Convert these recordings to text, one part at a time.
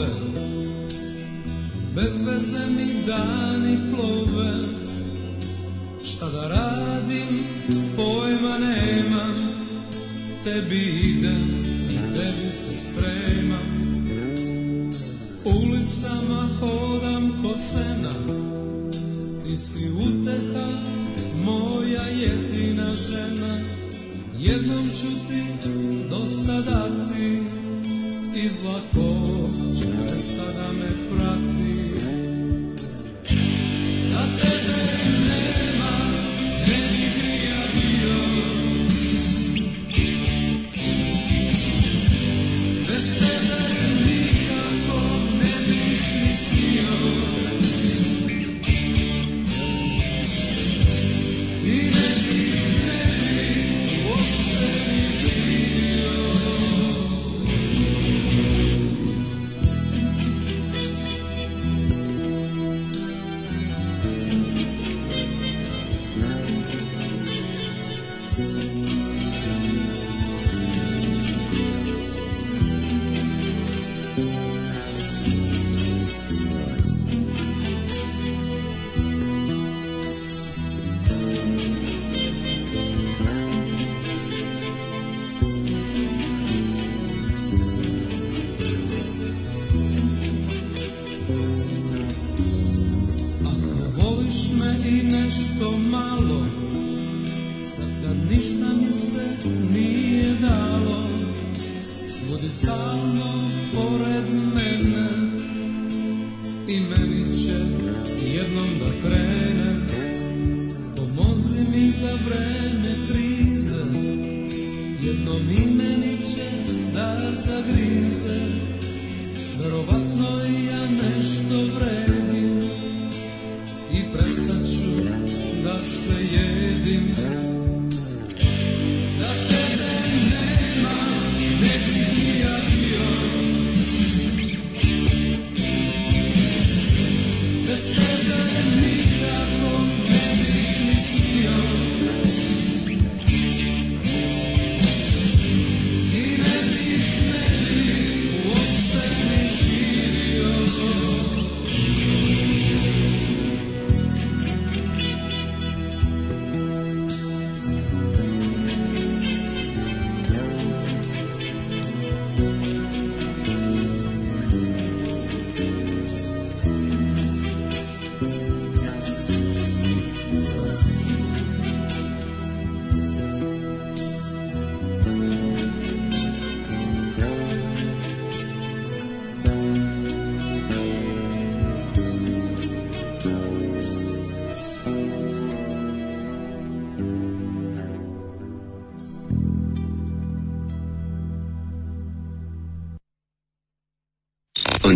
slove Bez veze mi dani plove Šta da radim, pojma nemam Tebi idem i tebi se spremam Ulicama hodam ko sena Ti si uteha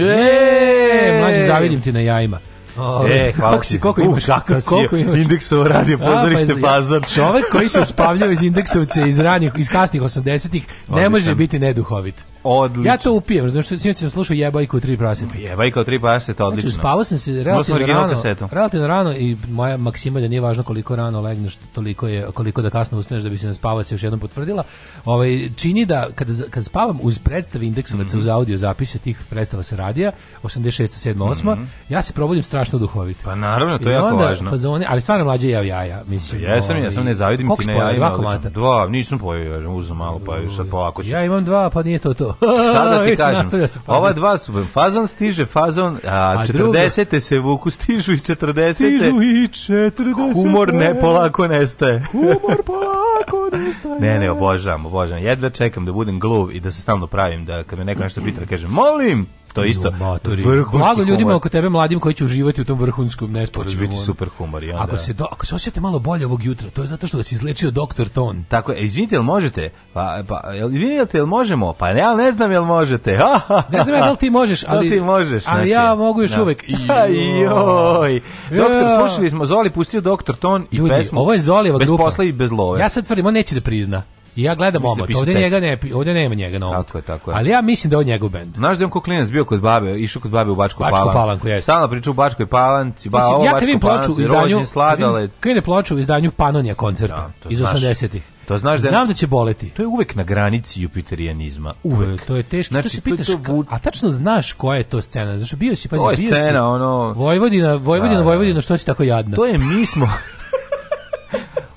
E, mlađi zavidim ti na jajima. O, e, hvala kako si, koliko imaš? Uh, kako koliko imaš? Indeksovo radio pozorište Pazar. Čovek koji se uspavljao iz indeksovce iz ranih, iz kasnih 80-ih ne može biti neduhovit odlično. Ja to upijem, znaš, sinoć sam slušao Jebajku u tri praseta. Pa Jebajka u tri praseta, znači, odlično. Znači, spavao sam se relativno rano, kasetu. relativno rano i moja maksima da nije važno koliko rano legneš, toliko je, koliko da kasno ustaneš da bi se na spava se još jednom potvrdila. Ovaj, čini da, kad, kad spavam uz predstave indeksovaca mm -hmm. uz audio zapise tih predstava sa radija, 86, 7, 8, mm -hmm. ja se probudim strašno duhovit. Pa naravno, to je I jako onda, važno. Fazone, ali stvarno mlađe jav jaja, mislim. Pa ja sam, ja ovaj, sam ne zavidim ti na jajima. Dva, nisam pojio, uzem malo, pa još sad polako ću. Ja imam dva, pa nije to to. Eto, da ti kažem. Ova dva su, fazon stiže, fazon, a, 40. te se vuku, stižu i 40. Stižu i 40. Humor ne polako nestaje. Humor polako nestaje. ne, ne, obožavam, obožavam. Jedva čekam da budem gluv i da se stalno pravim, da kad me neko nešto pita, da kažem, molim, To je isto. Blago ljudima humor. oko tebe mladim koji će uživati u tom vrhunskom nesporazumu. To će biti super humor. Ja, onda... Ako da? se do, ako se osjećate malo bolje ovog jutra, to je zato što vas izlečio doktor Ton. Tako je, e, izvinite, jel možete? Pa, pa jel vidite, jel možemo? Pa ja ne znam jel možete. ne znam jel ti možeš, ali ti možeš, znači, ali ja mogu još da. uvek. Joj. Doktor, slušali smo Zoli pustio doktor Ton i Ljudi, pesmu. Ovo je Zolijeva bez grupa. Bez posla i bez love. Ja sad tvrdim, on neće da prizna. I ja gledam da ovo, ovde njega ne, ovde nema njega na ovom. Tako je, tako je. Ali ja mislim da je on njegov bend. Znaš da je on koklinac bio kod babe, išao kod babe u Bačku, Bačku Palanku. Palanku jeste. Stalno priča u Bačkoj Palanci, ba, mislim, ovo ja Bačku Palancu, rođen sladale. Kad je ploču u izdanju Panonija koncerta ja, da, iz 80-ih. To znaš da znam da će boleti. To je uvek na granici jupiterijanizma. Uvek. To je teško. Znači, to se pitaš, to to... a tačno znaš koja je to scena? Znači bio si pa bio scena, si. ono. Vojvodina, Vojvodina, da, da, Vojvodina, što si tako jadna? To je mi smo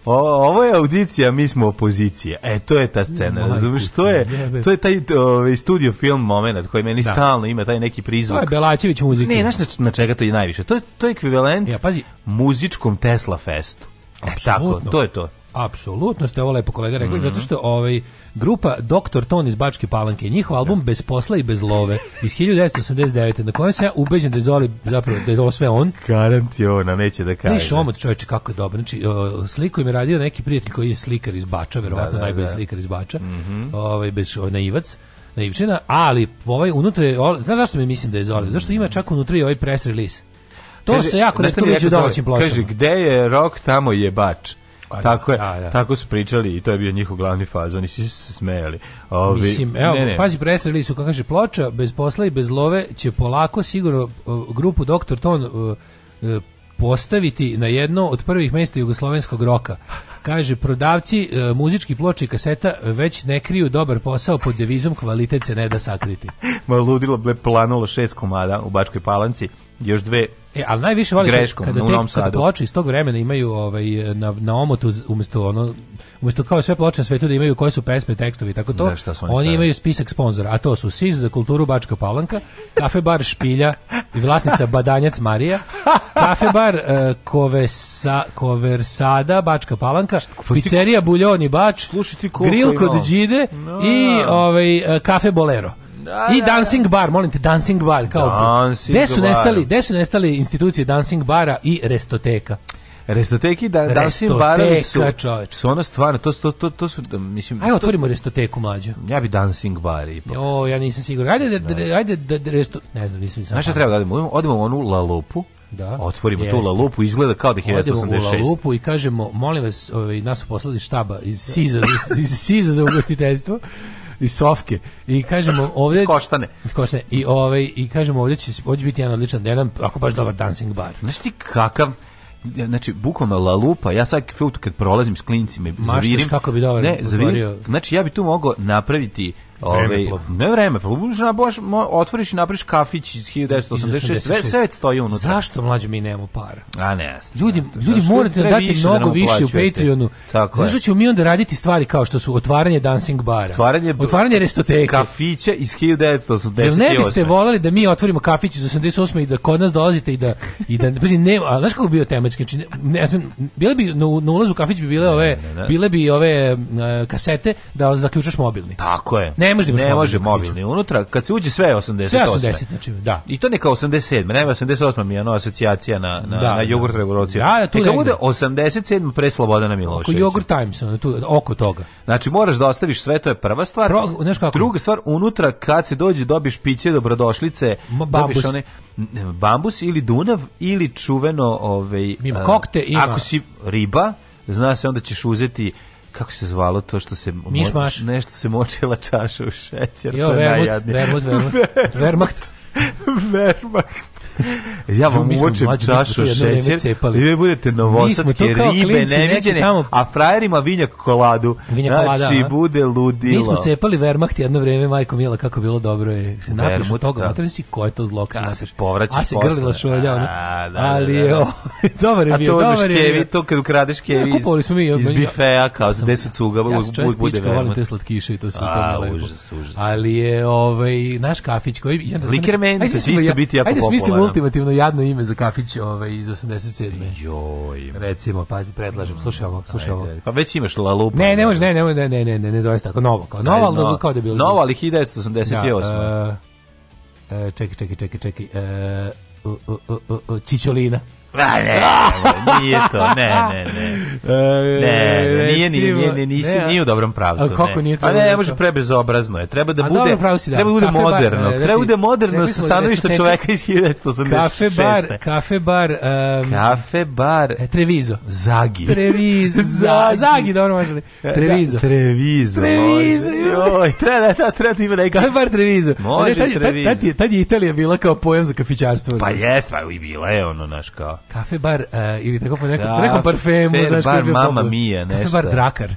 O, ovo je audicija, mi smo opozicija. E, to je ta scena, razumiješ? To je, to je taj o, ovaj, studio film moment koji meni da. stalno ima taj neki prizvuk. To je Belačević muzika. Ne, znaš na čega to je najviše? To je, to je ekvivalent ja, pazi. muzičkom Tesla festu. E, tako, to je to. Apsolutno ste ovo lepo kolega rekli, mm -hmm. zato što ovaj, grupa Doktor Ton iz Bačke Palanke, njihov album da. Bez posla i bez love iz 1989. na kojem se ja ubeđen da je Zoli zapravo da je ovo sve on. Karam ti ona, neće da kaže. Viš omot čovječe kako je dobro. Znači, o, sliku im je radio neki prijatelj koji je slikar iz Bača, verovatno da, da, najbolji da. slikar iz Bača, mm -hmm. ovaj, bez, ovaj, naivac naivčina, ali ovaj unutra je, znaš zašto mi mislim da je Zoli? Zašto ima čak unutra i ovaj press release? To kaže, se jako ne viđu domaćim pločama. Kaže, gde je rok, tamo je bač. Pa, da, tako je, da, da. tako su pričali i to je bio njihov glavni fazon, oni su se smejali. Ovi, Mislim, evo, ne, ne. pazi, presreli su, kako kaže, ploča, bez posla i bez love će polako, sigurno, grupu Dr. Ton e, postaviti na jedno od prvih mesta jugoslovenskog roka. Kaže, prodavci e, muzički ploči i kaseta već ne kriju dobar posao pod devizom kvalitet se ne da sakriti. Ma ludilo, planulo šest komada u Bačkoj palanci još dve E, ali najviše volim greškom kada, kada, te, kada ploče iz tog vremena imaju ovaj, na, na omotu umjesto ono umjesto kao sve ploče na svetu da imaju koje su pesme, tekstovi tako to, da, oni, oni imaju spisak sponzora, a to su SIS za kulturu Bačka Palanka, kafe bar Špilja i vlasnica Badanjac Marija, kafe bar uh, Kovesa, Koversada Bačka Palanka, pa pizzerija Buljoni Bač, grill kod Đide no. i da. ovaj, e, kafe Bolero. Da, I da, da. Dancing Bar, molim te, Dancing Bar. Kao, dancing gde, su nestali, gde su nestali institucije Dancing Bara i Restoteka? Restoteki da dancing barovi su čoveč. su ona stvarno to to to, to su da, mislim Hajde otvorimo restoteku mlađu. Ja bi dancing bar i. Jo, ja nisam siguran. Hajde da, da ajde da, da resto ne znam, mislim sam. Znaš šta treba da odemo? Odimo u onu La Lupu. Da. Otvorimo Jeste. tu La Lupu, izgleda kao da je 1986. Odemo u La Lupu i kažemo, molim vas, ovaj nas su poslali štaba iz Siza iz Siza za ugostiteljstvo iz Sofke i kažemo ovdje iz Koštane. Iz Koštane. I ovaj i kažemo ovdje će ovdje biti jedan odličan jedan ako baš dobar dancing bar. Znaš ti kakav znači bukvalno la lupa ja svaki put kad prolazim s klincima zavirim kako bi dobro ne zavirim, znači ja bi tu mogao napraviti Ove, ne vreme, pa na baš otvoriš i napriš kafić iz 1986, sve sve stoji unutra. Zašto mlađi mi nemamo para? A ne, jasno. Ljudi, ljudi Zašto morate da dati mnogo da više u Patreonu. Zašto ćemo mi onda raditi stvari kao što su otvaranje dancing bara, otvaranje, otvaranje restoteke, kafića iz 1988. Jel ne biste voleli da mi otvorimo kafić iz 88 i da kod nas dolazite i da i da pazi ne, a znaš kako bi bio tematski, znači ne, bile bi na, na ulazu kafić bi bile ove, ne, ne, ne. bile bi ove uh, kasete da zaključaš mobilni. Tako je. Ne Ne može da Ne može mobilni unutra, kad se uđe sve 88. Sve 80, znači, da. I to neka 87, nema 88 mi je ono asocijacija na na da, na da. jogurt da. revoluciju. Da, da, tu neka bude 87 pre Slobodana Miloševića. Oko jogurt times, ono, tu oko toga. Znači moraš da ostaviš sve, to je prva stvar. Pro, kako? Druga stvar, unutra kad se dođe dobiš piće dobrodošlice, Ma, dobiš one bambus ili dunav ili čuveno ovaj Mimo kokte eh, ima. Ako si riba, zna se onda ćeš uzeti kako se zvalo to što se Mišmaš. nešto se močila čaša u šećer. Jo, to je vermut, vermut, vermut, vermut. vermut ja vam uočim čašu šećer i vi budete novosadske ribe neviđene, a frajerima vinjak koladu. Vinjak kolada, znači, bude ludilo. Mi smo cepali Wehrmacht jedno vreme, majko Mila, kako bilo dobro je. Se napiš od toga, potrebno da. si znači, ko je to zlo kad napiš. A se grlila šolja, ono. Da, Ali da, o, dobar je bio, dobar je. Kevi, to kad ukradeš kevi iz, kupovali smo mi, iz bifea, kao za desu cuga, ja bude Wehrmacht. Ja volim te slatkiše i to sve to lepo. Ali je ovaj, naš kafić koji... Likermen, svi ste biti jako popularni. Ajde ultimativno jadno ime za kafić ovaj, iz 87. Joj. Recimo, pazi, predlažem, slušaj ovo, slušaj ovo. Pa već imaš La Lupa. Ne, ne može, ne, ne, ne, ne, ne, ne, ne zove se tako, novo, kao novo, ali no, kao da bilo. Novo, ali 1988. Da, uh, čekaj, čekaj, čekaj, čekaj. Uh, uh, uh, uh, uh, Čičolina. Pa ne, nije to, ne, ne, ne. E, ne, nije, nije, nije, nije, nije u dobrom pravcu. kako nije to? Pa ne, može prebezobrazno je. Treba da bude, da. treba da bude moderno. E, treba da bude moderno sa stanovišta čoveka iz 1986. Kafe bar, kafe bar... Kafe bar... E, Treviso. Zagi. Treviso. Zagi, dobro moželi. Treviso. Treviso. Treviso. Joj, treba da, treba ima neka... Kafe bar Treviso. Može Treviso. Tad je Italija bila kao pojem za kafićarstvo. Pa jest, pa i bila je ono, naš kao kafe bar uh, ili tako po nekom, po da, nekom parfemu, znaš bar, bio mama popular. mija, nešto. Kafe bar drakar.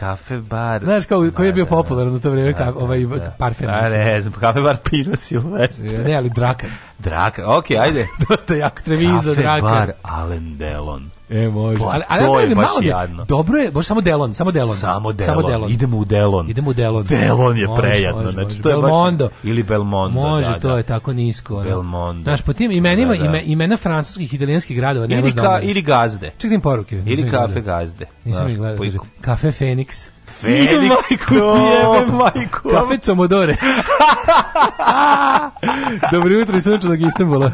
Kafe bar. Znaš kao, koji je da, bio da, popularan u to vrijeme, da, ovaj da, parfem. Da, ne znam, kafe bar Pino Silvestre. Ne, ali drakar. Draka, ok, ajde. Dosta jak Treviza, Draka. Bar Allen Delon. E, može. Pa, ali, ali, to je da baš malo jadno. Dobro je, može samo Delon, samo Delon. Samo Delon. Samo Delon. Idemo u Delon. Idemo u Delon. Delon je može, prejadno. Može, znači, može. To je Belmondo. Baš, ili Belmondo. Može, da, to da. je tako nisko. Ne? Belmondo. Znaš, po tim imenima, da, da. Ime, imena francuskih i italijanskih gradova. Ne ili, da ka, ili gazde. Čekaj poruke. Ili kafe gazde. Nisam ih gledao. Kafe Feniks. Felix to... ti jebe, Kafe Comodore. Dobro jutro iz sunčanog Istanbula.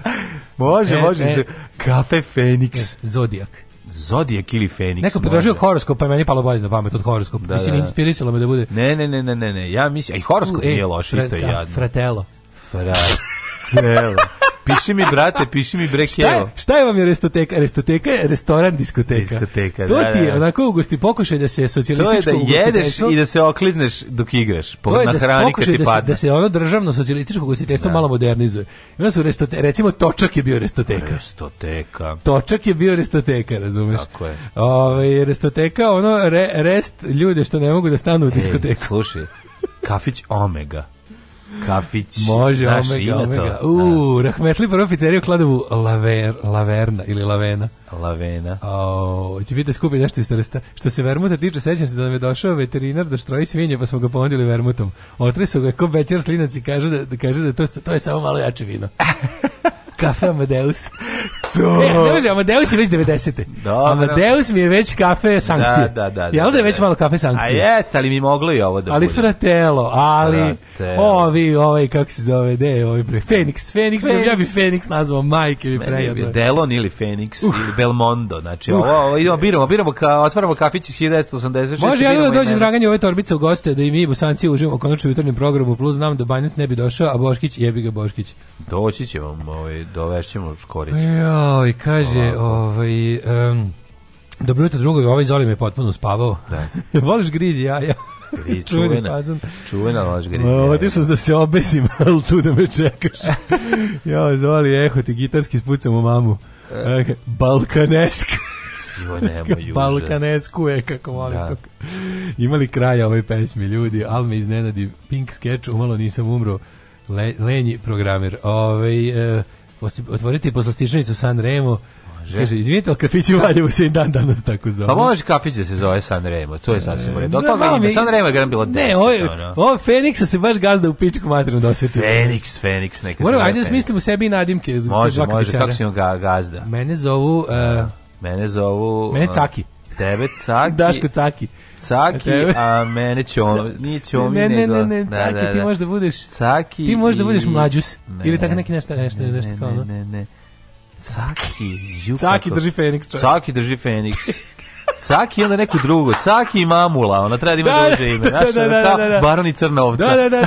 Može, e, može e. se. Kafe Feniks. E, Zodijak. Zodijak ili Feniks. Neko podražio horoskop, pa je meni palo bolje na pamet od horoskopa. Da, mislim, da, da, inspirisalo me da bude. Ne, ne, ne, ne, ne, ne. Ja mislim, a i horoskop U, e, nije e, loš, isto je jadno. Fratello. Fratello piši mi, brate, piši mi brekeo. Šta, šta je vam je restoteka? Restoteka je restoran diskoteka. Diskoteka, to da, da. To ti je da, da. onako ugosti pokušaj da se socijalističko To je da jedeš i da se oklizneš dok igraš. Po, to je na da pokušaj da se, da se ono državno socijalističko ugostiteljstvo da. malo modernizuje. Ima su restote, recimo Točak je bio restoteka. Restoteka. Točak je bio restoteka, razumeš? Tako je. Ove, ovaj, restoteka, ono, re, rest ljude što ne mogu da stanu u diskoteku. E, slušaj, kafić Omega kafić. Može, Znaš, omega, omega. To. Da. U, rahmetli prvo pizzerija u Kladovu Laver, Laverna ili Lavena. Lavena. O, će biti da skupi nešto iz trsta. Što se vermuta tiče, sećam se da nam je došao veterinar da štroji svinje, pa smo ga ponudili vermutom. Otresao ga ko večer slinac i kažu da, da, kažu da to, to je samo malo jače vino. Kafe Amadeus to. E, ne može, Amadeus je već 90. Dobro. Amadeus mi je već kafe sankcije. Da, da, da. Ja onda da, je već da. malo kafe sankcije. A jest, ali mi moglo i ovo da Ali fratelo, ali fratelo. ovi, ovaj, kako se zove, de, ovi ovaj pre, Fenix, Fenix, Fenix. ja bi Fenix nazvao, majke mi prejadno. Delon ili Fenix, uh. ili Belmondo, znači, uh. ovo, idemo, biramo, biramo, ka, otvaramo kafić iz 1986. Može, ja da dođe Dragan i ove torbice u goste, da i mi bosanci uživamo konačno u jutarnjem programu, plus znam da Banjac ne bi došao, a Boškić jebi ga Boškić. Doći ćemo, vam, ovaj, dovešćemo Škorić. Ja, Joj, kaže, ovaj... Um, dobro jutro drugovi, ovaj Zoli me potpuno spavao. Da. Voliš grizi jaja? Griz, čuvena, pazan. čuvena voliš grizi jaja. Otišao sam da se obesim, ali tu da me čekaš. ja, Zoli, eho ti gitarski spucam u mamu. E. Balkanesk. Balkanesku je, kako volim da. to. Imali kraja ove pesmi, ljudi, ali me iznenadi Pink Sketch, umalo nisam umro. Le, lenji programer. Ove, ovaj, e, otvoriti poslastičnicu San Remo, Može. Kaže, izvinite, ali kafić u Valjevu se i dan danas tako zove. Pa može kafić da se zove San Remo, to je sasvim u redu. Od toga da mi... San Remo je gran bilo 10. Ne, ovo, ono. ovo Feniksa se baš gazda u pičku materinu dosvetio. Da Feniks, Feniks, neka Moram, ajde da smislim u sebi i nadimke. Može, može, kako si ga, gazda? Mene zovu... Uh, mene zovu... Mene e, Caki. Tebe Caki. Daško Caki. Caki, a mene će on, nije će on, ne, ne, ne, ne, da, Caki, da, da, da. ti možda budeš, Caki ti možda da budeš mlađus, ne, ili tako neki nešto, nešto, nešto, nešto kao, ne, da? ne, ne, Caki, žu, Caki drži Feniks, čovjek. Caki drži Feniks. Caki i onda neko drugo. Caki i Mamula, ona treba da ima da, duže da, ime. Znaš, da, da, da, da, da. Baroni Crna ovca. Da, da, da. da.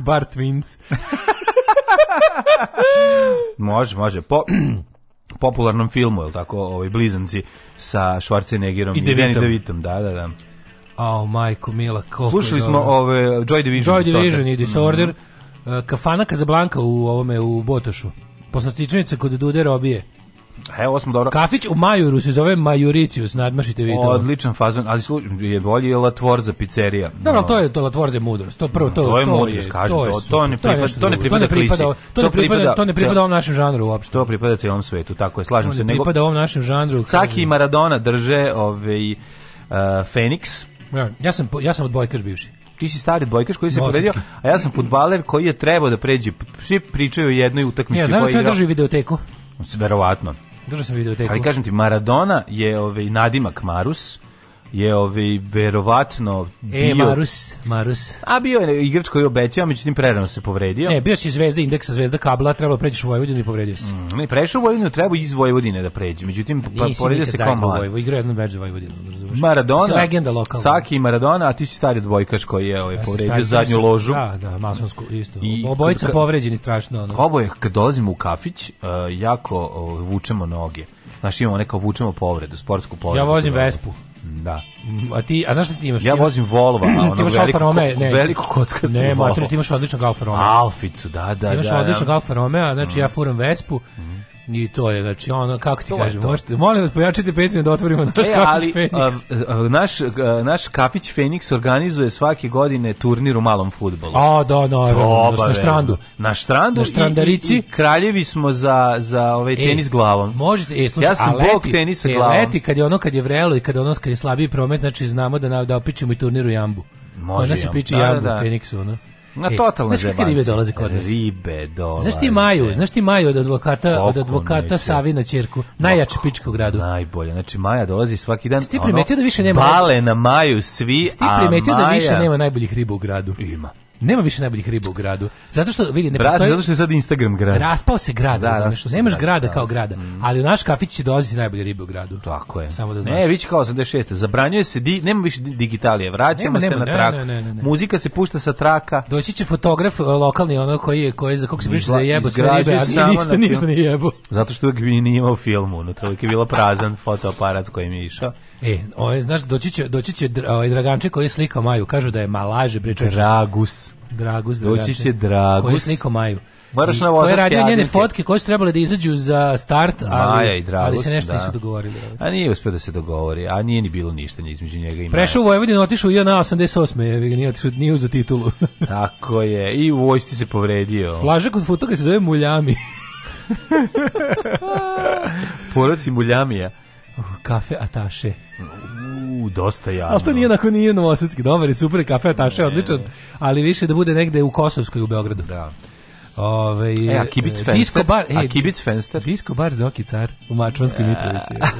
Fuck Bar Twins. može, može. Po, popularnom filmu, je tako, ovaj, Blizanci sa Schwarzeneggerom i Danny DeVitom. Da, da, da. Au, oh, majko, mila, koliko Slušali smo ove, uh, Joy Division. Joy Division i Disorder. Mm -hmm. Kafana Kazablanka u ovome, u Botošu. Poslastičnica kod Dude Robije. E, evo smo dobro. Kafić u Majuru se zove Majuricius, nadmašite vi to. Odličan fazon, ali služ, je bolji je Latvorza pizzerija. Da, ali to je to Latvorza je mudrost. To prvo to, to je mudrost, kaže to, je, to, to, ne pripada, to, ne pripada, to ne pripada, to to ne pripada, to ne pripada ovom našem žanru uopšte. To pripada celom svetu, tako je, slažem se. Ne pripada ovom našem žanru. Caki i Maradona drže ovaj uh, Feniks. Ja, ja sam ja sam od odbojkaš bivši ti si stari dvojkaš koji se povredio, a ja sam futbaler koji je trebao da pređe. Svi pričaju o jednoj utakmici. Ja, znam da koji sve drži videoteku. Verovatno. Držao sam video videoteku. Ali kažem ti, Maradona je ovaj, nadimak Marus, je ovaj verovatno e, bio e, Marus, Marus. A bio je igrač koji obećao, međutim prerano se povredio. Ne, bio si Zvezda Indeksa, Zvezda Kabla, trebalo da preći u Vojvodinu i povredio se. Mm, ne, prešao u Vojvodinu, treba iz Vojvodine da pređe. Međutim pa povredio se kao mlad. Vojvo, igrao jednu več za Vojvodinu, razumeš. Maradona, legenda lokalna. Saki i Maradona, a ti si stari dvojkaš koji je ovaj ja povredio zadnju ložu. Da, da, masonsku isto. I, Obojica ka, povređeni strašno ono. Oboje kad dolazimo u kafić, uh, jako uh, vučemo noge. Znaš, imamo neka vučemo povredu, sportsku povredu. Ja vozim da, Vespu. Da. A ti, a znaš šta ti imaš? Ja vozim Volvo, a ono imaš veliko, Alfa ne, veliko kockasto Ne, mater, ti imaš odličan Alfa Romeo. Alficu, da, da, ti imaš da. Imaš odličnog ja. Da. Alfa Romeo, znači mm. ja mhm. furam Vespu. Mm. Ni to je, znači ono, kako ti to kažem, možete, molim vas pojačajte Patreon da otvorimo naš e, kapić Feniks. naš, naš kapić Feniks organizuje svake godine turnir u malom futbolu. A, da, da, da na, na štrandu. Na štrandu, na štrandarici. I, i, kraljevi smo za, za ovaj e, tenis e, glavom. Možete, e, slušaj, ja sam leti, bog tenisa e, glavom. Leti kad je ono kad je vrelo i kad je ono kad je slabiji promet, znači znamo da, da opičemo i turnir u jambu. Može Ona se piči da, jambu da, da. Feniksu, ono. Na e, totalno znaš kakve ribe dolaze kod nas? Ribe dolaze. Znaš ti Maju, znaš ti Maju od advokata, Oko od advokata Savina Ćerku, najjače pička u gradu. Najbolje, znači Maja dolazi svaki dan. Sti primetio ono, da više nema... Bale na Maju svi, Sti primetio da više nema najboljih riba u gradu. Ima. Nema više najboljih riba u gradu. Zato što vidi ne Brate, postoji. zato što je sad Instagram grad. Raspao se grad, da, razumeš, nemaš grada da. kao grada, mm. ali u naš kafić će dolaziti najbolje ribe u gradu. Tako je. Samo da znaš. Ne, vić kao 86. Zabranjuje se di, nema više digitalije, vraćamo nema, se nema, na trak. Ne, ne, ne, Muzika se pušta sa traka. Doći će fotograf e, lokalni onaj koji je koji za kako se priča da jebo sve ribe, a samo ništa, ništa nije jebo. Zato što uvijek nije imao film unutra, uvijek je bila prazan fotoaparat kojim je išao. E, ovaj, znaš, doći će, doći će ovaj Draganče koji je slikao Maju, kažu da je malaže, priča. Dragus. Dragus, Doći će Dragus. Koji je slikao Maju. Moraš na vozačke radio njene fotke koje su trebale da izađu za start, ali, i Dragus, ali se nešto da. nisu dogovorili. Da. A nije uspio da se dogovori, a nije ni bilo ništa ni između njega i Maja. Prešao u Vojvodinu, otišao i na 88. Je, nije, otišao, nije za titulu. Tako je, i u vojsci se povredio. Flaža kod fotoga se zove Muljami. Poraci Muljamija kafe ataše. U, dosta javno. Ali to nije onako nije novosadski dobar i super kafe ataše, odličan, ali više da bude negde u Kosovskoj u Beogradu. Da. Ove, e, a e, Kibic e, Fenster? Disco bar, e, a Kibic Fenster? Disco bar Zoki car u Mačvanskoj Mitrovici.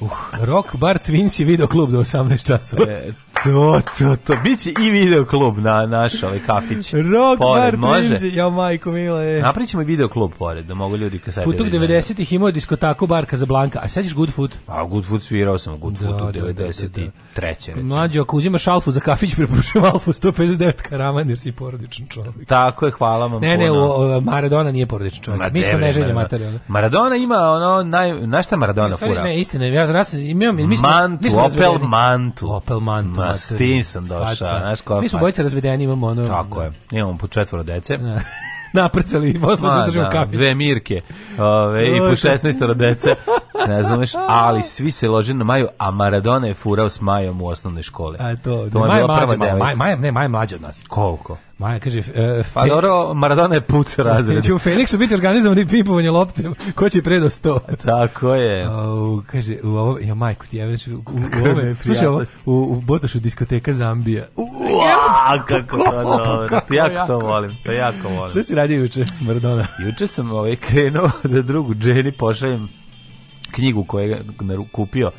Uh, rock bar Twins je video klub do 18 časova. E, to, to, to. Biće i video klub na naš ovaj kafić. Rock pored, bar može. Twins, ja majko mila je. Napričamo i video klub pored, da mogu ljudi ka sebi. Futuk 90-ih imao diskotaku bar Casablanca. A sećaš Good Food? A Good Food svirao sam Good da, Food u 93. Da, da, da, da, da. Mlađo, ako uzimaš alfu za kafić, preporučujem alfu 159 karaman jer si porodičan čovjek. Tako je, hvala vam. Ne, ne, u, Maradona nije porodični čovjek. Ma, mi smo neželje Maradona. Maradona ima ono naj na šta Maradona fura. Ne, istina, ja nas imam mi smo mantu, mi smo Opel mantu. Opel mantu. Ma, s tim sam došao, znaš kako. Mi smo bojice razvedeni, imamo ono. Tako je. Imamo po četvoro dece. Da. naprcali i posle se držimo da, kafić. Dve Mirke ove, i po 16 dece. ne znaš, ali svi se lože na Maju, a Maradona je furao s Majom u osnovnoj školi. A to, to ne, Maja bila mlađa, prva Maja, Maja, ne, Maja mlađa od nas. Koliko? Maja kaže... Uh, pa dobro, Maradona je put razred. Će u Feniksu biti organizovan i pipovanje lopte, ko će predo sto. Tako je. Uh, kaže, u ovo, ja majku ti, ja već, znači, u, u, ove, slušaj, ovo, u, u Botošu diskoteka Zambija. Uaa, kako to dobro, kako jako, jako to volim, to jako volim. Što si radio juče, Maradona? Juče sam ovaj krenuo da drugu Jenny pošaljem knjigu koju je kupio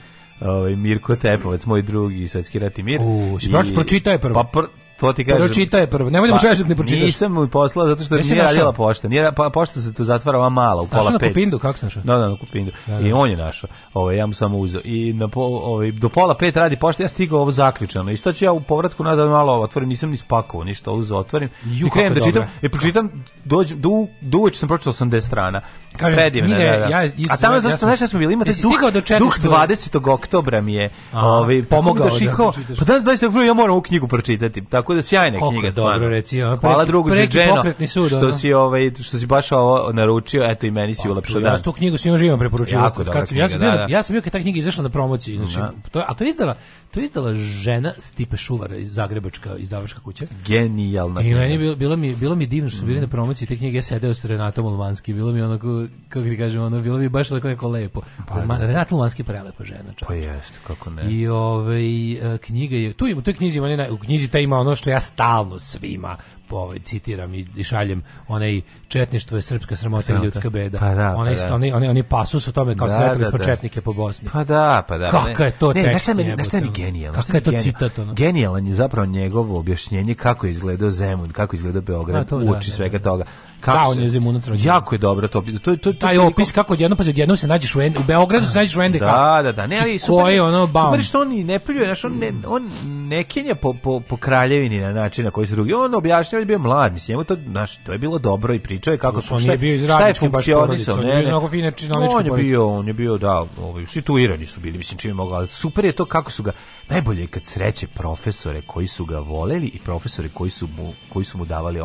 ovaj Mirko Tepovac, moj drugi svetski rat i mir. U, si pročitao je prvo? Pa pr to ti kažeš. Pročita je prvo. Nemoj da mu pa, šalješ ne pročitaš. Nisam mu poslao zato što nije radila pošta. Nije pa pošta se tu zatvara ova mala u pola 5. na Kupindu kako se našao? Da, da, na Kupindu. Da, da. I on je našao. Ovaj ja mu samo uzeo. I na po, ovaj do pola 5 radi pošta. Ja stigao ovo zaključano. I što ću ja u povratku nazad malo otvorim, nisam ni spakovao ništa, uzeo otvorim. Ju, I krenem da čitam. I pročitam dođem do do uveče sam pročitao 80 strana. Kažem, Predivna, nije, da, da. Ja, isto, A tamo zašto znaš šta smo bili? Imate duh, do duh 20. oktobra mi je ovaj, pomogao. Da, da, pa danas 20. oktobra ja moram u knjigu pročitati. Tako Tako da sjajna Kako knjiga stvarno. Dobro reci, ja. Hvala drugu Dženo. Što si ovaj što si baš ovo naručio, eto i meni si pa, ulepšao dan. Ja tu knjigu svima živom preporučio. Jako kad, kad knjiga, ja sam bio, da, da. ja sam bio kad ta knjiga izašla na promociji, znači da. to a to je izdala, to je izdala žena Stipe Šuvar iz zagrebačka izdavačka kuća. Genijalna. knjiga. I meni bilo, bilo mi bilo mi divno što su bili na promociji te knjige, ja sedeo s Renatom Olmanski, bilo mi onako kako ti kažem, ono bilo mi baš tako neko lepo. Pa, da. Renat Olmanski prelepa žena, čovjek. Pa jeste, kako ne. I ovaj e, knjiga je tu u toj knjizi ima u knjizi ta ima ono ono što ja stalno svima ovaj, citiram i šaljem onaj četništvo je srpska sramota i ljudska beda. Pa da, pa onaj, pa da. Oni, oni, oni pasus tome kao da, sretali da, smo da. četnike po Bosni. Pa da, pa da. Kaka je to ne, tekst? Ne, znaš šta je mi genijalno? Kaka je to citat? Ono? Genijalan je zapravo njegovo objašnjenje kako je izgledao Zemun, kako je izgledao Beograd, da, uči da, svega da, toga kako da, on je Zemunac rođen. Jako je dobro to. To to to taj opis kako odjednom pa odjednom se nađeš u Endi, u Beogradu se nađeš u Endi. Da, da, da. Ne, znači, ali super koji ono baum. Super što oni ne pljuje, znači on ne on ne kenja po, po, po kraljevini na način na koji su drugi. On objašnjava da bio mlad, mislim, to znači to je bilo dobro i pričao je kako su on je bio iz radničke baš porodice, on je mnogo fine činovničke On je bio, on je bio da, ovaj situirani su bili, mislim čime mogao. Super je to kako su ga najbolje kad sreće profesore koji su ga voleli i profesore koji su mu koji su mu davali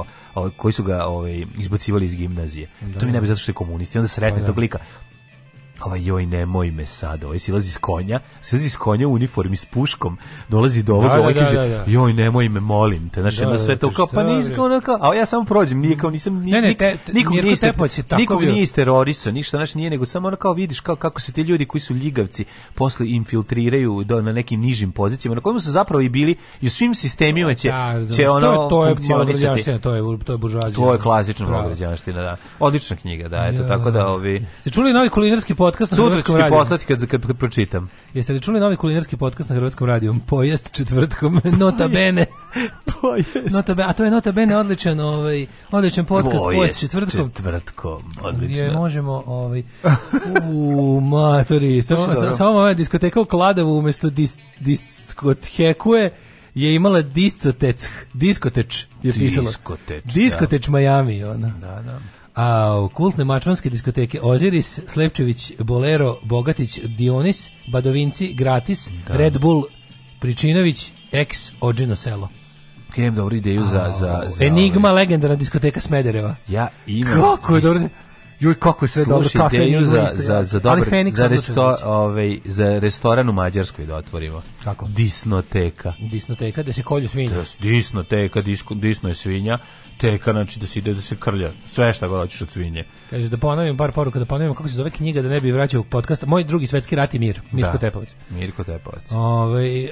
koji su ga ovaj izbacivali iz gimnazije. Da. To mi da. ne bi zato što je komunist. I onda sretne pa tog da. lika. Ava ovaj, joj nemoj me sad, ovaj silazi s konja, silazi s konja u uniformi s puškom, dolazi do ovoga, da, ovaj da, kaže, da, da. da. joj nemoj me, molim te, znači ima da, da, sve to kao pa nisi kao, kao, a ja samo prođem, nije mm. kao nisam ni, ne, ne, te, te, nikog nije nikog nije teroriso, ništa, znači nije nego samo ono kao vidiš kao kako se ti ljudi koji su ljigavci posle infiltriraju do, na nekim nižim pozicijama, na kojima su zapravo i bili i u svim sistemima će da, će ono to je to je to je to je buržoazija. To je klasična da. Odlična knjiga, da, eto tako da ovi. Ste čuli novi kulinarski podcast na Hrvatskom radiju. poslati kad, kad, pročitam. Jeste li čuli novi kulinarski podcast na Hrvatskom radiju? Pojest četvrtkom, nota bene. Pojest. Nota bene, a to je nota bene odličan, ovaj, odličan podcast Pojest, pojest četvrtkom. četvrtkom, odlično. Je, možemo, ovaj, u matori, samo, samo ova diskoteka u Kladovu umesto dis, diskothekuje je imala discotec, diskoteč je pisalo. Diskoteč, Diskoteč da. Miami, ona. Da, da. A kultne mačvanske diskoteke Oziris, Slepčević, Bolero, Bogatić, Dionis, Badovinci, Gratis, da. Red Bull, Pričinović, X, Ođino selo. Ja imam dobru ideju za, za, za... Enigma, ovaj... legendarna diskoteka Smedereva. Ja imam... Kako je dobro... Juj, kako je sve Sluši, dobro, kafe ideju za, za za, za, dobar, za, resto, znači. ovaj, za restoran u Mađarskoj da otvorimo. Kako? Disnoteka. Disnoteka, da se kolju svinja. Da, disnoteka, disko, disno je svinja, teka, znači da se ide da se krlja, sve šta god hoćeš od svinje. Kaže, da ponovim par poruka, da ponovim kako se zove knjiga, da ne bi vraćao podcasta. Moj drugi svetski rat je mir, Mirko da, Tepovac. Mirko Tepovac. Ove, ovaj,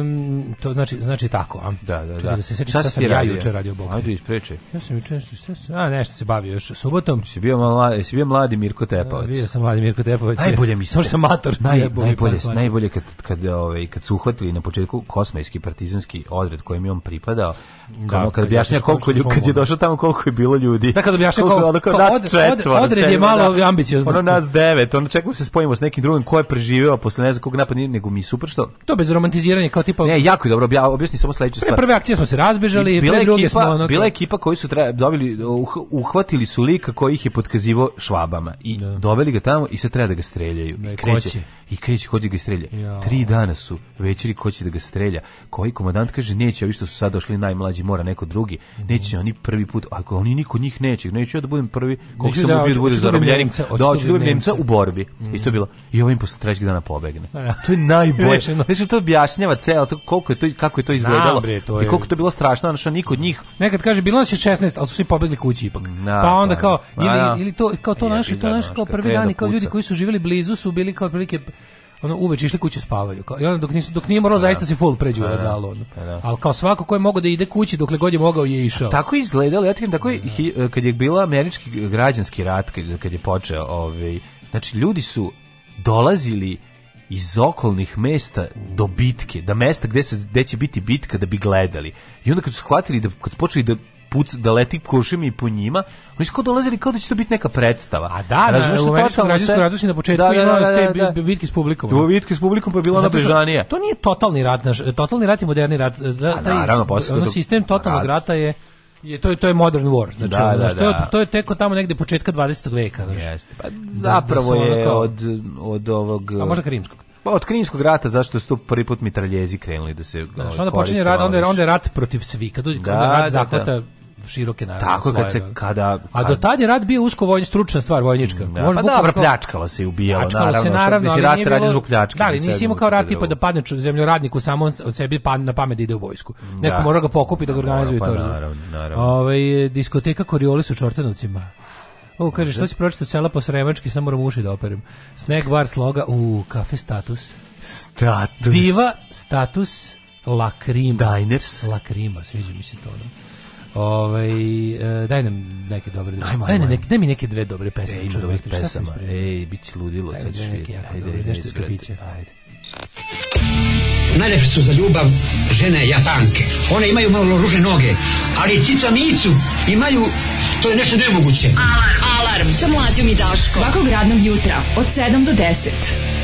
um, to znači, znači tako, a? Da, da, Čudim da. da se sjećam šta, šta sam radio? ja juče radio Bog. Ajde, ispreče. Ja sam juče nešto, šta sam, a nešto se bavio još subotom. Si bio mladi, jesi bio mladi Mirko Tepavac? bio sam mladi Mirko Tepavac. Najbolje mi se. Možda sam mator. Naj, najbolje, pa najbolje, najbolje kad, kad, ove, ovaj, kad su uhvatili na početku kosmajski partizanski odred kojem je on pripadao, da, kad objašnja koliko ljudi, kad je došao tamo koliko je bilo ljudi. Da, kad objašnja koliko, koliko, koliko, nas četvor. Odred je malo da. ambiciozno. Ono nas devet, ono čekamo da se spojimo s nekim drugim ko je preživeo posle ne znam kog napada, nego mi super što... To bez romantiziranja kao tipa... Ne, jako je dobro, obja, objasni samo sledeću stvar. prve akcije smo se razbežali, bila pre smo... Ono, bila ekipa koji su tra, dobili, uh, uhvatili su lika koji ih je pod otkazivo švabama i da. doveli ga tamo i sad treba da ga streljaju. Ne, I kreće, i kreće kod da ga strelja. Ja. Tri dana su večeri ko će da ga strelja. Koji komandant kaže neće, ovi što su sad došli najmlađi mora neko drugi. Mhm. Neće oni prvi put, ako oni niko njih neće, neću ja da budem prvi, koliko sam da, ubio da budem zarobljenik, da hoću da, da budem Nemca u borbi. Mm. I to je mhm. bilo. I ovim posle trećeg dana pobegne. To je najbolje. Znači to objašnjava celo to koliko je to kako je to izgledalo bre, to je... i koliko to bilo strašno, znači niko od njih. Nekad kaže bilo nas je 16, al su svi pobegli kući ipak. Na, pa onda pa kao ili, pa ili to kao to naše, to naše kao prvi dani kao ljudi koji su živeli blizu su bili kao otprilike ono uveč išli kući spavaju. Kao, I onda dok, nisu, dok nije moralo da. zaista da se full pređe u da, radalo. Ono. Ali kao svako ko je mogao da ide kući dokle god je mogao je išao. tako je izgledalo, ja ti tako je, e, kad je bila američki građanski rat, kad je počeo, ovaj, znači ljudi su dolazili iz okolnih mesta do bitke, da mesta gde, se, gde će biti bitka da bi gledali. I onda kad su shvatili, da, kad su počeli da puc, da leti kušim i po njima, oni su kao dolazili kao da će to biti neka predstava. A da, da Razumiješ na, u Američkom građanskom radu si na početku da, da imao da, da, da, te bitke s publikom. Da, bitke s publikom pa je bila nabežanija. To nije totalni rat, naš, totalni rat i moderni rat. Da, taj, naravno, ono sistem totalnog rata je je to je to je modern war znači da, da, da, to, je, da. to je teko tamo negde početka 20. veka znači jeste pa zapravo je onako, od od ovog a možda krimskog pa od krimskog rata zašto su tu prvi put mitraljezi krenuli da se znači, onda počinje rat onda onda je rat protiv svih kad dođe da, rat zahvata široke naravno Tako slojeve. kad se da. kada A do tad je rat bio usko vojni stručna stvar vojnička. Da, Možda pa dobro pljačkalo se i ubijalo naravno. se naravno, ali rat radi zbog pljačke. Da, ali nisi imao kao rat tipa da padne zemljoradniku samo on sebi pa na pamet da ide u vojsku. Neko da. mora ga pokupiti da ga da, organizuje pa to. Naravno, naravno. Ovaj diskoteka Coriolis u Čortanovcima. O, kaže, što si pročito sela po Sremački, samo moram uši da operim. Snack bar sloga, u kafe status. Status. Diva, status, lakrima. Diners. Lakrima, sviđa mi se to. Ne? Ovaj e, daj nam neke dobre dve. Ajmo, daj, ne, daj mi neke dve dobre pesme. E, ima da dobrih pesama. Ej, biće ludilo sad ćeš vidjeti. Ajde, ajde, nešto skapiće. Ajde. Najlepše su za ljubav žene japanke. One imaju malo ruže noge, ali cica micu imaju, to je nešto nemoguće. Alarm, alarm, sa mlađom i Daškom. Svakog radnog jutra, od 7 do 10.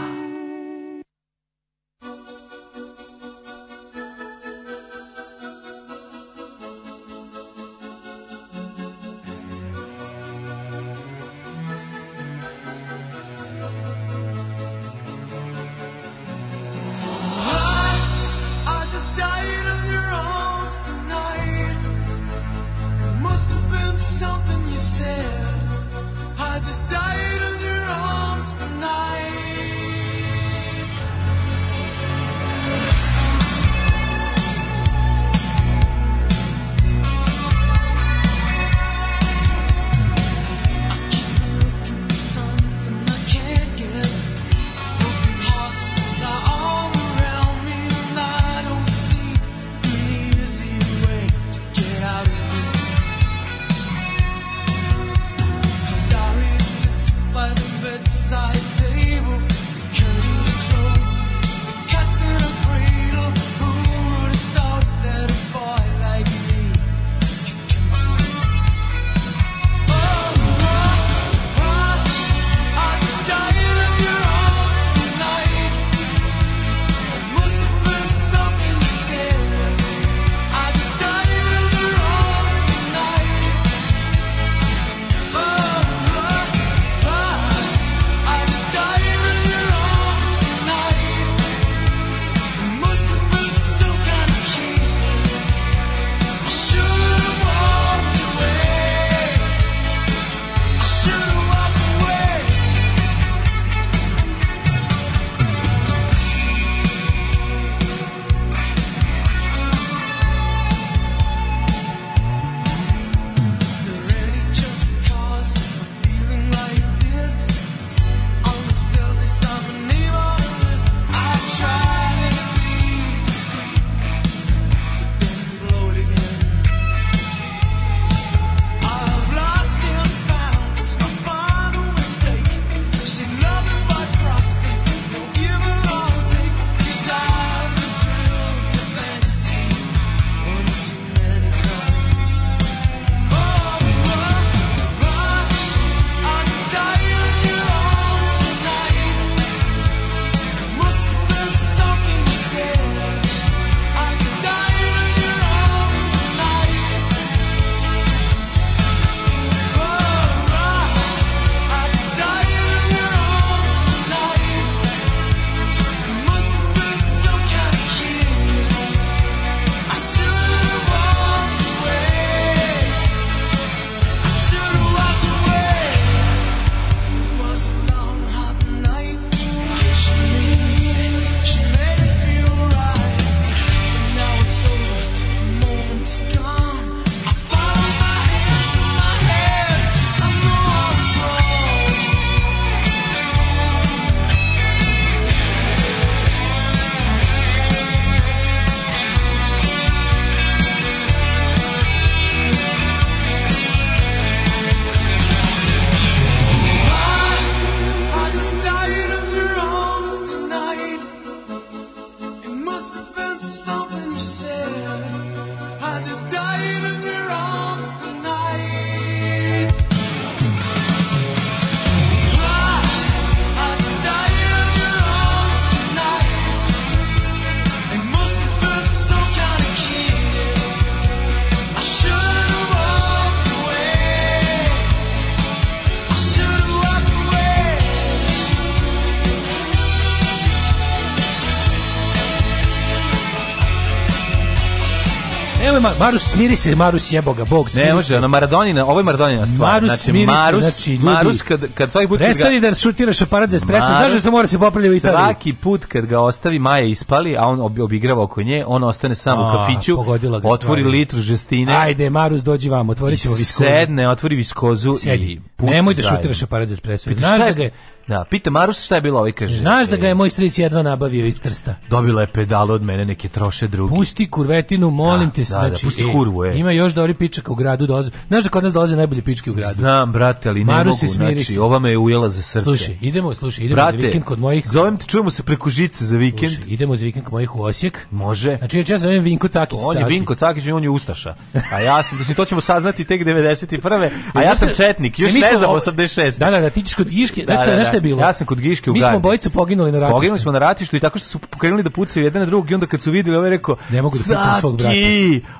vários smiri se Marus jeboga, bog smiri Ne može, ona Maradonina, ovo je Maradonina stvar. Marus znači, smiri Marus, se, znači, ljudi, Marus kad, kad svaki put... Prestani ga... da šutiraš aparat za espresso, Marus, znaš da se mora se popravlja u Italiji. Svaki put kad ga ostavi Maja ispali, a on ob, obigrava oko nje, on ostane sam a, u kafiću, ga otvori stvarno. litru žestine. Ajde, Marus, dođi vam, otvori ćemo viskozu. Sedne, otvori viskozu Sedi. i pusti Nemoj da šutiraš aparat za espresso. Pitaš, znaš da ga je, da, pita Marus šta je bilo, ovaj kaže. Znaš da ga je e, moj stric jedva nabavio iz Trsta. Dobila je pedal od mene, neke troše drugi. Pusti kurvetinu, molim da, te, da, da znači. Da, pusti e, kurvu e. Ima još dobri pičaka u gradu dolaze. Znaš da kod nas dolaze najbolji pički u gradu. Znam, brate, ali ne mogu, znači, ova me je ujela za srce. Slušaj, idemo, slušaj, idemo brate, za vikend kod mojih. Zovem te, čujemo se preko žice za vikend. Slušaj, idemo za vikend kod mojih u Osijek. Može. Znači, ja, ja zovem Vinko Cakić. On je Vinko Cakić i on je Ustaša. A ja sam, to, to ćemo saznati tek 91. A ja sam Četnik, još ne znam 86. Da, da, da, ti ćeš kod Giške, da, da, da, je bilo. Ja sam kod Giške u Gandhi. Mi smo bojice poginuli na ratištu. Poginuli smo na ratištu i tako što su pokrenuli da pucaju jedan na drugog i onda kad su videli, je rekao, ne mogu da pucam svog brata.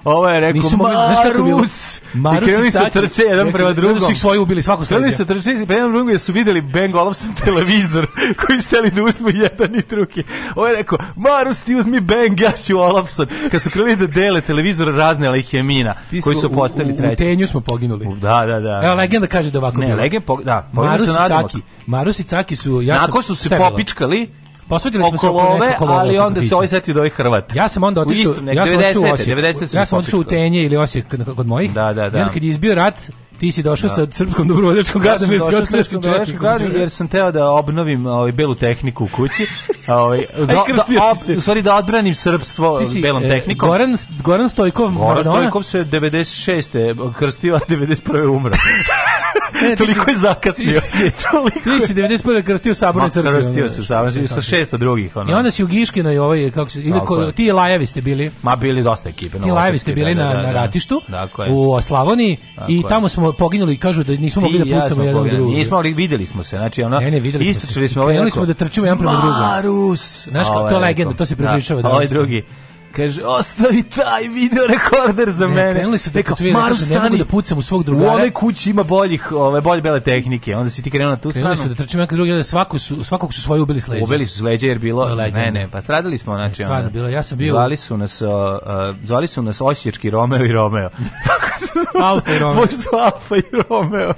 Ovo je rekao, nisu, Marus! Znaš kako Marus I krenuli su trče jedan prema drugom. Krenuli su ih svoji ubili, svako sledeće. Krenuli su trče prema drugom jer su videli Ben Golovson televizor koji steli da uzmu jedan i drugi. Ovo je rekao, Marus ti uzmi Ben, ja ću Olafson. Kad su krenuli da dele televizor raznela ih je koji su postali u, u, treći. U tenju smo poginuli. da, da, da. Evo, legenda kaže da ovako ne, bilo. Ne, legenda, da, Marus i Caki. Marus i Caki su... Ja Nakon što su se popičkali, Posvećili smo se oko ove, ali onda se ovaj setio da ovaj Hrvat. Ja sam onda otišao, ja sam otišao u Osijek. Ja sam otišao u Tenje ili Osijek kod mojih. Da, da, da. I onda kad je izbio rat, Ti si došao da. sa srpskom dobrovoljačkom gardom, ja srpskom gardom jer sam teo da obnovim ovaj belu tehniku u kući. Ovaj za da, da u stvari da odbranim srpstvo si, belom e, tehnikom. E, Goran Goran Stojkov, Goran Stojkov se 96. krstio, a 91. umro. Ne, toliko si, je zakasnio. Ti si 91. krstio Saborne crkve. Krstio da, se Saborne sa šesta drugih. Ono. I onda si u Giškinoj ovaj, kako se, ili ko, ti Lajevi ste bili. Ma bili dosta ekipe. Ti Lajevi ste bili na, da, na ratištu, u Slavoniji i tamo smo poginuli, kažu da nismo mogli da pucamo ja jedan drugog. Nismo, ali videli smo se, znači ona. Ne, smo, ali nismo da trčimo jedan prema drugom. Marus. Znaš, to je legenda, to se prepričava da. Ovaj drugi kaže ostavi taj video rekorder za ne, mene. Krenuli su da kao Maru stani ne mogu da pucam u svog drugara. U onoj kući ima boljih, ove bolje bele tehnike. Onda si ti krenuo na tu krenuli stranu. Krenuli su da trčimo neka drugi, da svaku su svakog su svoje ubili sleđe. Ubili su sleđe jer bilo ne, ne, pa sradili smo znači. Ne, stvarno bilo, ja sam bio. Zvali su nas, uh, zvali su nas Osječki Romeo i Romeo. Alfa i Romeo. Možda su Alfa i Romeo.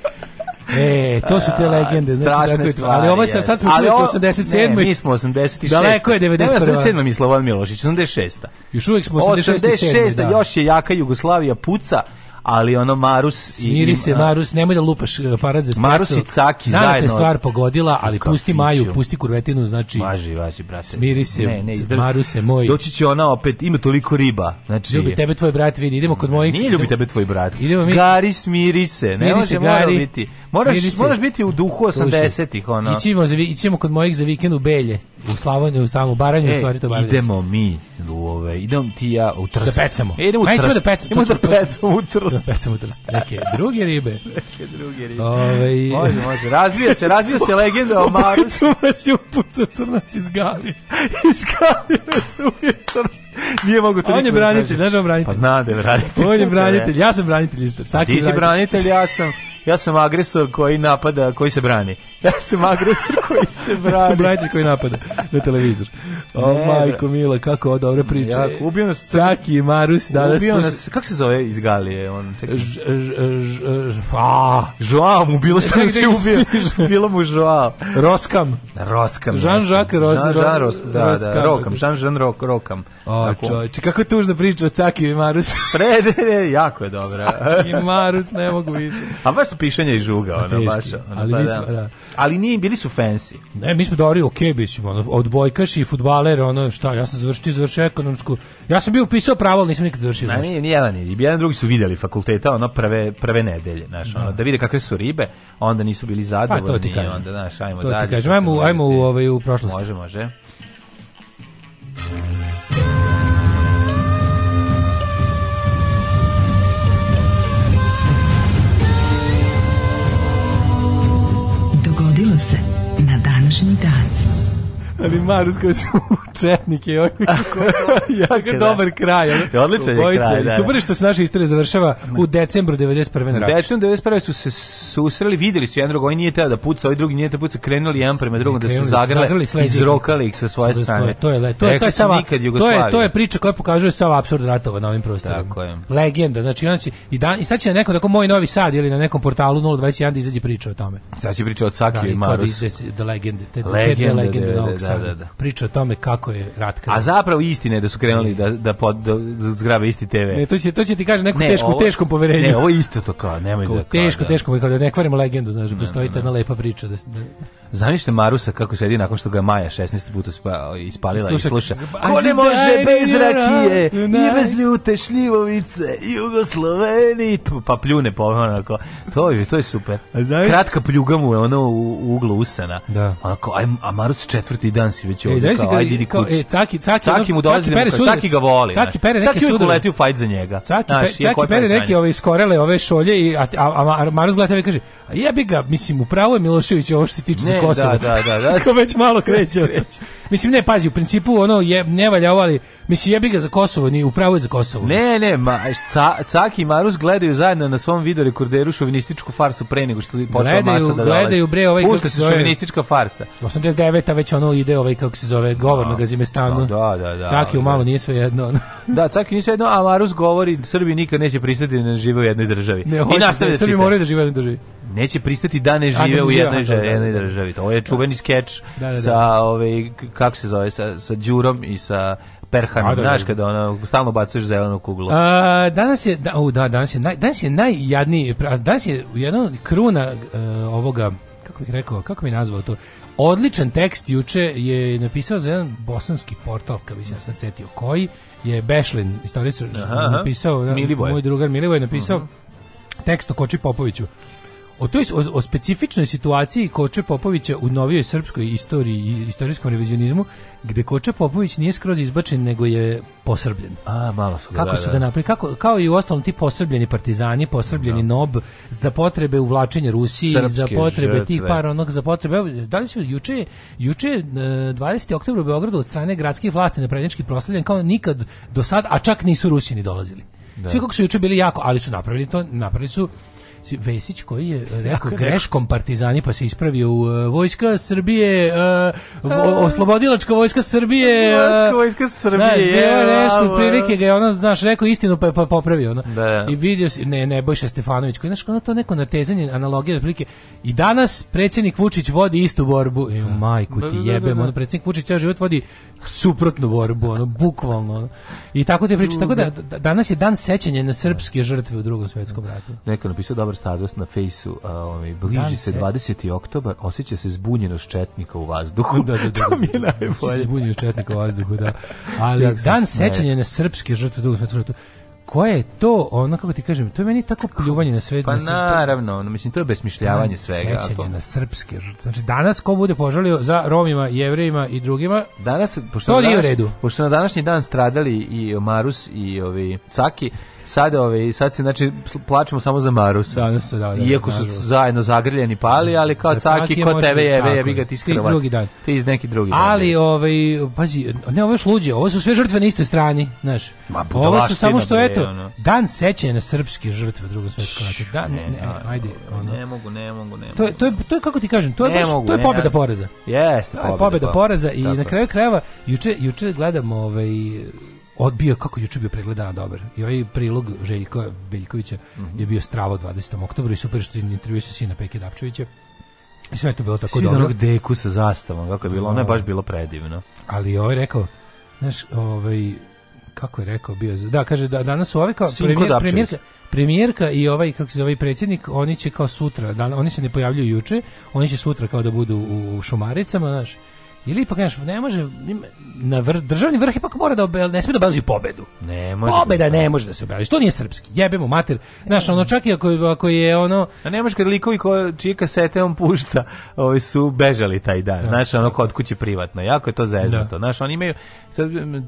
E, to su te legende, znači strašne dakle, stvari. Ali ovo sad, sad smo šli 87. Ne, mi smo 86. Daleko je 91. Ne, 87. mi Slobodan Milošić, 86. Još uvijek smo 86. 86. Da. Još je jaka Jugoslavija puca ali ono Marus i Smiri se Marus, nemoj da lupaš e, parad za Marus i Caki da zajedno. Znate stvar pogodila, ali Kapiću. pusti Maju, pusti kurvetinu, znači Važi, važi, brate. Smiri se, ne, ne, izdrži. Maruse moj. Doći će ona opet, ima toliko riba. Znači Ljubi tebe tvoj brat, vidi, idemo kod mojih. Nije ljubi tebe tvoj brat. Idemo mi. Gari smiri se, smiri ne može gari, biti. Moraš, moraš biti u duhu 80-ih ono. Ićemo za ićemo kod mojih za vikend u Belje, u Slavoniju, tamo u Baranju, e, u stvari to Baranju. Idemo mi, u ove, idemo ti ja u Trs. Da pecamo. E, idemo u Trs. Da pecamo. Idemo da pecamo u Trs. Trst. Da Recimo Trst. Neke druge ribe. Neke druge ribe. Ove, ovaj, može, može. Razvija se, razvija se legenda o Maru. Kad se upucao crnac iz Gali. iz Gali me se ubije crnac. Nije mogu to On je da branitelj, znaš on branitelj. Pa zna da je branitelj. On je branitelj, ja sam branitelj isto. Caki Ti si branitelj, ja sam... Ja sam agresor koji napada, koji se brani. Ja sam agresor koji se brani. ja sam branitelj koji napada na televizor. O, ne, majko mila, kako ovo dobra priča. Ja, ubio nas... Caki i Marus da Ubio nas... Kako se zove iz Galije? On, tek... ž, ž, ž, ž, a, Joao mu bilo što da se ubio. bilo mu Joao. Roskam. Roskam. Jean-Jacques Roskam. Jean-Jacques Roskam. Da, da, Rokam. Jean-Jean Rok, Rokam. O, čovječe, kako je tužna priča o Caki i Marus. Pre, jako je dobra. Caki i Marus, ne mogu više. A baš su pišanja i žuga, ono, teški, baš. Ono, ali, pa, smo, da. da. ali nije, bili su fancy. Ne, mi smo dobri, ok, bili smo, ono, odbojkaši i futbaler, ono, šta, ja sam završio, završio ekonomsku, ja sam bio upisao pravo, ali nisam nikad završio. Na, nije, nije, nije, jedan drugi su videli fakulteta, ono, prve, prve nedelje, znaš, ono, da, da vide kakve su ribe, onda nisu bili zadovoljni, pa, to ti kažem. onda, znaš, ajmo to dalje. To ti kažem, ajmo, ajmo u, ovaj, u prošlost. Može, može. virginidade. Ali Marus koji su četnike, oj, da. jako da. dobar kraj. Odličan je kraj, da, da. Super što se naša istorija završava u decembru 91. na Decembru 91. su se susreli, videli su jedan drugog, ovaj nije teo da puca, ovaj drugi nije teo da puca, krenuli jedan prema drugom da se zagrle, izrokali ih sa svoje strane. To je, to je, to je, to je, sama, to je, to je priča koja pokazuje sav absurd ratova na ovim prostorima. Tako je. Legenda, znači, znači i, dan, i sad će na nekom, tako moj novi sad ili na nekom portalu 021 da izađe priča o tome. Sad će priča o Cakiju da, i Marusu. Da, legende, te, legende, te legende, da, da, sada, da, da. priča o tome kako je rat krenuo. A zapravo istine da su krenuli da, da, pod, da zgrabe isti TV. Ne, to, će, to će ti kaže neku ne, teško, ovo, teškom poverenju. Ne, ovo isto to kao, nemoj to, da Teško, da. teško, da ne kvarimo legendu, znaš, da postoji ta jedna lepa priča. Da, da. Zamišljate Marusa kako sedi nakon što ga Maja 16 puta spa, ispalila Slušak, i sluša. Ko ne može bez rakije i bez ljute šljivovice Jugosloveni, pa pljune po onako. To je, to je super. Kratka pljuga mu je ono u, uglu usana. Da. Onako, a Marus četvrti da dan si već e, ovdje. E, kao, ajde idi kući. E, caki, caki, caki mu dolazi caki, pere caki ga voli. Caki pere neke caki sudove. Caki u fight za njega. Caki, znaš, pe, caki pere neke ove iskorele, ove šolje, i, a, a, a Maros gleda tebe kaže, a jebi ga, mislim, upravo je Milošević ovo što se tiče ne, za Kosovo. Da, da, da. da. Što već malo kreće. kreće. Mislim, ne, pazi, u principu, ono, je, ne valja ovo, mislim, jebi ga za Kosovo, ni upravo je za Kosovo. Ne, ne, ma, ca, Caki i Marus gledaju zajedno na svom video rekorderu šovinističku farsu pre nego što počela gledaju, masa da dolazi. Gledaju, bre, ovaj, Pušta kako se zove, šovinistička farsa. 89-a već ono ide, ovaj, kako se zove, govor na da, Gazimestanu. Da, da, da. da Caki da. malo nije sve jedno. da, Caki nije sve jedno, a Marus govori, Srbi nikad neće pristati da ne žive u jednoj državi. Ne, hoće, I nastavlja da, da Srbi moraju da žive u jednoj državi neće pristati da ne da žive u da, jednoj, da, da, jednoj državi. To je da. čuveni skeč sa, ovaj, kako se zove, sa, sa Đurom i sa Perhan, znaš kada ona stalno bacuješ zelenu kuglu. A, danas je da, u, da danas je naj, danas je najjadniji danas je jedan od kruna uh, ovoga kako bih rekao, kako mi nazvao to? Odličan tekst juče je napisao za jedan bosanski portal, kako bi se ja sad setio koji, je Bešlin, istoričar, napisao, aha. Milivoj. moj drugar Milivoj je napisao uh mhm. -huh. tekst o Koči Popoviću o toj o, o, specifičnoj situaciji Koče Popovića u novijoj srpskoj istoriji i istorijskom revizionizmu gdje Koče Popović nije skroz izbačen nego je posrbljen. A malo su kako da, su da, da. kako kao i u ostalom ti posrbljeni partizani, posrbljeni no. Da. nob za potrebe uvlačenja Rusije, Srpske za potrebe žrtve. tih par onog za potrebe. Da li su juče juče 20. E, oktober u Beogradu od strane gradskih vlasti na prednjački proslavljen kao nikad do sad, a čak nisu Rusini dolazili. Da. Svi kako su juče bili jako, ali su napravili to, napravili su Vesić koji je e, rekao greškom partizani pa se ispravio u e, vojska Srbije uh, oslobodilačka vojska Srbije uh, vojska Srbije znaš, bio nešto prilike ga je ono znaš rekao istinu pa je popravio ono. Da, da. i vidio si, ne ne Bojša Stefanović koji znaš ono to neko natezanje analogije prilike i danas predsjednik Vučić vodi istu borbu i da. majku ti da, jebem on predsjednik Vučić ceo život vodi suprotnu borbu, ono, bukvalno. I tako te priče, tako da, da danas je dan sećanja na srpske da. žrtve u drugom svetskom ratu. Neka napisao dobar status na fejsu, um, bliži dan se 20. oktobar, osjeća se zbunjenost četnika u vazduhu. Da, da, da. da to mi je najbolje. Zbunjenost četnika u vazduhu, da. Ali dan sećanja na srpske žrtve u drugom svjetskom ratu koje je to, ono kako ti kažem, to je meni tako pljuvanje na sve. Pa na naravno, ono, mislim, to je besmišljavanje pa, svega. Sećanje na srpske žrtve. Znači, danas ko bude požalio za Romima, Jevrejima i drugima, danas, pošto to na današnji, redu. Pošto na današnji dan stradali i Marus i ovi Caki, sad, ove, sad se, znači, plačemo samo za Marus. Da, da, da, da, da, Iako su zajedno zagrljeni pali, ali kao caki, ko tebe jeve, jevi ga ti iskrovat. drugi dan. Ti iz neki drugi ali, dan. Ali, ovaj, pazi, ne, ovo je šluđe, ovo su sve žrtve na istoj strani, znaš. Ma, ovo su samo što, bre, eto, ono. dan sećanja na srpske žrtve drugog svetskog rata. Da, ne, ne, ajde. Ono. Ne mogu, ne mogu, ne mogu. To, je, to, je, to je, kako ti kažem, to je, baš, mogu, to je pobeda poreza. Jeste, pobeda. pobjeda poreza. I na kraju krajeva, juče, juče gledamo, ovaj, odbio kako juče bio pregled dobar. I ovaj prilog Željko Beljkovića mm -hmm. je bio strava 20. oktobra i super što je intervju sa sina Peke Dapčevića. I sve je to bilo tako Svi dobro. Svi onog deku sa zastavom, kako je bilo, ono je da. baš bilo predivno. Ali ovaj rekao, znaš, ovaj, kako je rekao bio da kaže da danas su ovi kao premijer, premijerka, premijerka i ovaj kako se zove ovaj predsjednik oni će kao sutra dan, oni se ne pojavljuju juče oni će sutra kao da budu u šumaricama znaš Ili ipak, znaš, ne može, na vr, državni vrh ipak mora da obel, ne smije da obeleži pobedu. Ne može. Pobeda ne može da se obeleži. To nije srpski. jebemo mater. Znaš, ono čak i ako, ako je ono... A ne može kad likovi ko, čije kasete on pušta, ovi su bežali taj dan. Da. Znaš, ono kod kuće privatno. Jako je to zeznuto. Da. Znaš, oni imaju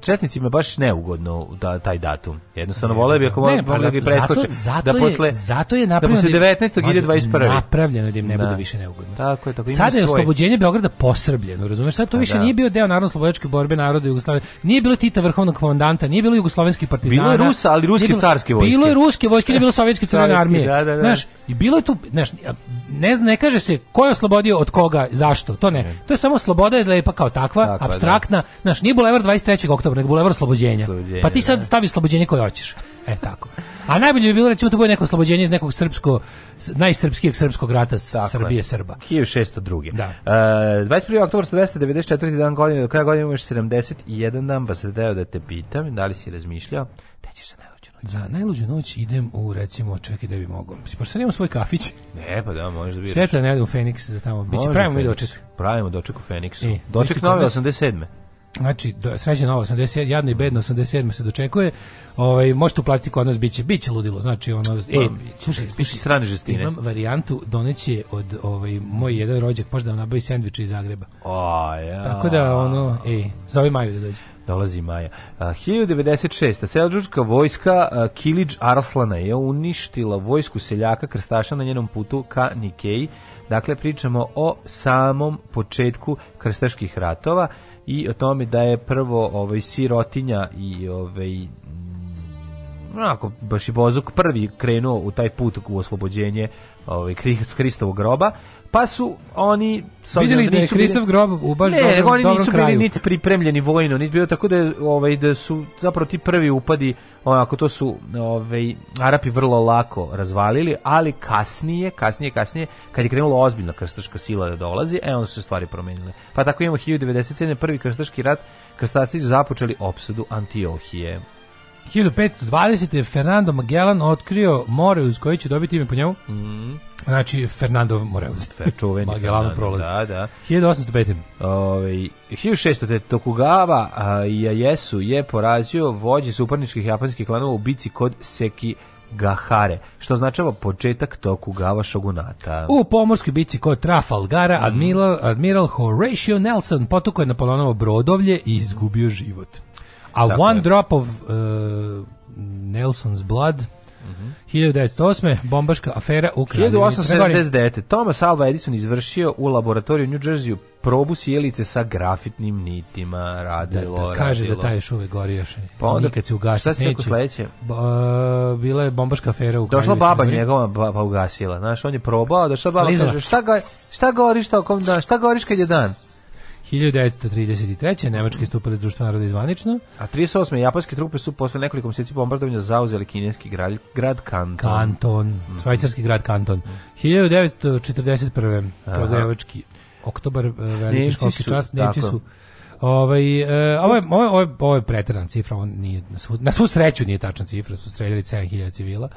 četnicima baš neugodno da taj datum. Jednostavno vole bi da. ako mogu pa da preskoče zato da posle je, zato je da napravljeno da posle 19. ide 21. Da, napravljeno da im ne da. bude više neugodno. Tako je, tako ima Sada je oslobođenje Beograda posrbljeno, razumeš? Sad to više da. nije bio deo narodno slobodačke borbe naroda Jugoslavije. Nije bilo Tita vrhovnog komandanta, nije bilo jugoslovenskih partizana. Bilo je Rusa, ali ruske bilo, carske vojske. Bilo je ruske vojske, nije bilo sovjetske crvene armije. Da, da, da. Znaš, i bilo je tu, znaš, ne, ne kaže se ko je oslobodio od koga, zašto, to ne. To je samo sloboda je lepa kao takva, apstraktna. Znaš, nije Bulevar 23. oktobra, nego Bulevar Slobođenja. Pa ti sad da. stavi Slobođenje koje hoćeš. E tako. A najbolje bi bilo recimo da bude neko oslobođenje iz nekog srpsko najsrpskijeg srpskog rata sa Srbije Srba. 1602. Da. Uh, e, 21. oktobar 194. dan godine, do kraja godine imaš 71 dan, pa se deo da te pitam, da li si razmišljao, te ćeš za najluđu noć. Za najluđu noć idem u recimo, čekaj da bi mogao. Pošto sam imam svoj kafić. Ne, pa da, možda bi. Sveta ne u Feniks da tamo biće. Pravimo mi doček. Pravimo doček u Feniksu. E, doček nove 87. Znači, do, sreće novo, 87, jadno i bedno, 87 se dočekuje. Ovaj, možete uplatiti kod nas, biće, biće ludilo. Znači, ono, e, pa, slušaj, piši strane žestine. Imam varijantu, doneće od ovaj, moj jedan rođak, možda da vam nabavi sandviče iz Zagreba. O, ja. Tako da, ono, ej, zove Maju da dođe dolazi Maja. Uh, 1096. Selđučka vojska uh, Kilić Arslana je uništila vojsku seljaka krstaša na njenom putu ka Nikeji. Dakle, pričamo o samom početku krstaških ratova i o tome da je prvo ovaj sirotinja i ovaj mm, onako baš i Bozuk prvi krenuo u taj put u oslobođenje ovaj Hristovog groba pa su oni s vidjeli da, da je Kristof Grob u baš ne, dobrom, oni nisu kraju. bili niti pripremljeni vojno, niti bilo tako da ovaj da su zapravo ti prvi upadi onako ovaj, to su ovaj Arapi vrlo lako razvalili, ali kasnije, kasnije, kasnije kad je krenula ozbiljna krstaška sila da dolazi, e onda su se stvari promijenile. Pa tako imamo 1097 prvi krstaški rat, krstaši su započeli opsadu Antiohije. 1520. Fernando Magellan otkrio more uz koje će dobiti ime po njemu. Mm. Znači, Fernando Moreuz. Čuveni Magellan prolaz. Da, da. 1805. Ove, 1600. Tokugawa Ieyasu je porazio vođe suparničkih japanskih klanova u bici kod Seki Gahare, što označava početak Tokugawa šogunata. U pomorskoj bici kod Trafalgara mm. admiral, admiral Horatio Nelson potukao je na ponovo brodovlje i izgubio život. A Tako One Drop of uh, Nelson's Blood, 1908. bombaška afera u Kraljevini 1879. Thomas Alva Edison izvršio u laboratoriju New Jerseyu probu sjelice sa grafitnim nitima. Da, radilo, da, da kaže radilo. da taj još uvek gori još. Pa onda, Nikad se ugasiti neće. Šta si sledeće? Uh, bila je bombaška afera u Kraljevini. Došla baba njegova pa, ugasila. Znaš, on je probao, došla baba Lizala. kaže šta, ga, šta goriš tokom dana? Šta goriš kad je dan? 1933. Nemački je stupila iz društva naroda izvanično. A 38. japanske trupe su posle nekoliko mjeseci bombardovanja zauzeli kineski grad, grad Kanton. Kanton, mm. švajcarski grad Kanton. 1941. Kragujevački oktobar, e, veliki Nemci školski su, čas, Nemci tako. su Ovaj e, ovo je ovo je, cifra, on nije na svu, na svu sreću nije tačna cifra, su streljali 7000 civila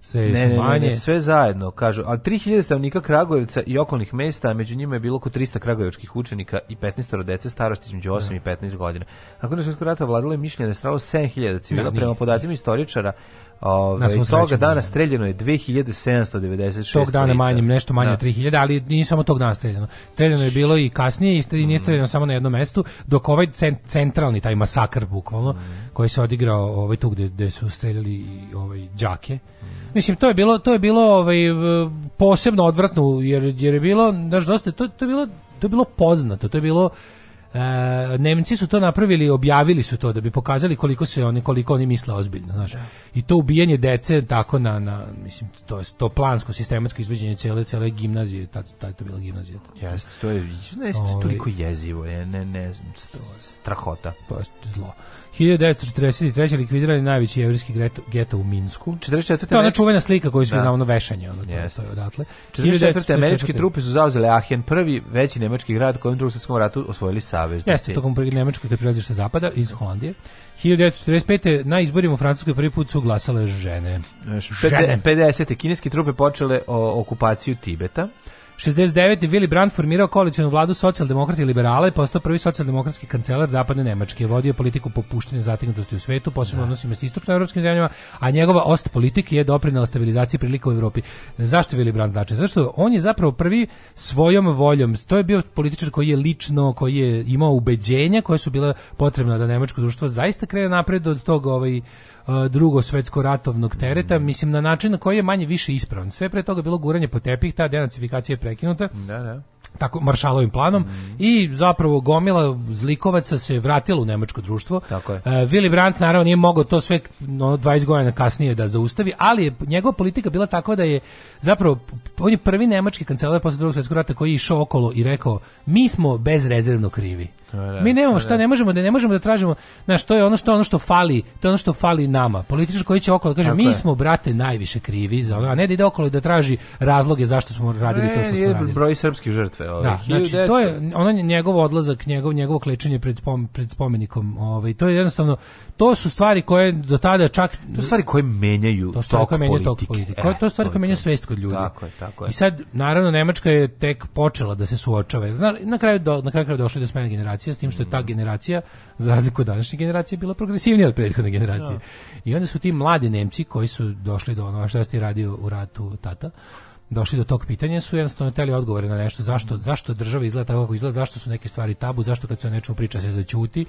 sve ne, ne, manje. Ne, sve zajedno, kažu. Ali 3000 stavnika Kragujevca i okolnih mesta, među njima je bilo oko 300 kragujevačkih učenika i 15 dece starosti između 8 da. i 15 godina. Nakon Svjetskog rata vladalo je mišljenje da je stralo 7000 civila. Da, Prema podacima istoričara, Ove, ovaj, na toga dana da. streljeno je 2796. Tog dana manje, nešto manje da. od 3000, ali nije samo tog dana streljeno. Streljeno je bilo i kasnije i nije mm. streljeno mm. samo na jednom mestu, dok ovaj centralni, taj masakr bukvalno, mm. koji se odigrao ovaj, tu gde, gde su streljali ovaj, džake. Mm. Mislim, to je bilo, to je bilo ovaj, posebno odvratno, jer, jer je bilo, znaš, dosta, to, to, je bilo, to je bilo poznato, to je bilo E, Nemci su to napravili, objavili su to da bi pokazali koliko se oni koliko oni misle ozbiljno, znaš. Da. I to ubijanje dece tako na, na mislim to je to plansko sistematsko izvođenje cele cele gimnazije, ta ta to bila gimnazija. Jeste, to je ne, ovaj. toliko jezivo, je, ne ne znam, strahota, pa zlo. 1943. likvidirali najveći jevrijski geto u Minsku. 44. To je ona čuvena slika koju svi da. znamo, vešanje, ono, to, yes. to je odatle. 44. 44. američke trupe su zauzele Aachen, prvi veći nemački grad kojem u drugom svjetskom ratu osvojili Savez. Jeste, tokom nemačkoj kad prilaziš sa zapada iz Holandije. 1945. na izborima u Francuskoj prvi put su glasale žene. žene. 50. Kineske trupe počele okupaciju Tibeta. 69. Willy Brandt formirao koalicijnu vladu socijaldemokrati i liberala i postao prvi socijaldemokratski kancelar zapadne Nemačke. Vodio politiku popuštene zatignutosti u svetu, posebno da. odnosima s evropskim zemljama, a njegova ost politika je doprinela stabilizaciji prilika u Evropi. Zašto Willy Brandt znači? Zašto on je zapravo prvi svojom voljom, to je bio političar koji je lično, koji je imao ubeđenja koje su bila potrebna da nemačko društvo zaista krene napred od tog ovaj drugo svetsko ratovnog tereta, mm. mislim na način na koji je manje više ispravan. Sve pre toga bilo guranje po tepih, ta denacifikacija je prekinuta. Da, da tako maršalovim planom mm. i zapravo gomila zlikovaca se vratila u nemačko društvo. Tako je. E, Willy Brandt naravno nije mogao to sve no, 20 godina kasnije da zaustavi, ali je njegova politika bila takva da je zapravo on je prvi nemački kancelar posle drugog svjetskog rata koji je išao okolo i rekao mi smo bezrezervno krivi. Da, mi nemamo šta, da. ne možemo da ne možemo da tražimo, znaš, to je ono što ono što fali, to je ono što fali nama. Političar koji će okolo da kaže mi je. smo brate najviše krivi za ono, a ne da ide okolo i da traži razloge zašto smo radili ne, to što smo e, radili. Broj srpskih žrtava katastrofe. Ovaj, da, znači, to je ono njegov odlazak, njegov, njegovo klečenje pred, spom, pred spomenikom. Ovaj, to je jednostavno, to su stvari koje do tada čak... To su stvari koje menjaju to stvari koje menjaju politike. Tok politike. E, to su stvari koje, menjaju svest kod ljudi. Tako je, tako je. I sad, naravno, Nemačka je tek počela da se suočava. Zna, na kraju, do, na kraju, kraju došli do smene generacija, s tim što je ta mm. generacija, za razliku od današnje generacije, bila progresivnija od prethodne generacije. No. Da. I onda su ti mladi Nemci koji su došli do ono šta si radio u ratu tata, došli do tog pitanja su jednostavno teli odgovore na nešto zašto zašto država izgleda tako kako izgleda zašto su neke stvari tabu zašto kad se o nečemu priča se zaćuti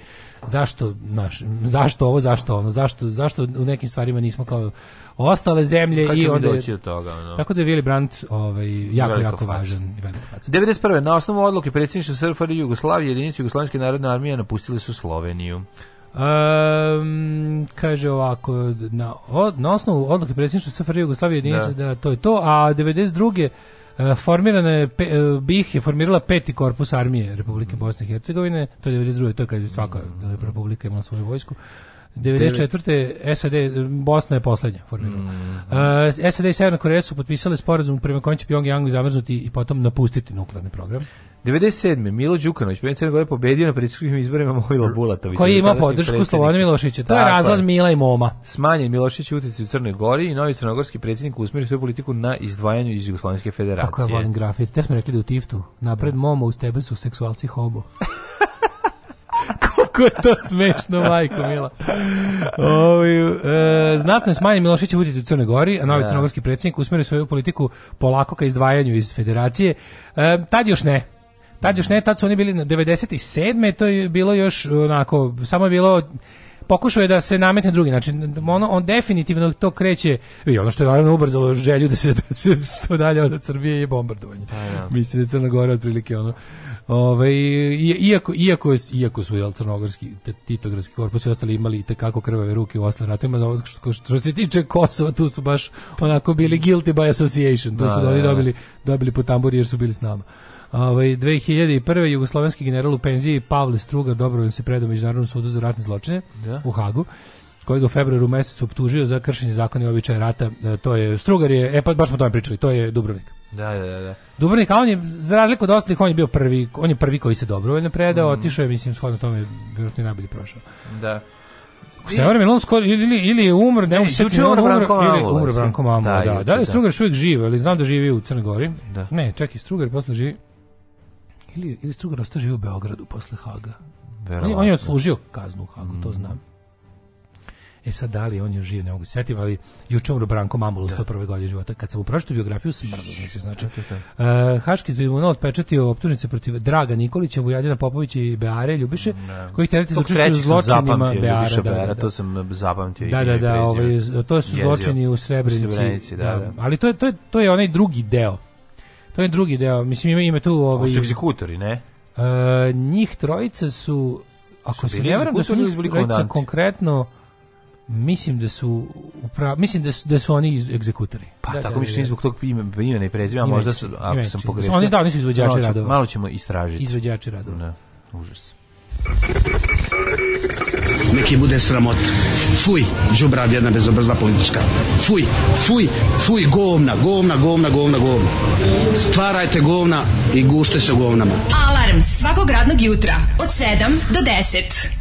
zašto naš zašto ovo zašto ono zašto zašto u nekim stvarima nismo kao ostale zemlje Kako i onda doći do toga no. Tako da je Willy Brandt ovaj jako veliko jako fac. važan fac. 91. na osnovu odluke predsedništva SFRJ Jugoslavije jedinice jugoslovenske narodne armije napustili su Sloveniju. Um, kaže ovako na, od, na osnovu odluke predsjedništva SFR Jugoslavije jedinice da. da. to je to a 92. Uh, formirana je pe, e, BiH je formirala peti korpus armije Republike mm. Bosne i Hercegovine to je 92. to je kad je svaka mm. republika imala svoju vojsku 94. SAD, Bosna je poslednja formirala. Mm. Uh, SAD i Severna Koreja su potpisali sporazum prema kojem će Pyongyang zamrznuti i potom napustiti nuklearni program. 97. Milo Đukanović, predsjednik Crne Gore, pobedio na predsjedničkim izborima Mojla Bulatovića. Koji ima podršku Slovana Milošića. To je razlaz Mila i Moma. Smanjen Milošić utjeci u Crnoj Gori i novi crnogorski predsjednik usmjerio svoju politiku na izdvajanju iz Jugoslovenske federacije. Kako je volim grafit. Te smo rekli da u Tiftu. Napred Moma, uz tebe su seksualci hobo. Kako je to smešno, majko mila. Ovi, e, znatno je smanjen Milošić buditi u Crnoj Gori, a novi da. crnogorski predsjednik usmjerio svoju politiku polako ka izdvajanju iz federacije. E, tad još ne. Tad još ne, tad su oni bili na 97. To je bilo još onako, samo je bilo pokušao je da se nametne drugi način. Ono, on definitivno to kreće i ono što je naravno ubrzalo želju da se, da se to dalje od Srbije je bombardovanje. ja. Mislim da je Crna Gora otprilike ono Ove, ovaj, iako, iako, iako su jel, crnogorski, titogradski korpus i ostali imali i tekako krvave ruke u osnovnim ratima, da što, što, se tiče Kosova, tu su baš onako bili guilty by association, tu da, su da, oni da. dobili, dobili po tamburi jer su bili s nama. Ovaj 2001. jugoslovenski general u penziji Pavle Struga dobrovoljno se predao međunarodnom sudu za ratne zločine da. u Hagu koji ga u februaru mesecu optužio za kršenje zakona i običaja rata. E, to je Strugar je, e pa baš smo o tome pričali, to je Dubrovnik. Da, da, da, da. Dubrovnik, a on je, za razliku od ostalih, on je bio prvi, on je prvi koji se dobrovoljno predao, mm. otišao je, mislim, shodno tome je vjerojatno i najbolje prošao. Da. Šta je on skoro ili ili je umro, ne, ne umro, umro Branko Mamo. Ili umro Branko Mamo, da. Da, da li da. Strugar uvijek živ, ali znam da živi u Crnoj Gori. Da. Ne, čekaj, Strugar posle živi. Ili ili Strugar ostaje živi u Beogradu posle Haga. Verovatno. On je, on je odslužio kaznu u Hagu, mm. to znam. E sad, da li on još živ, ne mogu se setim, ali juče umro Branko Mamula u 101. Da. godine života. Kad sam upročito biografiju, smrlo sam se, znači. Uh, Haški tribunal pečatio optužnice protiv Draga Nikolića, Vujadina Popovića i Beare Ljubiše, mm, ne. kojih tereti za učešće u zločinima Beare. Da, da, da, to sam zapamtio. Da, da, da, ovaj, to su zločini u Srebrenici. Da, da, da. Ali to je, to, je, to je onaj drugi deo. To je drugi deo. Mislim, ima, ima tu... Ovaj, su egzekutori, ne? Uh, njih trojica su... Ako se ne varam da su njih trojica konkretno Mislim da su upra... mislim da su, da su oni iz egzekutori. Pa da, tako mi da, se da, zbog da. tog imena, imena i prezima, možda su ako imeči. sam pogrešio. Oni da, nisu izvođači malo ćemo, radova. Malo ćemo istražiti. Izvođači radova. Da. Užas. Neki bude sramot. Fuj, džubrad jedna bezobrzna politička. Fuj, fuj, fuj, govna, govna, govna, govna, govna. Stvarajte govna i gušte se govnama. Alarm svakog radnog jutra od 7 do 10.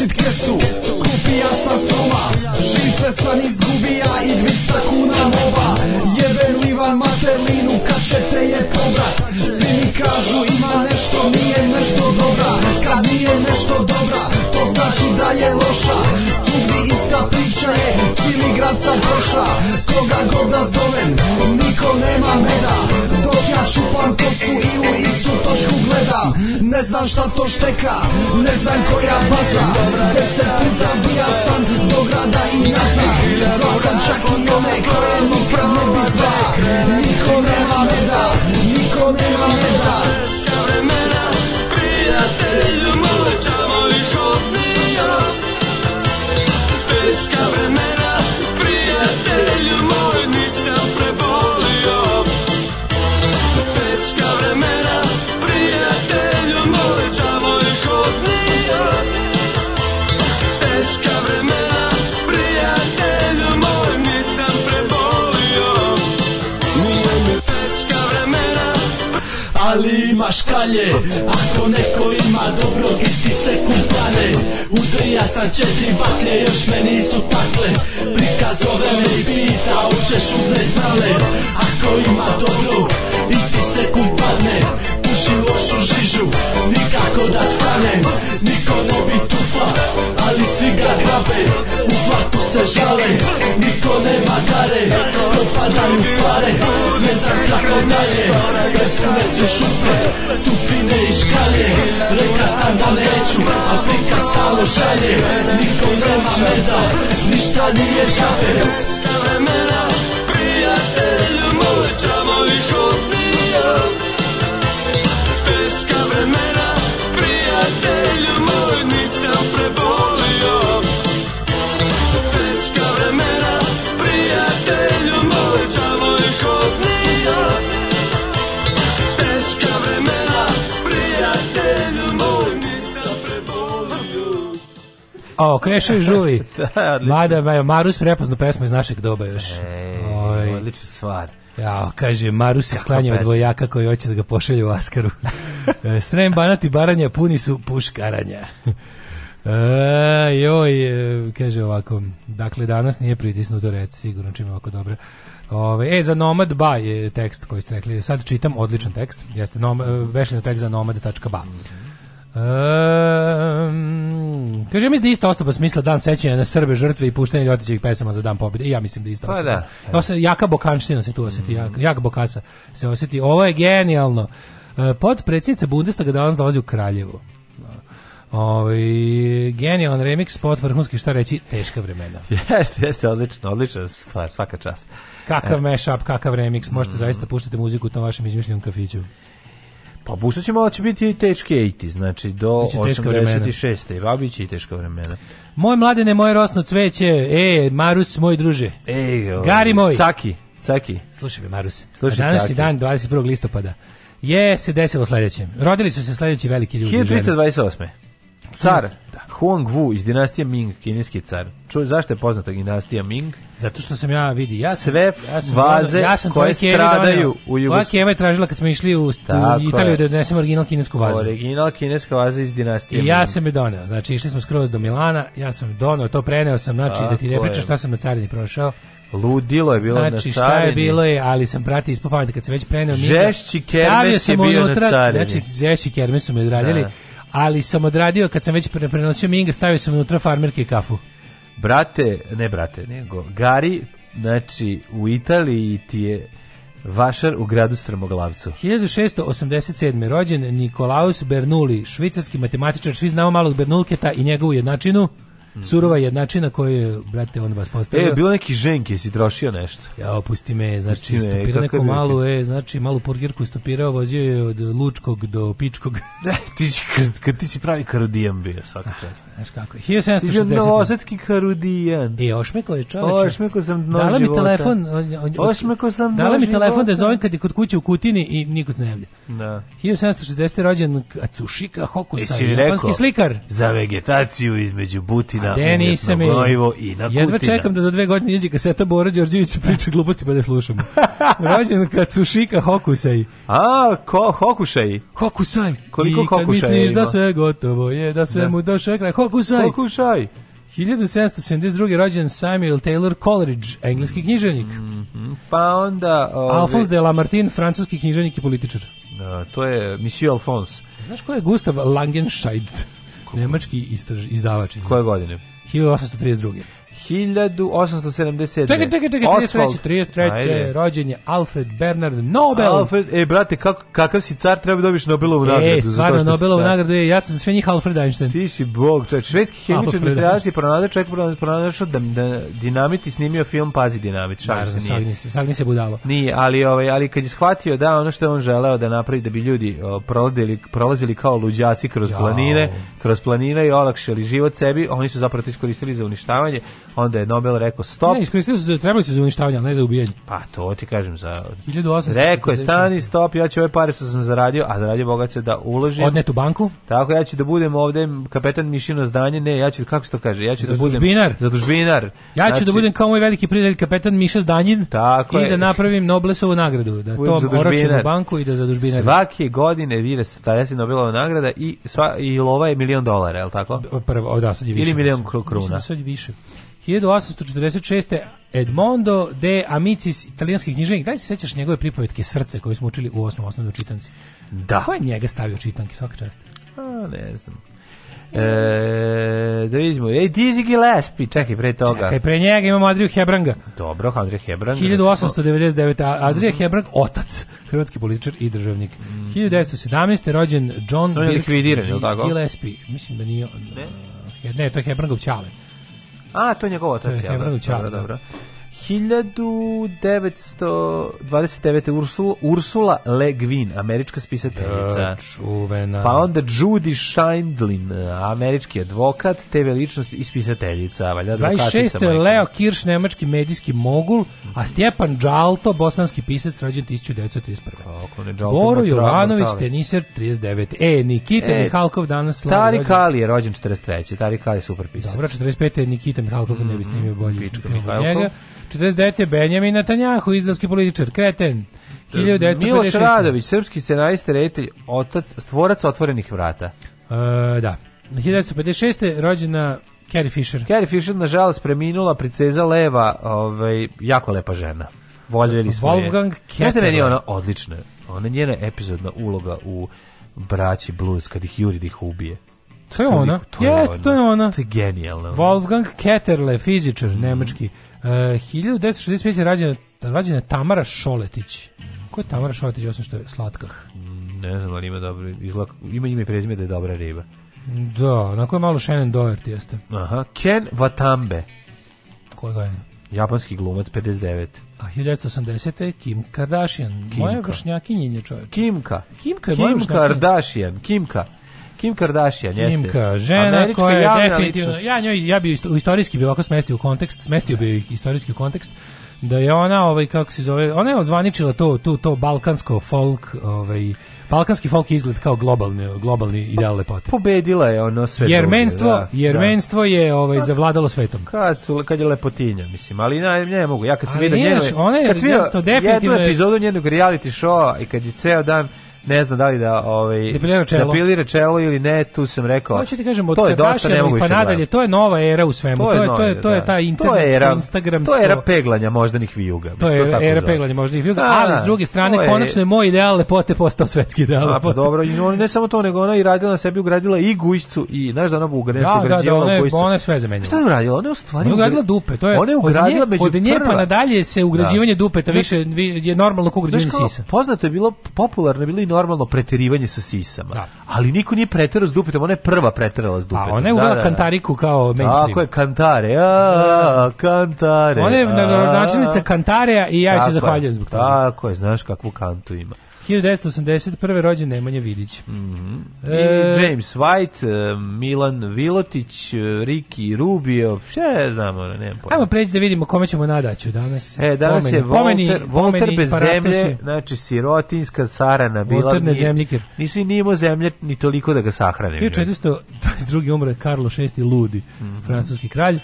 rešit kesu Skupija sa soma Živce sam izgubija i 200 kuna nova Jeben livan materlinu kad će te je povrat Svi mi kažu ima nešto nije nešto dobra Kad nije nešto dobra to znači da je loša Svugdje ista priča je cijeli grad sa koša Koga god da zovem niko nema meda dok ja čupam kosu i u istu točku gledam Ne znam šta to šteka, ne znam koja baza Deset puta bija sam do grada i nazad Zvao sam čak i one koje nikad ne bi zva Niko nema manje Ako neko ima dobro isti se kupane Udrija sam četiri baklje još me nisu pakle Prikazove me i pita učeš uzet male Ako ima dobrog isti se kupane Puši lošu žižu nikako da stane Niko ne bi tupa ali svi ga grabe U blatu se žale, niko nema dare Propadaju pare, ne znam kako dalje Prepune se šufe, tupine i škalje Reka sam da neću, Afrika stalo šalje Niko nema meda, ništa nije džabe Stare mene O, Krešo i Žuvi. da, Mada, Marus prepozno pesmu iz našeg doba još. Ej, odlična stvar. Ja, kaže, Marus je sklanjao dvojaka koji hoće da ga pošalje u Askaru. E, Srem banati baranja, puni su puškaranja. E, joj, e, kaže ovako, dakle, danas nije pritisnuto reci, sigurno čim je ovako dobro. Ove, e, za Nomad ba je tekst koji ste rekli. Sad čitam odličan tekst. Jeste nom, e, vešljeno tekst za nomad.ba. Mm Um, kaže, ja mislim da ista osoba smisla dan sećanja na Srbe žrtve i puštenje Ljotićevih pesama za dan pobjede. I ja mislim da isto pa osoba. Da, pa da. Osa, jaka bokanština se tu osjeti, mm. jak, jak bokasa se osjeti. Ovo je genijalno. E, Podpredsjednica Bundestaga danas dolazi u Kraljevu. Ovaj genijalan remix spot vrhunski šta reći teška vremena. Jeste, jeste odlično, odlična stvar, svaka čast. Kakav e. mashup, kakav remix, možete mm. zaista puštati muziku u tom vašem izmišljenom kafiću. Pa pušta ćemo, će biti teški 80, znači do 86. Babići i teška vremena. Moj mladene, moje rosno cveće, e, Marus, moj druže. E, Gari moj. Caki, caki. Slušaj me, Marus. Slušaj, Na je dan, 21. listopada, je se desilo sledeće. Rodili su se sledeći veliki ljudi. 1328. Car. Da. Huang Wu iz dinastije Ming, kineski car. Čuj, zašto je poznata dinastija Ming? Zato što sam ja vidi, ja sam, sve ja sam vaze ja sam koje stradaju u Jugoslaviji. Tvoja keva je tražila kad smo išli u, u Italiju je. da donesem original kinesku vazu. Original kineska vaza iz dinastije I Ming. ja sam je doneo, znači išli smo skroz do Milana, ja sam doneo, to preneo sam, znači Tako da ti ne pričam šta sam na carini prošao. Ludilo je bilo znači, na carini. Znači šta je bilo je, ali sam pratio ispod pameti kad sam već preneo. Žešći kermes je bio unutra, na carini. Znači žešći kermes su me odradili. Da ali sam odradio, kad sam već prenosio Minga, stavio sam unutra farmerke i kafu. Brate, ne brate, nego Gari, znači u Italiji ti je Vašar u gradu Strmoglavcu. 1687. rođen Nikolaus Bernoulli, švicarski matematičar, svi znamo malog Bernulketa i njegovu jednačinu. Mhm. surova jednačina koju, brate, on vas postavio. E, bilo neki ženke, si trošio nešto. Ja, opusti me, znači, stopirao neku malu, e, znači, malu purgirku stopirao, vozio je od Lučkog do Pičkog. Ne, ti si, kad, ti si pravi karudijan bio, svaka ah, čast. Znaš kako, 1760. Ti si novosadski karudijan. E, ošmeko je čoveče. Ošmeko sam dno dala života. mi telefon, ošmeko sam dala mi telefon da zovem kad je kod kuće u Kutini i niko se ne javlja. Da. 1760. rođen Atsushika Hokusai, japanski slikar. Za vegetaciju između Butina na da, Denisa umjetno gnojivo i na kutina. Jedva čekam da za dve godine iđe kaseta Bora Đorđević priča gluposti pa da slušamo. Rođen kad su šika Hokusaj. A, ko, Hokusaj? Hokusaj. Koliko I kad misliš da sve gotovo je, da sve da. mu došao kraj. Hokusaj. Hokusaj. 1772. rođen Samuel Taylor Coleridge, engleski književnik. Mm -hmm. Pa onda... Ove... Ovaj Alphonse de Lamartine, francuski književnik i političar. No, da, to je Monsieur Alphonse. Znaš ko je Gustav Langenscheid? Nemački istraž, izdavač. Koje godine? 1832. 1877. Čekaj, čekaj, čekaj, 33. rođenje Alfred Bernard Nobel. Alfred, e, brate, kako, kakav si car, treba da dobiš Nobelovu e, nagradu. E, stvarno, Nobelovu nagradu je, ja sam za sve njih Alfred Einstein. Ti si bog, čovječ. Švedski hemičar industrijalci je pronadao čovjek pronašao da, da dinamit i snimio film Pazi dinamit. Šalim se, sagni se, sagni se budalo. Nije, ali, ovaj, ali kad je shvatio da ono što on želeo da napravi, da bi ljudi o, prolazili, prolazili kao luđaci kroz Jao. planine, kroz planine i olakšali život sebi, oni su zapravo to iskoristili za uništavanje onda je Nobel rekao stop. Ne, iskoristili su se, trebali su za uništavanje, ne za ubijanje. Pa to ti kažem za 1800. Rekao je stani stop, ja ću ove pare što sam zaradio, a zaradio bogat da uložim. Odnet u banku? Tako ja ću da budem ovde kapetan Mišino zdanje, ne, ja ću kako se to kaže, ja ću da budem zadužbinar. Zadužbinar. Ja ću da znači- budem kao moj veliki prijatelj kapetan Miša Zdanjin Tako i je. da napravim Noblesovu nagradu, da to oročim u banku i da zadužbinar. Svake godine vira se ta se Nobelova nagrada i sva i lova je milion dolara, je l' tako? Prvo, da, sad je više. Ili milion da kruna. Sad je više. 1846. Edmondo de Amicis, italijanski književnik. Da li se sećaš njegove pripovetke Srce koje smo učili u osmom osnovu čitanci? Da. Ko je njega stavio čitanke, svaka čast? A, ne znam. E, da vidimo. Ej, Dizzy Gillespie, čekaj pre toga. Čekaj, pre njega imamo Adriju Hebranga. Dobro, Adrija Hebrang. 1899. Adrija mhm. Hebrang, otac, hrvatski političar i državnik. Mm. 1917. rođen John Birks Gillespie. Mislim da nije... Ne, ne to je Hebrangov ćale. A, to je njegov otac, ja, da? dobro, da. dobro. 1929. Ursula, Ursula Le Guin, američka spisateljica. Čuvena. Pa onda Judy Scheindlin, američki advokat, TV ličnost i spisateljica. Valja, 26. Leo Kirš, nemački medijski mogul, a Stjepan Đalto, bosanski pisac, rođen 1931. Kako ne, Đalto Jovanović, teniser 39. E, Nikita e, Mihalkov danas slavi. Tarik Ali je rođen 43. Tari Kali je super pisac. Dobro, 45. Nikita Mihalkov mm, ne bi snimio bolji film od 49. Benjamin Netanjahu, izraelski političar, kreten. 1956. Miloš Radović, srpski scenarista, reditelj, otac, stvorac otvorenih vrata. E, da. 1956. rođena Carrie Fisher. Carrie Fisher, nažalost, preminula princeza Leva, ovaj, jako lepa žena. Voljeli smo Wolfgang je. Wolfgang da meni ona odlična. Ona njena epizodna uloga u Braći Blues, kad ih juri da ih ubije. To je ona. Jeste, to je ona. To je genijalno. Wolfgang Ketterle, fizičar, mm. nemački. E, uh, 1965 je rađena, rađena Tamara Šoletić. Ko je Tamara Šoletić, osim što je slatkah? Ne znam, ali ima dobro, izlak, ima ime i prezime da je dobra riba. Da, onako je malo Shannon Doherty jeste. Aha, Ken Watambe. Koga je? Japanski glumac 59. A 1980. Kim Kardashian. Kimka. Moja vršnjakinjenje čovjek. Kimka. Kimka je Kim moja Kim Kardashian. Kimka. Kim Kardashian, jeste. Kimka, žena Američka koja je definitivno, ja njoj, ja bi isto, istorijski bi ovako smestio u kontekst, smestio bi istorijski kontekst, da je ona ovaj kako se zove, ona je ozvaničila to to to balkansko folk, ovaj balkanski folk izgled kao globalni globalni ideal lepote. Pobedila je ono sve. Jermenstvo, druge, da, jermenstvo da. je ovaj zavladalo svetom. Kad su kad je lepotinja, mislim, ali ne, ne mogu. Ja kad se vidim njenu, ona je kad vidio definitivno jednu epizodu njenog reality showa i kad je ceo dan ne znam da li da ovaj depilira da čelo. depilira da čelo ili ne, tu sam rekao. Hoćete kažem od Kardashianovih pa nadalje, da. to je nova era u svemu. To je to je to je ta internet Instagram To je era peglanja moždanih vijuga. To je tako era peglanja moždanih vijuga, ali s druge strane konačno je moj ideal lepote postao svetski ideal. pa dobro, i on ne samo to, nego ona i radila na sebi ugradila i gujicu i znaš da ona bu ugrađivala da, da, da, ona, je, ona je sve zamenila. Šta je uradila? Ona je u stvari ugradila dupe, to je. Ona je ugradila među od nje pa nadalje se ugrađivanje dupe ta više je normalno kao ugrađivanje sisa. Poznato je bilo popularno bilo normalno preterivanje sa sisama. Da. Ali niko nije preterao s dupetom, ona je prva preterala s pa, dupetom. A ona je uglavnom da, da, da. kantariku kao mainstream. Tako je, kantare, a, kantare. Ona je načinnica kantareja i ja joj se zahvaljujem zbog toga. Tako je, znaš kakvu kantu ima. 1981. rođen Nemanja Vidić. Mm -hmm. e, James White, e, Milan Vilotić, e, Riki Rubio, sve ja znamo, nemam pojma. Ajmo preći da vidimo kome ćemo nadaću danas. E, danas pomeni, je Volter, Volter bez zemlje, znači sirotinska sarana. Bila, Volter ne zemljikir. Nisi ni imao zemlje ni toliko da ga sahrane. 1422. umre Karlo VI Ludi, mm -hmm. francuski kralj.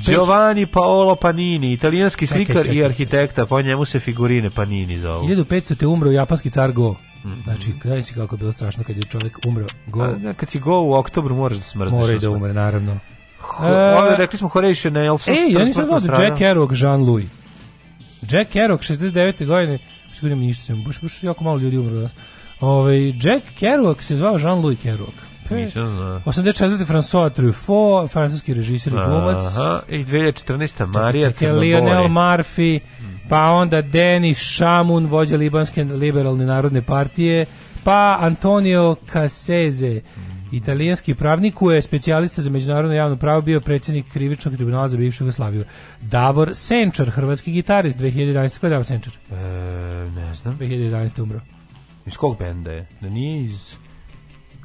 Giovanni Paolo Panini, italijanski slikar čekaj, i arhitekta, po njemu se figurine Panini zovu. 1500. te umro japanski car Go. Mm -hmm. Znači, kada si kako je bilo strašno kad je čovjek umro Go. A, da, kad si Go u oktobru moraš da smrzneš. Mora da umre, naravno. Ho, uh, ovdje e, rekli smo Horatio Nelson. Ej, ja nisam znao da Jack Kerouac, Jean Louis. Jack Kerouac, 69. godine, sigurno mi ništa sam, baš, baš jako malo ljudi umro danas. Ove, ovaj, Jack Kerouac se zvao Jean Louis Kerouac. Nisam znao. 84. François Truffaut, francuski režisir i glumac. Aha, i 2014. Marija Crnobore. Lionel Murphy, pa onda Denis Šamun, vođa Libanske liberalne narodne partije, pa Antonio Cassese, Italijanski pravnik koji je specijalista za međunarodno javno pravo bio predsjednik krivičnog tribunala za bivšu Jugoslaviju. Davor Senčar, hrvatski gitarist 2011. Ko je Davor Senčar? E, ne znam. 2011. umro. Iz kog benda je? Da nije iz...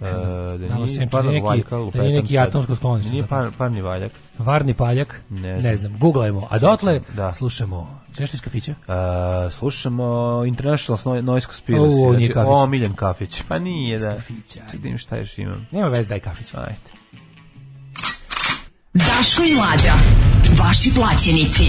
Ne znam, e, da nije, da nije neki, da nije neki atomsko sklonište. Nije par, parni valjak. Varni paljak, ne znam, ne znam. googlajmo. A dotle da. slušamo, nešto iz kafića? E, slušamo International Noise Conspiracy, znači, o, znači kafić. omiljen kafić. Pa nije, da. Čekaj da šta još imam. Nema vez, daj kafić. Ajde. Daško i Mlađa, vaši plaćenici.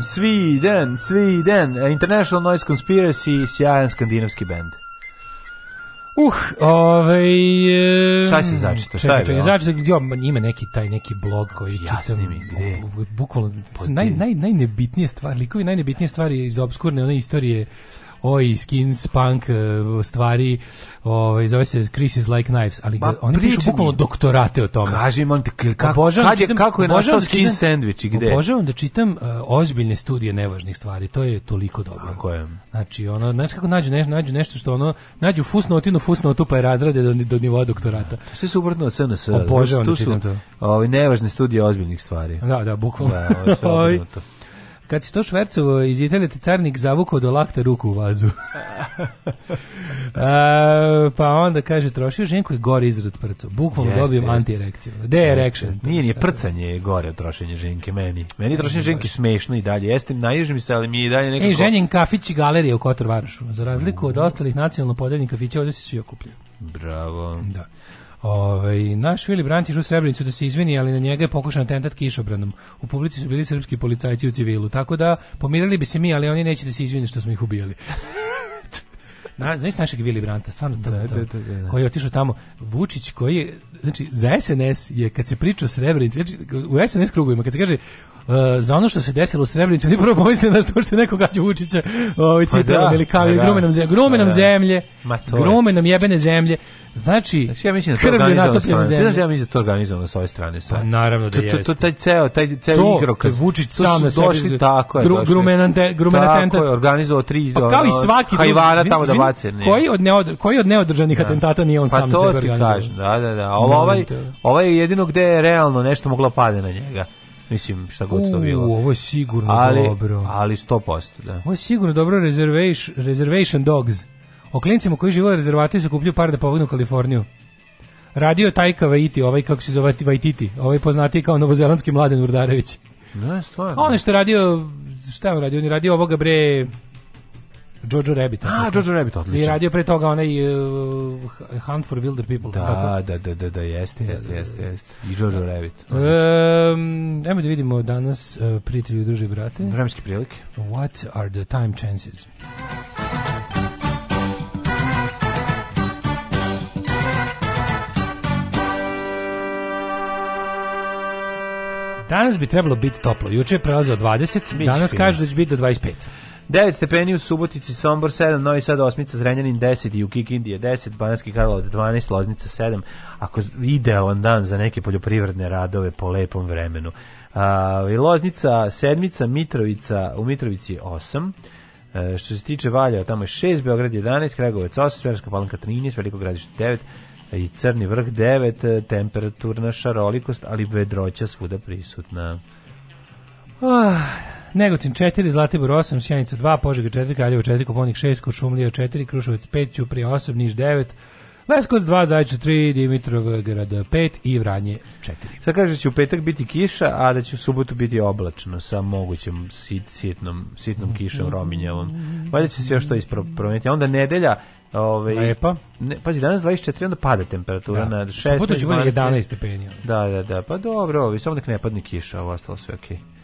Sweden, Sweden, Sweden, International Noise Conspiracy, sjajan skandinavski bend. Uh, ovaj... E, šta si začito? Šta je čekaj, začito, jo, ima neki taj neki blog koji Jasni čitam. mi, gde? Bukvalno, naj, naj, najnebitnije stvari, likovi najnebitnije stvari iz obskurne one istorije oj, skins, punk e, stvari, ovaj, zove se Chris is like knives, ali ba, oni pišu bukvalno doktorate o tome. kaže Kaži mi, kako, kako je nastao da skin sandvič i gde? Obožavam da čitam uh, ozbiljne studije nevažnih stvari, to je toliko dobro. Tako je. Znači, ono, znaš kako nađu, neš, nađu nešto što ono, nađu fusnotinu, fusnotu pa je razrade do, do nivoa doktorata. Sve suprotno od SNS. Obožavam da čitam to. Ovaj, nevažne studije ozbiljnih stvari. Da, da, bukvalno. Da, Kad si to švercovo iz Italije, te carnik zavukao do lakta ruku u vazu. A, pa onda kaže, trošio ženku je gore izrad prco. Bukvalno dobio antirekciju. Derection. Nije, nije prcanje je gore od trošenja ženke meni. Meni trošenje ženke smešno i dalje. Jeste, naježim se, ali mi je i dalje nekako... Ej, ženjen kafić i galerija u Kotor Varošu. Za razliku od ostalih nacionalno podeljenih kafića, ovdje se svi okupljaju. Bravo. Da. Ovaj naš Vili Brantić u Srebrenicu da se izvini, ali na njega je pokušan atentat kišobranom. U publici su bili srpski policajci u civilu, tako da pomirali bi se mi, ali oni neće da se izvine što smo ih ubijali. Na, znaš našeg Vili Branta, stvarno to, da, to, da, da, da, da. koji je otišao tamo. Vučić koji je, znači, za SNS je, kad se priča o Srebrenici, znači, u SNS krugovima, kad se kaže Uh, za ono što se desilo u Srebrenici, oni prvo pomislili na što što neko gađa Vučića, ovaj pa cipelom da, ili kao ili pa da. grumenom pa da. zemlje, grumenom zemlje, grumenom jebene zemlje. Znači, znači ja mislim da to organizovano na zemlje. Znači, ja mislim da to organizovano sa ove strane sve. Pa naravno da jeste. To, to, taj ceo, taj ceo to, igrokaz. To Vučić sam na sebi. Došli tako je. Gru, grumena, grumena tako tentat. Tako je, organizovao tri pa, kao i svaki hajvana tamo da bace. Nije. Koji, od neod, koji od neodržanih da. atentata nije on pa sam na sebi organizovao? Pa to ti kažem, da, da, da. Ovo, ovaj, ovaj je jedino gde je realno nešto moglo pade na njega. Mislim, šta god to bilo. U, ovo je sigurno ali, dobro. Ali 100%, da. Ovo je sigurno dobro Reservation, reservation Dogs. O klincima koji žive rezervati su kupljaju par da povodnu Kaliforniju. Radio Tajka Vaiti, ovaj kako se zove Vaititi, ovaj poznati kao novozelandski Mladen Urdarević. Ne, stvarno. On je što radio, šta je radio? On je radio ovoga bre Jojo Rabbit. A, Jojo Rabbit, odlično. I radio pre toga onaj uh, Hunt for Wilder People. Da, tako? da, da, da, da, jeste, da, jeste, da, da, jeste, jeste. I Jojo da. Rabbit. Um, evo da vidimo danas uh, prijatelji druži brate. Vremenske prilike. What are the time chances? Danas bi trebalo biti toplo. Juče je prelazio 20, danas kažu da će biti do 25. 9 stepeni u Subotici, Sombor 7, Novi Sad 8, Zrenjanin 10 i u 10, Banatski Karlovac 12, Loznica 7. Ako idealan dan za neke poljoprivredne radove po lepom vremenu. A, i Loznica 7, Mitrovica, u Mitrovici 8. E, što se tiče Valja, tamo je 6, Beograd 11, Kragovac 8, Sverska Palanka 13, Veliko gradište 9 e, i Crni vrh 9, e, temperaturna šarolikost, ali vedroća svuda prisutna. Ah, Negotin 4, Zlatibor 8, Sjenica 2, Požega 4, Kraljevo 4, Koponik 6, Košumlija 4, Krušovec 5, Ćuprija 8, Niš 9, Leskovac 2, Zajče 3, Dimitrov grad 5 i Vranje 4. Sad kaže da će u petak biti kiša, a da će u subotu biti oblačno sa mogućem sit, sitnom, sitnom kišom Rominjevom. Valjda će se još to ispromeniti. Onda nedelja Ove, ovaj, Lepa. Ne, pazi, danas 24, onda pada temperatura da. na 16. Subotu će biti 11 stepeni. Da, da, da. Pa dobro, ovi, samo nek ne padne kiša, ovo ostalo sve okej. Okay.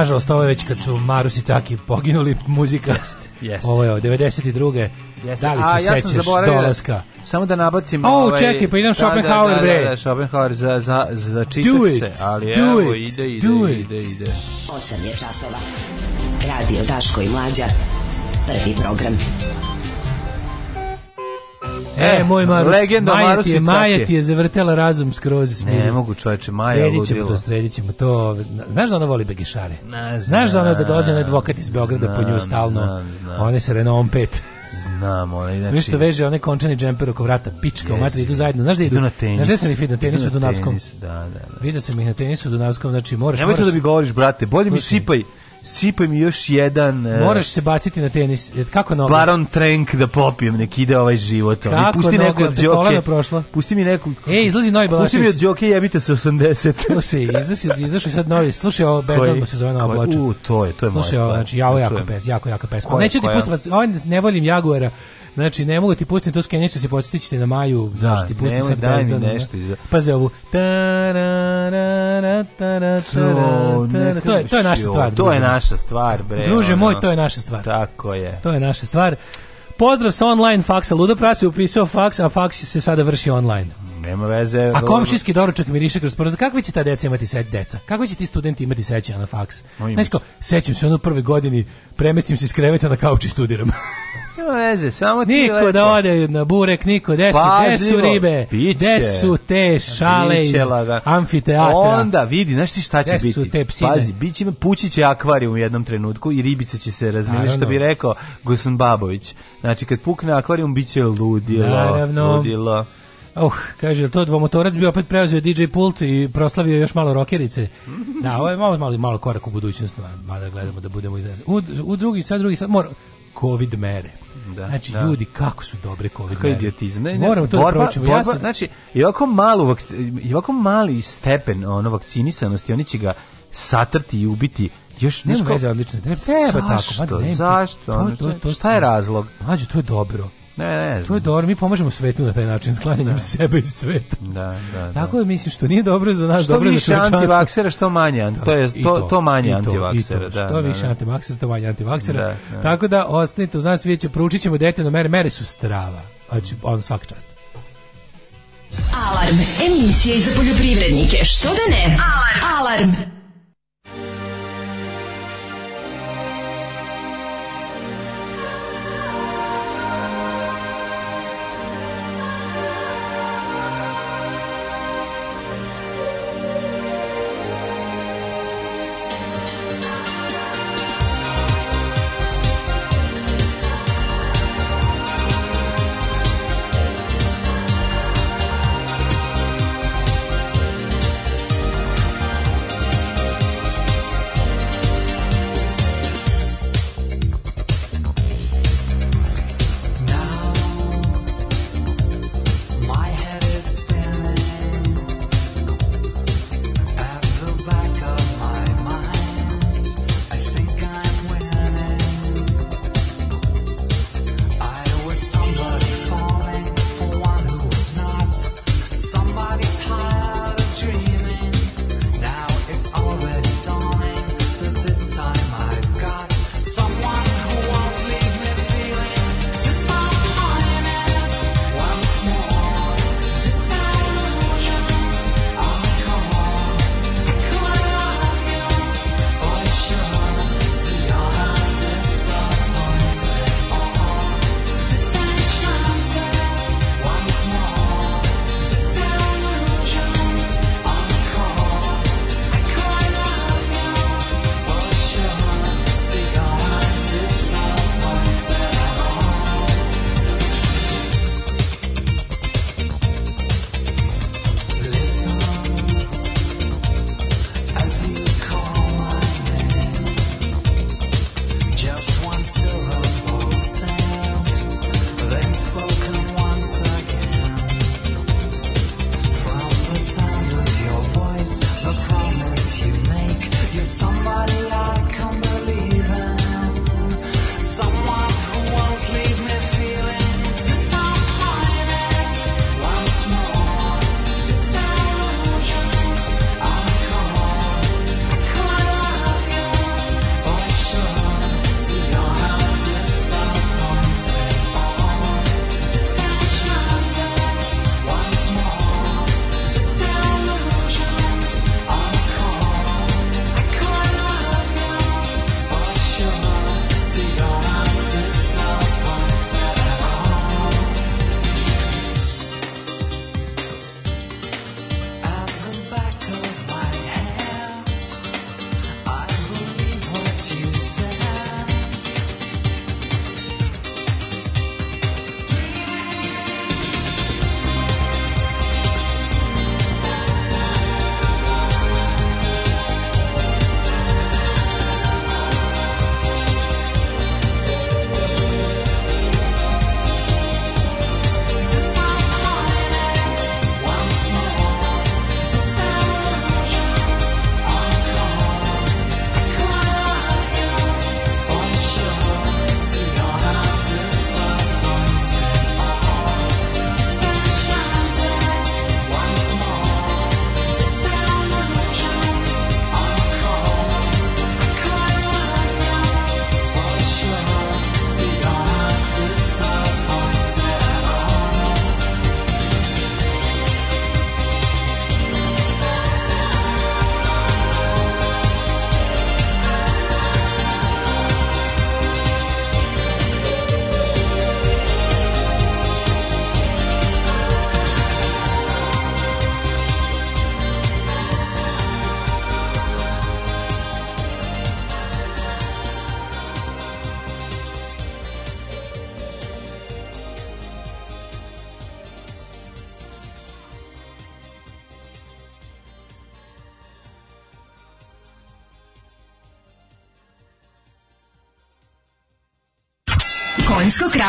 nažalost, ovo je već kad su Marus i Caki poginuli muzika. Yes. Ovo je 92. Jeste. Da li se A, ja sećaš dolaska? Samo da nabacim... O, ovaj, čekaj, pa idem da, da, da, Schopenhauer, da, da, bre. Da, da, Schopenhauer, za, za, za do it, ali do evo, it, ide, ide, do ide, ide, ide. 8 je časova. Radio Daško i Mlađa. Prvi program. E, e, moj Marus, legenda Maja, Marus ti je, Maja ti je zavrtela razum skroz smiri. Ne mogu čoveče, Maja ludilo. Sredićemo to, sredićemo to. Znaš da ona voli Begišare? Ne, znam, Znaš da ona da dolazi na advokat iz Beograda znam, po nju stalno? Znam, znam. Ona je sa Renault 5. Znam, ona znači... Nešto veže onaj končani džemper oko vrata, pička, yes, matri, idu zajedno. Znaš da idu, idu na tenis. Znaš da sam ih vidio na tenisu u Dunavskom? Da, da, da. Vidio sam ih na tenisu u Dunavskom, znači moraš... Nemoj moraš... to da bi govoriš, brate, bolje mi sipaj sipaj mi još jedan... E, Moraš se baciti na tenis. Kako noga? Baron Trenk da popijem, nek ide ovaj život. Kako Pusti noga? Pusti neko od prošla. Pusti mi neku... E, izlazi novi Balašević. Pusti mi od džoke, jebite se 80. Slušaj, izlazi, izašao sad novi. Slušaj, ovo beznadno se zove nova U, to je, to je Slušaj, moja stvar. Slušaj, znači, javo jako pesma, jako, jako pesma. Neću ti pustiti, ovaj ne volim Jaguara Znači, ne mogu da ti pustiti to skenje, se podsjetići na maju, da, znači, ti pusti nemoj, sad daj mi nešto. Iz... Pazi ovu. To je, to je naša stvar. To je naša stvar, bre. Druže moj, to je naša stvar. Tako je. To je naša stvar. Pozdrav sa online faksa. Luda Prasi upisao faks, a faks se sada vrši online nema veze. A komšijski doručak miriše kroz prozor. Kakvi će ta deca imati seć deca? Kakvi će ti studenti imati sećanja na faks? Znaš ko, sećam se ono prve prvoj godini, premestim se iz kreveta na kauč i studiram. Nema veze, samo ti Niko leko. da ode na burek, niko, gde su, gde su ribe, gde su te šale iz amfiteatra. Onda vidi, znaš ti šta će desu biti? Te psine. Pazi, bit će, pući će akvarijum u jednom trenutku i ribice će se razmišljati, što bi rekao Gosan Babović. Znači, kad pukne akvarijum, bit će ludilo. Naravno. Ludilo. Oh, kaže, to dvomotorac bi opet preuzeo DJ pult i proslavio još malo rokerice. Da, ovo je malo, malo, malo korak u budućnost, mada gledamo da budemo izneseni. U, u drugi, sad drugi, sad mora, covid mere. Da, znači, da. ljudi, kako su dobre covid Kako idiotizme. Moramo to da borba, da pročemo. Borba, ja sam... Znači, i ovako, malu, i ovako mali stepen ono, vakcinisanosti, oni će ga satrti i ubiti još ne veze odlično. Ne treba tako, pa ne. Zašto? To, to, to, šta je razlog? Mađo, to je dobro. Ne, ne. To je dobro, mi pomažemo svetu na taj način, sklanjanjem da. sebe i sveta. Da, da, da. Tako je, da mislim, što nije dobro za nas, što dobro više za antivaksera, što manje, da, to je to, to, to manje antivaksera. Da, to, Da, što da, više da. antivaksera, to manje antivaksera. Da, da. Tako da, ostanite uz nas, vidjet će, proučit ćemo dete na mere, mere su strava. Znači, on svaka čast. Alarm, emisija i za poljoprivrednike, što da ne? Alarm, alarm.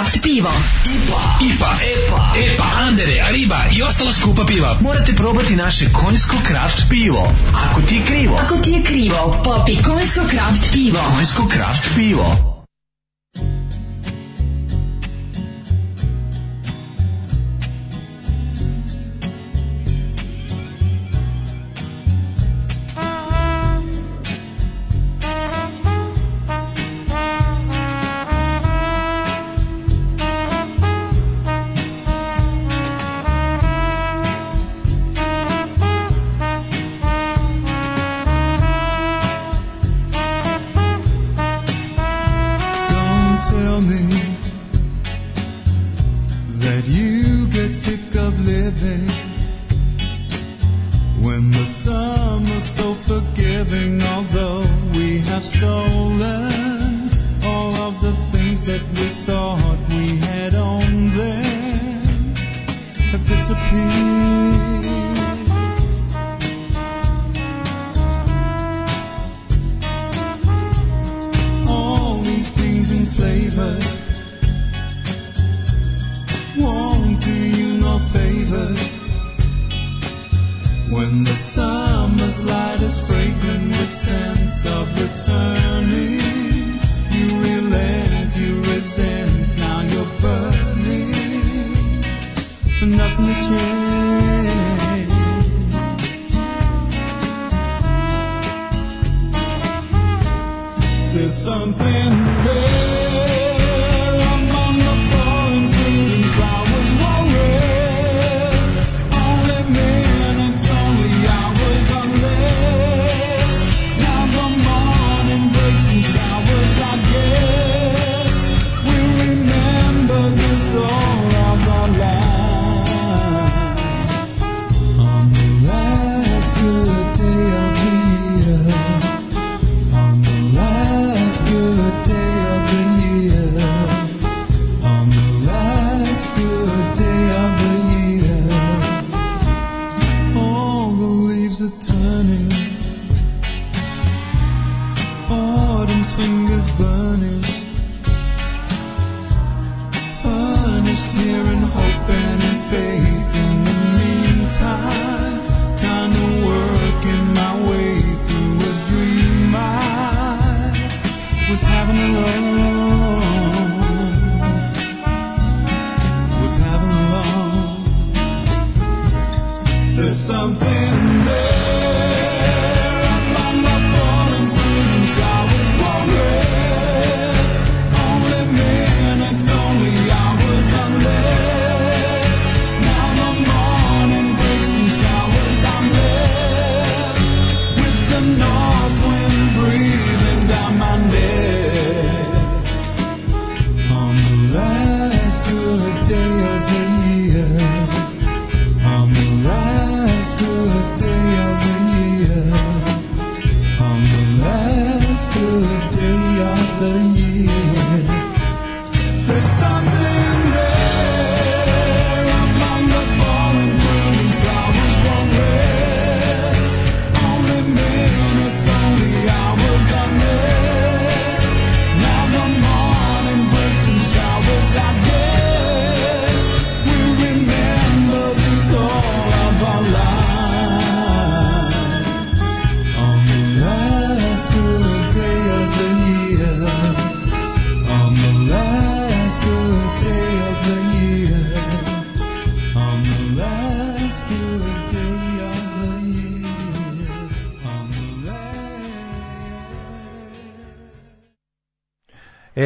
Kraft pivo. IPA, IPA, EPA, EPA, Andere, Ariba i ostala skupa piva. Morate probati naše konjsko craft pivo. Ako ti je krivo. Ako ti je krivo, popi konjsko craft pivo. Konjsko craft pivo. living when the summer's so forgiving, although we have stolen all of the things that we thought we had on there have disappeared.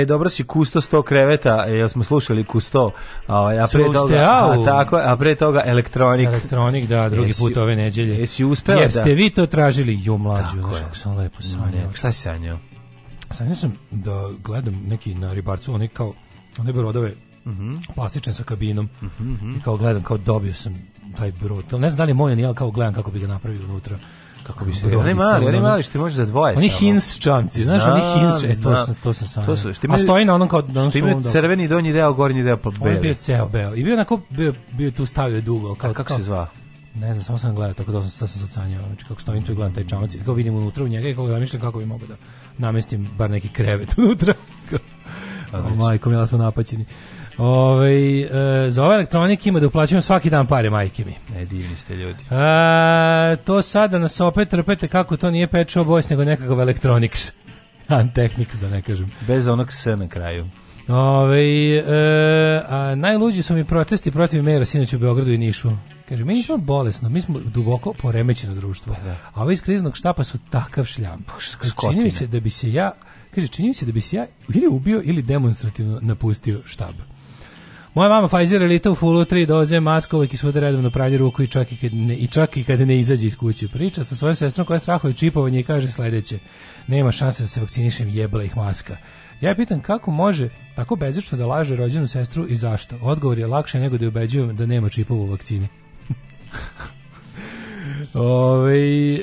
dobro si Kusto 100 kreveta, e, jel smo slušali Kusto, ovaj a pre toga a tako, a pre toga Elektronik. Elektronik, da, drugi jesi, put ove nedelje. Jesi uspeo Jeste da? vi to tražili, jo mlađi, kako sam lepo sanjao. Šta si sanjao? Sanjao sam da gledam neki na ribarcu, oni kao one brodove Mm -hmm. plastične sa kabinom mm -hmm. i kao gledam, kao dobio sam taj brod, ne znam da li je moj, ali kao gledam kako bi ga napravio unutra kako bi se oni mali, oni mali što može za dvoje. Oni hins čamci, znaš, oni hins, e, to sam to sam sam. To su, što ima, a stoji na onom kao da što ima crveni donji deo, gornji deo pa beli. On bio ceo beo. I bio onako bio, bio tu stavio dugo, kao kako se zva. Ne znam, samo sam gledao, tako da sam, sam sad sanjao, znači kako stojim tu i gledam taj čamac i kao vidim unutra u njega i kako zamišljam kako bi mogao da namestim bar neki krevet unutra. Majko, mila smo napaćeni. Ove, e, za ovaj elektronik ima da uplaćujem svaki dan pare majke mi. E, divni ste ljudi. A, to sada nas opet trpete kako to nije Pet Boys, nego nekakav Electronics. Antechnics, da ne kažem. Bez onog S na kraju. Ove, e, a najluđi su mi protesti protiv mera sinoć u Beogradu i Nišu. Kaže, mi nismo bolesno, mi smo duboko poremećeno društvo. Pa da. A ovi iz kriznog štapa su takav šljam. Kaže, čini mi se da bi se ja, kaže, čini mi se da bi se ja ili ubio ili demonstrativno napustio štab. Moja mama Pfizer elita u fullu tri doze, maska uvijek i svuda redovno pranje ruku i čak i kad ne, i čak i kad ne izađe iz kuće. Priča sa svojom sestrom koja strahuje čipovanje i kaže sledeće. Nema šanse da se vakcinišem, jebala ih maska. Ja pitam kako može tako bezično da laže rođenu sestru i zašto. Odgovor je lakše nego da je ubeđujem da nema čipova u vakcini. Ove,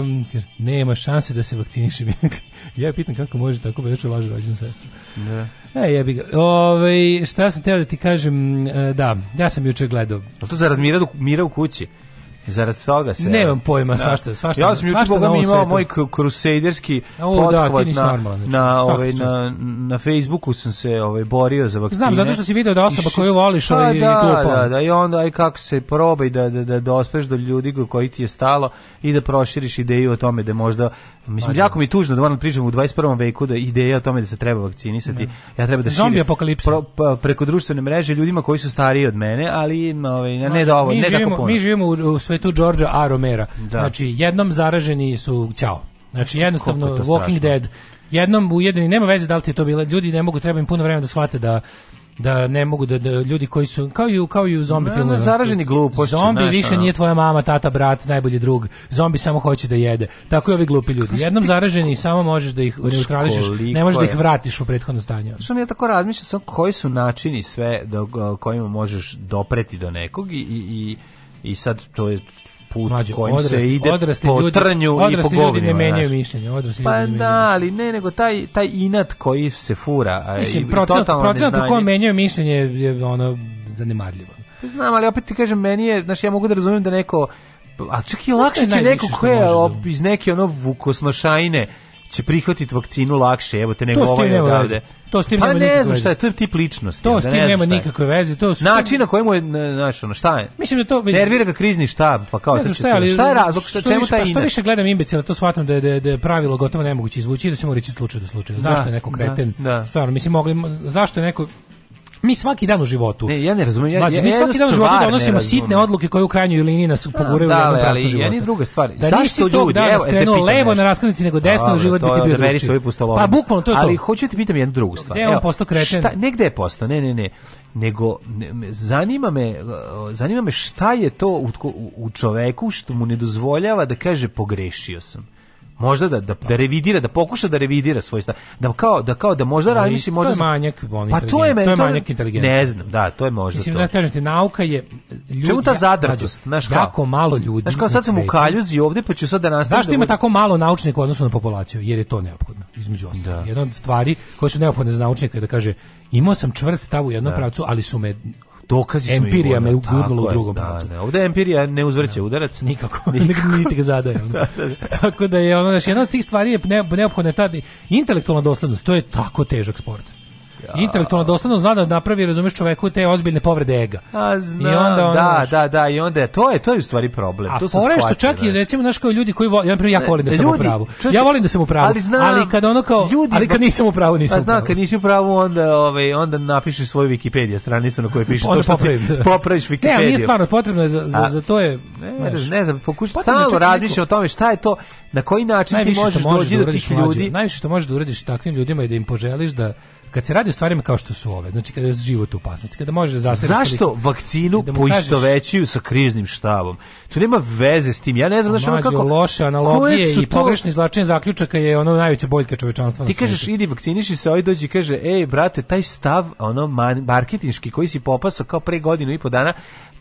um, nema šanse da se vakcinišem. ja pitam kako može tako bezično da laže rođenu sestru. Da. E, jebi ga. Ove, ovaj, šta sam teo da ti kažem, e, da, ja sam juče gledao. A to zarad mira, mira u kući? Zarad toga se... Nemam pojma, da. svašta, svašta. Ja sam juče Boga mi imao moj krusejderski da, pothvat na, normalan, znači. na, ovaj, na, na Facebooku sam se ovaj, borio za vakcine. Znam, zato što si video da osoba koju voliš pa, ovaj, da, je glupa. Da, da, i onda aj kako se probaj da, da, da, da ospeš do ljudi koji ti je stalo i da proširiš ideju o tome da možda Mislim, Mađe. jako mi je tužno da moram da pričam u 21. veku da ideja o tome da se treba vakcinisati. Ne. Da. Ja treba da Zombi apokalipsa. Pa, preko društvene mreže ljudima koji su stariji od mene, ali ovaj, ne, ne dovoljno, ne živimo, tako puno. Mi živimo u, u sve je tu Đorđa A. Romera. Da. Znači, jednom zaraženi su ćao. Znači, jednostavno, je Walking Dead, jednom u ujedini, nema veze da li ti to bilo, ljudi ne mogu, treba im puno vremena da shvate da da ne mogu da, da, ljudi koji su kao i kao i u zombi filmu. Da. zaraženi gluposti. Zombi naš, više ono. nije tvoja mama, tata, brat, najbolji drug. Zombi samo hoće da jede. Tako i ovi glupi ljudi. Jednom zaraženi samo možeš da ih neutrališ ne možeš da ih vratiš u prethodno stanje. Što ne tako razmišljam samo koji su načini sve do kojima možeš dopreti do nekog i, i, i i sad to je put Mlađe, kojim odrasli, se ide odrasli po ljudi, trnju i po ljudi ne menjaju mišljenje, odrasli pa ljudi ne da, menjaju. ali ne, nego taj, taj inat koji se fura. Mislim, procenat, procenat u kojem menjaju mišljenje je ono zanemarljivo. Znam, ali opet ti kažem, meni je, znaš, ja mogu da razumijem da neko a čak i lakše će neko ko je da- iz neke ono vukosnošajne će prihvatiti vakcinu lakše, evo te nego ovaj odavde. To s tim pa nema ne znam šta je, to je tip ličnosti. To da s tim nema nikakve veze. To su način na kojemu je znaš ono šta je. Mislim da to vidi. Nervira ga krizni štab, pa kao sad šta, ali, šta je razlog što čemu taj pa što više gledam imbecila, to shvatam da je, da da je pravilo gotovo nemoguće izvući da se mora ići slučaj do slučaja. Zašto da, je neko da, kreten? Stvarno mislim mogli zašto je neko mi svaki dan u životu. Ne, ja ne razumem. Ja, Mađu, mi svaki dan u životu donosimo sitne odluke koje u krajnjoj liniji nas da, poguraju da, u jednom da, života. Ali druga stvar. Da Zašto nisi tog dana evo, skrenuo levo na raskaznici nego desno, u život bi ti bio da drugačiji. Pa bukvalno to je to. Ali hoću ti pitam jednu drugu stvar. Gde on postao kreten? Šta, negde je postao, ne, ne, ne. Nego ne, zanima me uh, zanima me šta je to u, u, u čoveku što mu ne dozvoljava da kaže pogrešio sam možda da, da, da, da revidira, da pokuša da revidira svoj stav, da kao da kao da možda radi misli možda to je manjak on pa to je to je manjak inteligencije. Ne znam, da, to je možda mislim, to. Mislim da kažete nauka je ljudi Čemu ta zadrtost, znaš kako jako malo ljudi. Znaš kao sad sam u kaljuzi ovde pa ću sad da nastavim. Zašto da ima tako malo naučnika u odnosu na populaciju? Jer je to neophodno između ostalog. Da. Jedna od stvari koje su neophodne za naučnika je da kaže imao sam čvrst stav u jednom da. pravcu, ali su me dokazi empirija me ugurnula u drugom da, pravcu. Ovde empirija ne uzvrće da. udarac nikako, nikako. niti ga zadaje. Da, da, da. Tako da je ono znači jedna od tih stvari je ne, neophodna ta intelektualna doslednost. To je tako težak sport intelektualno dosadno zna da napravi, razumeš, čoveku te ozbiljne povrede ega. A zna, I onda on, da, naš... da, da, i onda je, to je, to je u stvari problem. A to fore što čak i recimo naš kao ljudi koji voli, ja primjer, jako volim da sam u pravu. Ja volim da sam u pravu, ali, znam, ali kad ono kao, ljudi, ali kad nisam u pravu, nisam pa u pravu. Znam, kad nisi u pravu, onda, ove, ovaj, onda napiši svoju Wikipedia stranicu na kojoj piše pa to što popravim, si, popraviš Wikipediju. Ne, nije stvarno, potrebno je, za, za, za to je... Ne, ne znam, pokušaj, stalno razmišljam o tome šta je to, na koji način ti možeš doći da do tih ljudi. Najviše što možeš da uradiš takvim ljudima je da im poželiš da kad se radi o stvarima kao što su ove, znači kada je život u opasnosti, kada može da zasebiti... Zašto stali, vakcinu da poistovećuju sa kriznim štabom? To nema veze s tim. Ja ne znam, da znači kako... loše analogije i to... pogrešno izlačenje zaključaka je ono najveća boljka čovečanstva. Ti kažeš, svijetu. idi vakciniši se, ovaj dođi kaže, ej, brate, taj stav, ono, marketinški koji si popasao kao pre godinu i po dana,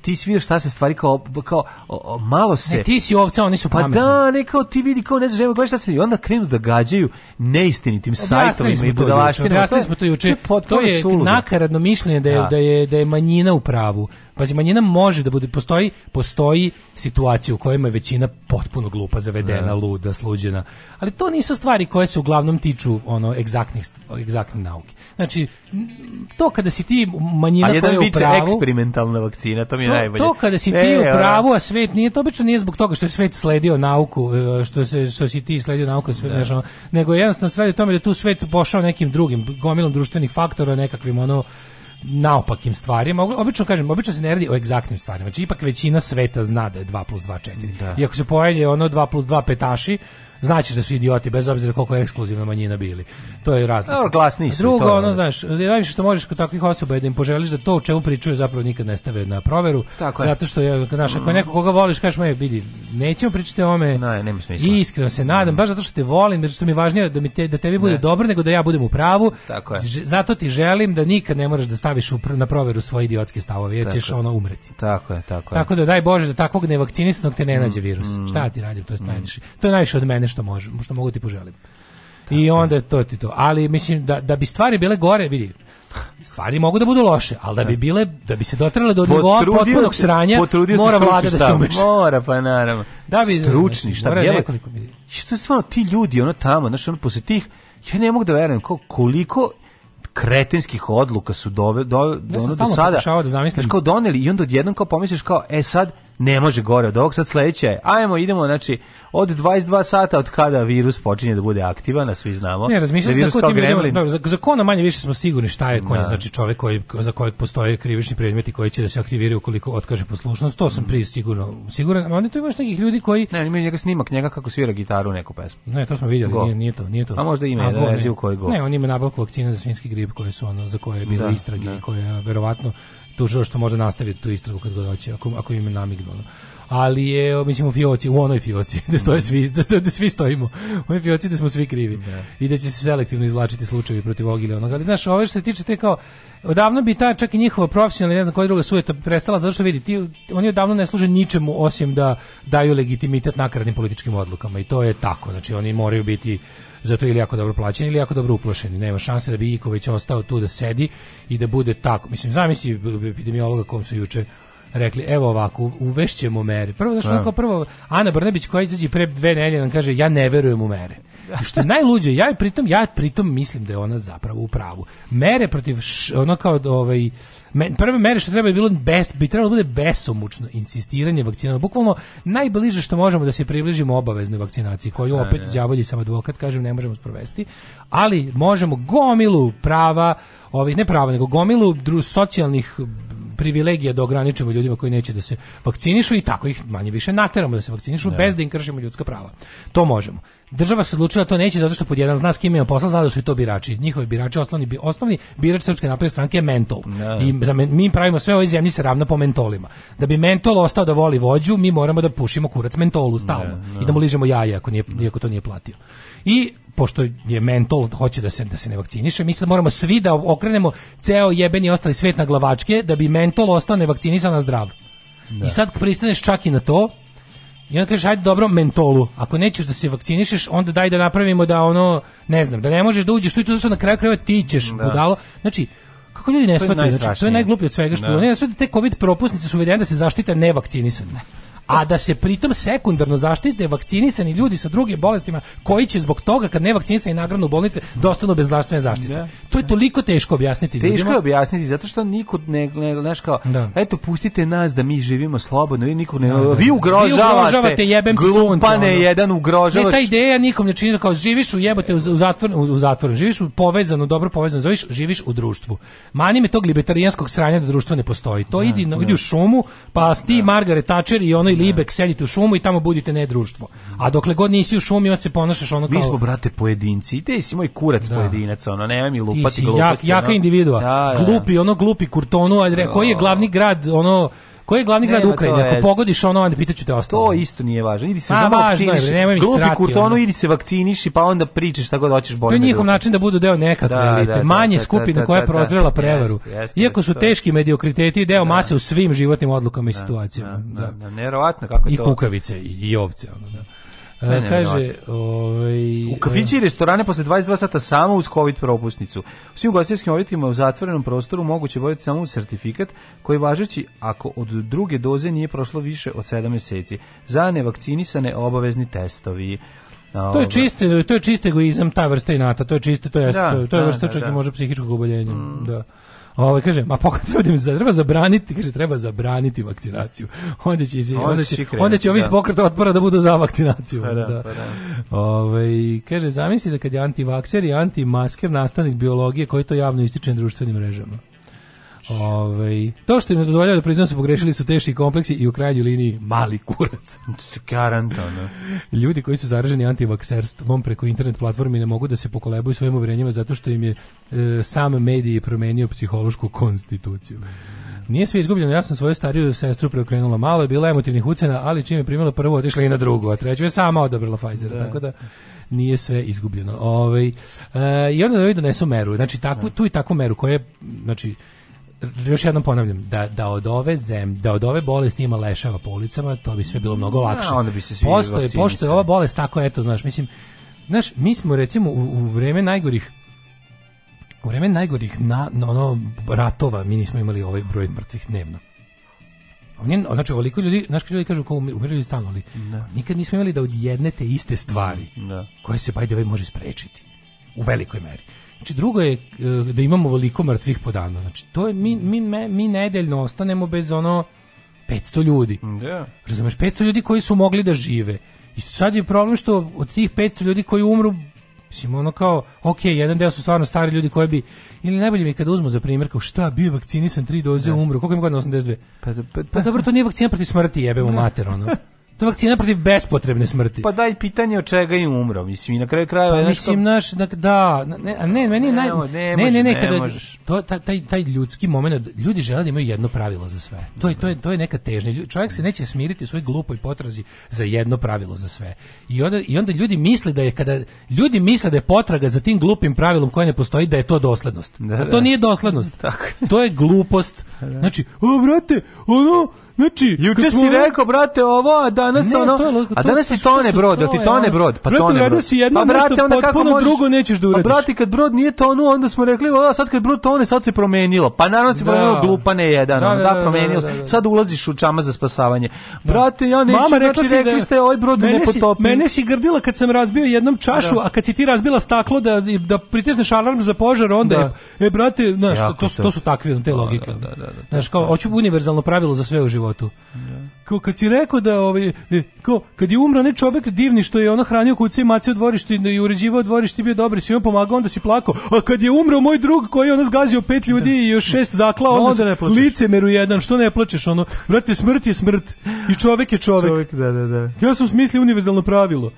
ti si vidio šta se stvari kao, kao o, o, malo se... Ne, ti si ovca, oni su pa pametni. Pa da, ne, kao ti vidi, kao ne znaš, evo, gledaj šta se vidi. Onda krenu da gađaju neistinitim sajtovima i budalaštinima. Objasnili smo to juče. To je, to je nakaradno mišljenje da je, da. da je, da je manjina u pravu. Pazi, manjina može da bude, postoji, postoji situacija u kojima je većina potpuno glupa, zavedena, da. luda, sluđena. Ali to nisu stvari koje se uglavnom tiču ono egzaktnih egzaktne nauke. Znači to kada si ti manjina koja je u pravu. A jedan biće eksperimentalna vakcina, to mi je najbolje. To kada si ti e, u pravu, a svet nije, to obično nije zbog toga što je svet sledio nauku, e, što, se, što si ti sledio nauku, sve, da. Nešto, nego jednostavno sve o tome da tu svet pošao nekim drugim, gomilom društvenih faktora, nekakvim ono, naopakim stvarima. Obično kažem, obično se ne radi o egzaktnim stvarima. Znači ipak većina sveta zna da je 2 plus 2 4. Da. I ako se pojavi ono 2 plus 2 petaši, znaćeš da su idioti bez obzira koliko je ekskluzivna manjina bili. To je razlika. Dobro, glasni su. Drugo, ono, znaš, najviše što možeš kod takvih osoba je da im poželiš da to o čemu pričaju zapravo nikad ne stave na proveru. Tako je. Zato što je, znaš, ako neko koga voliš, kažeš, me vidi, nećemo pričati o ome. Ne, nema smisla. I iskreno se nadam, mm. baš zato što te volim, jer što mi je važnije da mi te, da tebi bude ne. dobro nego da ja budem u pravu. Tako je. Zato ti želim da nikad ne moraš da staviš u, na proveru svoje idiotske stavove, jer tako ćeš ono umreti. Tako je, tako je. Tako da daj Bože da takvog nevakcinisanog te ne nađe virus. Mm. Šta ti radim, to je najviše. To je najviše od mene što, može, što mogu da ti poželim. Tako. I onda to ti to. Ali mislim da, da bi stvari bile gore, vidi, stvari mogu da budu loše, ali da bi da. bile da bi se dotrale do nivoa potpunog sranja, mora vlada da se umeša. Mora pa naravno. Da bi stručni šta mora nekoliko mi. Što stvarno ti ljudi ono tamo, znači ono posle tih ja ne mogu da verujem koliko kretenskih odluka su dove, do, do, ja do sada. Da zamislim. Znaš, kao doneli i onda odjednom kao pomisliš kao, e sad, ne može gore od ovog. Sad sledeće je, ajmo, idemo, znači, od 22 sata od kada virus počinje da bude aktivan, a svi znamo. Ne, razmišljam da kako da, za, za kona manje više smo sigurni šta je konj, da. znači čovjek koji, za kojeg postoje krivični predmeti koji će da se aktiviraju ukoliko otkaže poslušnost, to sam mm. prije sigurno siguran, ali tu imaš nekih ljudi koji... Ne, ima njega snimak, njega kako svira gitaru u neku pesmu. Ne, to smo vidjeli, nije, nije to, nije to. A možda ima jedan verziju koji go. Ne, on ima nabavku vakcina za svinski grip koje su ono, za koje je bilo da, istrage da. i je verovatno što može nastaviti tu istragu kad god hoće, ako, ako im je namignu. Ali je, mislim, u fioci, u onoj fioci, gde, da stoje svi, gde, da stoje, da svi stojimo. U onoj fioci da smo svi krivi. Da. I da će se selektivno izvlačiti slučajevi protiv ovog ili onoga. Ali, znaš, ove što se tiče te kao, odavno bi ta čak i njihova profesionalna, ne znam koja druga sujeta prestala, zato što vidi, ti, oni odavno ne služe ničemu osim da daju legitimitet nakaradnim političkim odlukama. I to je tako, znači oni moraju biti zato ili jako dobro plaćeni ili jako dobro uplašeni. Nema šanse da bi Iković ostao tu da sedi i da bude tako. Mislim, zamisli epidemiologa kom su juče rekli, evo ovako, uvešćemo mere. Prvo, znaš, ono da. kao prvo, Ana Brnebić koja izađe pre dve nelje nam kaže, ja ne verujem u mere. I što je najluđe, ja pritom, ja pritom mislim da je ona zapravo u pravu. Mere protiv, š, ono kao, ovaj, men, prve mere što treba je bilo bes, bi trebalo da bude besomučno insistiranje vakcina. Bukvalno najbliže što možemo da se približimo obaveznoj vakcinaciji, koju da, opet đavolji sam advokat kažem ne možemo sprovesti, ali možemo gomilu prava, ovih ovaj, ne prava, nego gomilu dru, socijalnih privilegije da ograničimo ljudima koji neće da se vakcinišu i tako ih manje više nateramo da se vakcinišu ne. Da. bez da im kršimo ljudska prava. To možemo. Država se odlučila da to neće zato što pod jedan zna s kim ima posla, zna da su i to birači. Njihovi birači osnovni osnovni birač Srpske napredne stranke je mentol. Ne. Da. I za men, mi pravimo sve ove zemlji se ravna po mentolima. Da bi mentol ostao da voli vođu, mi moramo da pušimo kurac mentolu stalno ne, da, i da mu ližemo jaje ako nije, ako to nije platio. I pošto je mentol hoće da se da se ne vakciniše, mi da moramo svi da okrenemo ceo jebeni ostali svet na glavačke da bi mentol ostao nevakcinisan na zdrav. Da. I sad pristaneš čak i na to, i onda kažeš, ajde dobro, mentolu. Ako nećeš da se vakcinišeš, onda daj da napravimo da ono, ne znam, da ne možeš da uđeš tu i tu, zašto na kraju krajeva ti ćeš, da. budalo. Znači, kako ljudi ne shvataju, znači, to je najgluplje od svega što da. ne shvataju, te COVID propusnice su uvedene da se zaštite nevakcinisani. a da se pritom sekundarno zaštite vakcinisani ljudi sa drugim bolestima koji će zbog toga kad ne vakcinisani nagranu u bolnice dostanu da bez zdravstvene zaštite. Da. To je toliko teško objasniti teško ljudima. Teško je objasniti zato što niko ne znaš kao da. eto pustite nas da mi živimo slobodno vi niko ne da, da, da. vi ugrožavate. Vi ugrožavate jebem glupane sunce, jedan ugrožavaš. Ne ta ideja nikom ne čini kao živiš u jebote u, u zatvoru u, zatvoru živiš u povezano, dobro povezano zoveš živiš u društvu. Mani me tog libertarijanskog sranja da društvo ne postoji. To idi, idi u šumu pa sti Margaret Thatcher i ono ili ibek da. sedite u šumu i tamo budite ne društvo. A dokle god nisi u šumi, on se ponašaš ono kao... Mi smo, brate, pojedinci. I si moj kurac da. pojedinac, ono, nema mi lupati Ti si, jaka, jaka individua. Da, da. Glupi, ono glupi kurtonu, ali koji je da. glavni grad, ono Koji je glavni grad Ukrajine? Ako pogodiš ono, onda pitaću te ostalo. To isto nije važno. Idi se A, samo vakciniš. Glupi kurtonu, idi se vakciniš i pa onda pričaš tako da hoćeš bolje. To je njihov način da budu deo nekakve da, elite. Da, da, manje da, da, skupina da, koja je prozrela prevaru. Iako su teški mediokriteti deo mase u svim životnim odlukama i situacijama. Da, Neverovatno kako je to. I kukavice i ovce. Ono, da. Ne, e, kaže, ovaj U kafići i restorane posle 22 sata samo uz covid propusnicu. U svim ugostiteljskim objektima u zatvorenom prostoru moguće voditi samo uz certifikat koji važeći ako od druge doze nije prošlo više od 7 meseci. Za nevakcinisane obavezni testovi. To je ovaj. čiste, to je čiste egoizam ta vrsta inata, to je čisto, to je da, to je da, vrsta čak da, da. može psihičkog oboljenja, mm. da. Ovaj kaže, ma pokretom da za treba zabraniti, kaže treba zabraniti vakcinaciju. Onda će onda, onda će, krenuti, onda će ovi iz da. pokreta otpora da budu za vakcinaciju. Pa da, da. Pa da. Ovaj, kaže zamisli da kad je antivakser i antimasker nastavnik biologije koji to javno ističe na društvenim mrežama. Ove, ovaj, to što im ne dozvoljava da priznam da su pogrešili su teški kompleksi i u krajnjoj liniji mali kurac. Garantano. Ljudi koji su zaraženi antivakserstvom preko internet platformi ne mogu da se pokolebuju svojim uvjerenjima zato što im je e, sam mediji promenio psihološku konstituciju. Nije sve izgubljeno, ja sam svoju stariju sestru preokrenula malo, je bila emotivnih ucena, ali čim je primila prvo, otišla i na drugu, a treću je sama odabrala Pfizer, da. tako da nije sve izgubljeno. Ove, ovaj, e, I onda da donesu meru, znači takvu, tu i takvu meru koja je, znači, još jednom ponavljam, da, da od ove zem, da od ove bolesti ima lešava po ulicama, to bi sve bilo mnogo da, lakše. Da, onda bi se svi Postoje, pošto je ova bolest tako, eto, znaš, mislim, znaš, mi smo recimo u, u vreme najgorih u vreme najgorih na, na ono ratova mi nismo imali ovaj broj mrtvih dnevno. Oni, znači, ovoliko ljudi, znaš, ljudi kažu kao umiru stalno, ali da. nikad nismo imali da odjednete iste stvari, da. koje se, by the way, može sprečiti u velikoj meri. Znači drugo je eh, da imamo veliko mrtvih po danu. Znači to je mi mi mi nedeljno ostanemo bez ono 500 ljudi. Mm, da. Razumeš 500 ljudi koji su mogli da žive. I sad je problem što od tih 500 ljudi koji umru Mislim, ono kao, ok, jedan deo su stvarno stari ljudi koji bi, ili najbolje mi kada uzmu za primjer, kao šta, bio vakcinisan, tri doze, da. umru, koliko ima godina, 82? Pa, pa, pa, pa dobro, to nije vakcina protiv smrti, jebe mu da. mater, ono. To je vakcina protiv bespotrebne smrti. Pa daj pitanje od čega je umro, mislim i na kraju krajeva. Pa, mislim naš da da ne a ne meni ne, naj, ne, ne, ne, ne, kada, možeš. to taj taj ljudski momenat ljudi žele da imaju jedno pravilo za sve. To je to je to je neka težnja. Čovek se neće smiriti svoj glupoj potrazi za jedno pravilo za sve. I onda i onda ljudi misle da je kada ljudi misle da je potraga za tim glupim pravilom koje ne postoji da je to doslednost. Da, a da. to da. nije doslednost. Tako. To je glupost. Da. Znači, o brate, ono Znači, juče si rekao brate ovo, a danas ne, ono, to je, to, a danas ti tone brod, da ti tone brod, pa tone brod. Si jedno pa brate, onda kako možeš, drugo nećeš da pa uradiš. Pa brate, kad brod nije tonuo, onda smo rekli, a sad kad brod tone, sad se promenilo. Pa naravno se da. promenilo glupa ne jedan, da, da, da, da, promenilo. Sad ulaziš u čama za spasavanje. Brate, ja neću, Mama, rekla znači, rekli ste ovaj brod ne potopi. Mene si grdila kad sam razbio jednom čašu, a kad si ti razbila staklo da da pritisneš alarm za požar, onda e brate, znaš, to su takvi te logike. Znaš, kao hoću univerzalno pravilo za sve u životu životu. Yeah. Da ko, kad si rekao da ovaj e, kao kad je umro ne čovjek divni što je ono hranio kuce i mace u dvorištu i uređivao dvorište bio dobar svima pomagao onda si plakao a kad je umro moj drug koji je ono zgazio pet ljudi i još šest zaklao no, onda, onda licemeru jedan što ne plačeš ono brate smrt je smrt i čovjek je čovjek, čovjek da, da, da. ja sam smislio univerzalno pravilo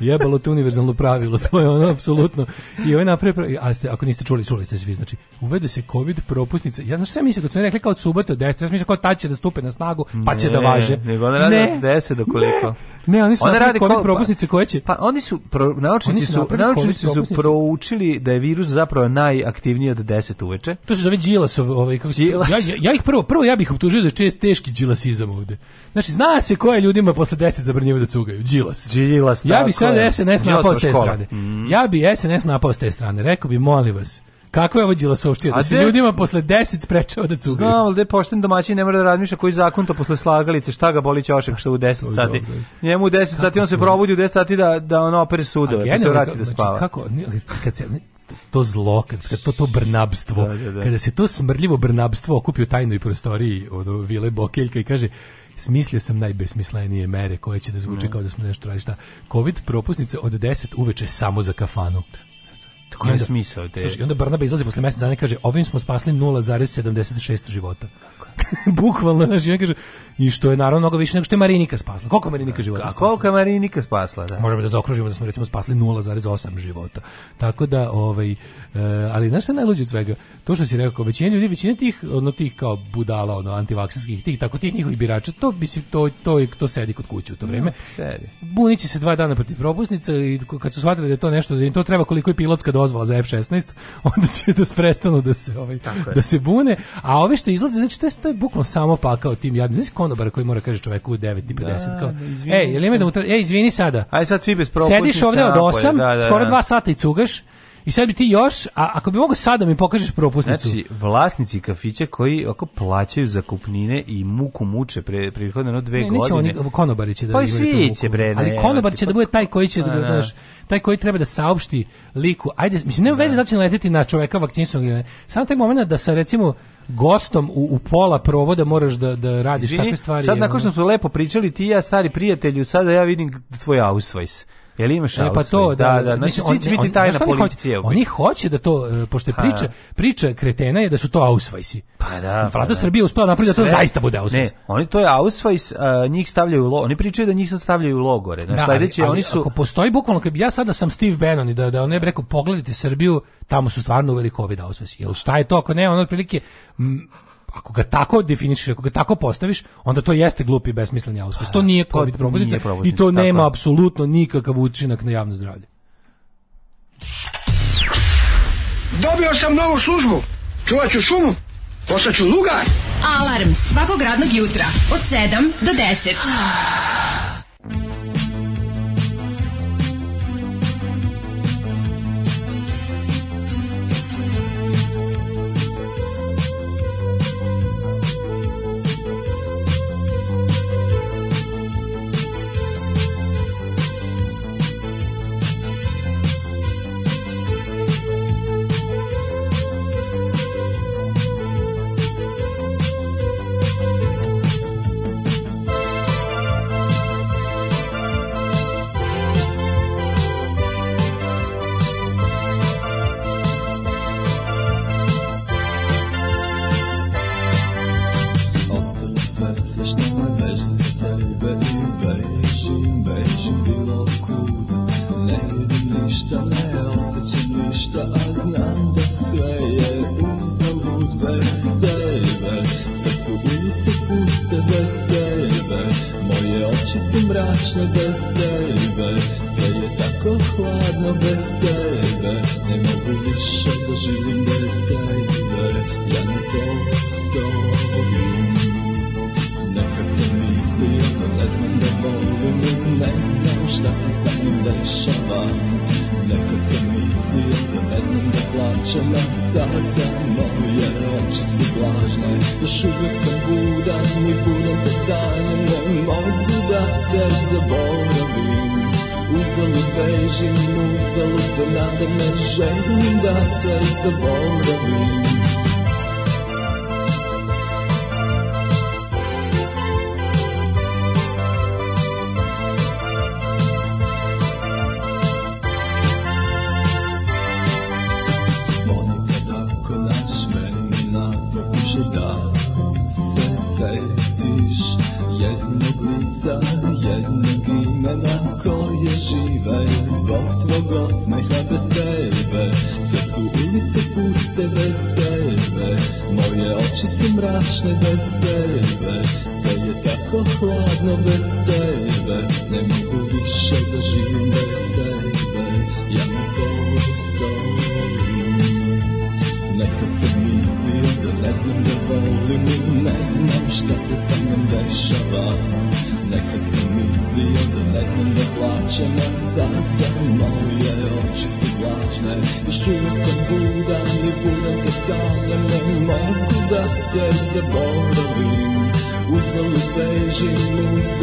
jebalo te univerzalno pravilo, to je ono apsolutno. I ovaj napravi, a ste, ako niste čuli, čuli ste svi, znači, uvede se covid propusnica. Ja znaš sve mislim kad su rekli kao od subota 10, ja mislim kao tad će da stupe na snagu, pa će da ne, da važe može. Nego ona radi ne, od 10 do koliko. Ne. Ne, oni su oni radi covid propusnice koje će. Pa oni su pro, naučnici su naučnici su proučili da je virus zapravo najaktivniji od 10 uveče. To se zove džilas ovaj kako se ja, ja, ja ih prvo prvo ja bih optužio za da čest teški džilasizam ovde. Znači zna se ko je ljudima posle 10 zabranjivao da cugaju. Džilas. Džilas. Ja bih sad SNS napao s te strane. Mm. Ja bih SNS napao s te strane. Rekao bih molim vas Kakva je ovo Đilasovština? Da se ljudima posle 10 sprečava da cugaju. Znam, al da je pošten domaćin ne mora da razmišlja koji zakon to posle slagalice, šta ga boli ćošak što u 10 sati. Dobro. Njemu u 10 sati on se probudi u 10 sati da da ono operi sudove, da se vrati da znači, spava. Znači, kako kad se to zlo, kad, to to brnabstvo, da, da, da. kada se to smrdljivo brnabstvo okupi u tajnoj prostoriji od Vile Bokeljka i kaže smislio sam najbesmislenije mere koje će da zvuče mm. kao da smo nešto radili šta. Covid propusnice od 10 uveče samo za kafanu. Koji je smisao te? Slušaj, onda Barnaba izlazi posle mesec dana i kaže, ovim smo spasli 0,76 života. Bukvalno, znači, ja kaže, i što je naravno mnogo više nego što je Marinika spasla. Koliko Marinika da, života spasla? Koliko je Marinika spasla, da. Možemo da zaokružimo da smo recimo spasli 0,8 života. Tako da, ovaj, eh, ali znaš šta najluđe od svega? To što si rekao, većina ljudi, većina tih, ono tih kao budala, ono, antivaksinskih, tih, tako tih njihovih birača, to, mislim, to, to, to sedi kod kuće u to vreme. No, sedi. Bunići se dva dana protiv propusnica i kad su shvatili da je to nešto, da im to treba koliko je pilotska kad dozvola za F16, onda će da prestanu da se ovaj da se bune, a ove što izlaze, znači to je, bukvalno samo pakao tim jadnim. Znači konobar koji mora kaže čoveku u 9:50 da, kao. Da, ej, jel ima da utra, ej, izvini sada. Aj sad svi bez propusnica. Sediš ovde od 8, da, skoro 2 sata i cugaš I sad bi ti još, a ako bi mogo sada da mi pokažeš propusnicu. Znači, vlasnici kafića koji ako plaćaju zakupnine i muku muče pre prethodno dve ne, godine. Oni, konobari će da pa svi će bre, ne, ali konobar će pa da bude taj koji će pa da, da taj koji treba da saopšti liku. Ajde, mislim nema da. veze da će naleteti na čoveka vakcinisanog. Samo taj momenat da sa recimo gostom u, u pola provoda moraš da, da radiš Izvini, takve stvari. Sad nakon što smo lepo pričali ti i ja stari prijatelju, sada ja vidim tvoj ausvajs li imaš e, pa to, da, da, da, da znači, mislim, on, će biti tajna on, policija. Hoće, oni hoće da to, e, pošto je priča, priča kretena je da su to ausvajsi. Pa da. Pa Vlada pa Srbije uspela napraviti da to zaista bude ausvajs. Ne, oni to je ausvajs, njih stavljaju, lo, oni pričaju da njih sad stavljaju u logore. Na da, ali, ali, oni su... ako postoji bukvalno, kad ja sada da sam Steve Bannon i da, da on je rekao, pogledajte Srbiju, tamo su stvarno uveli COVID ausvajsi. Jel šta je to, ako ne, on otprilike, ako ga tako definišeš, ako ga tako postaviš, onda to jeste glupi i besmisleni auskus. Pa da, to nije covid propoznica i to nema tako. apsolutno nikakav učinak na javno zdravlje. Dobio sam novu službu. Čuvat ću šumu. Postaću lugar. Alarm svakog radnog jutra od 7 do 10. bez tebe Sve je tako hladno bez tebe Ne mogu više da živim bez tebe Ja ne postojim Nekad sam mislio da ne znam da volim I da ne znam šta se sa mnom dešava Nekad sam misli Ne znam da plaćam na sata Moje oči su vlažne Još uvijek sam budan I puno te sanjam Ne mogu da te zaboravim Uzalud bežim Uzalud se nadam Ne želim da te zaboravim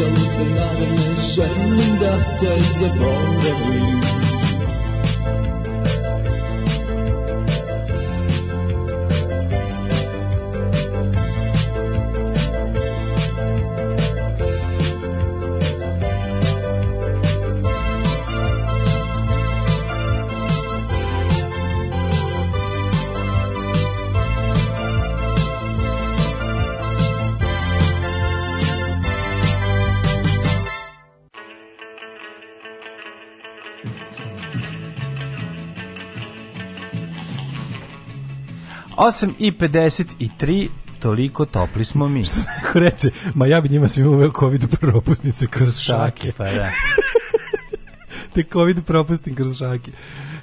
走在那个深深的黑色风的里。8 i 53 toliko topli smo mi. Što neko reče, ma ja bi njima svima uveo covid propusnice kroz šake. pa da. Te covid propustim kroz šake.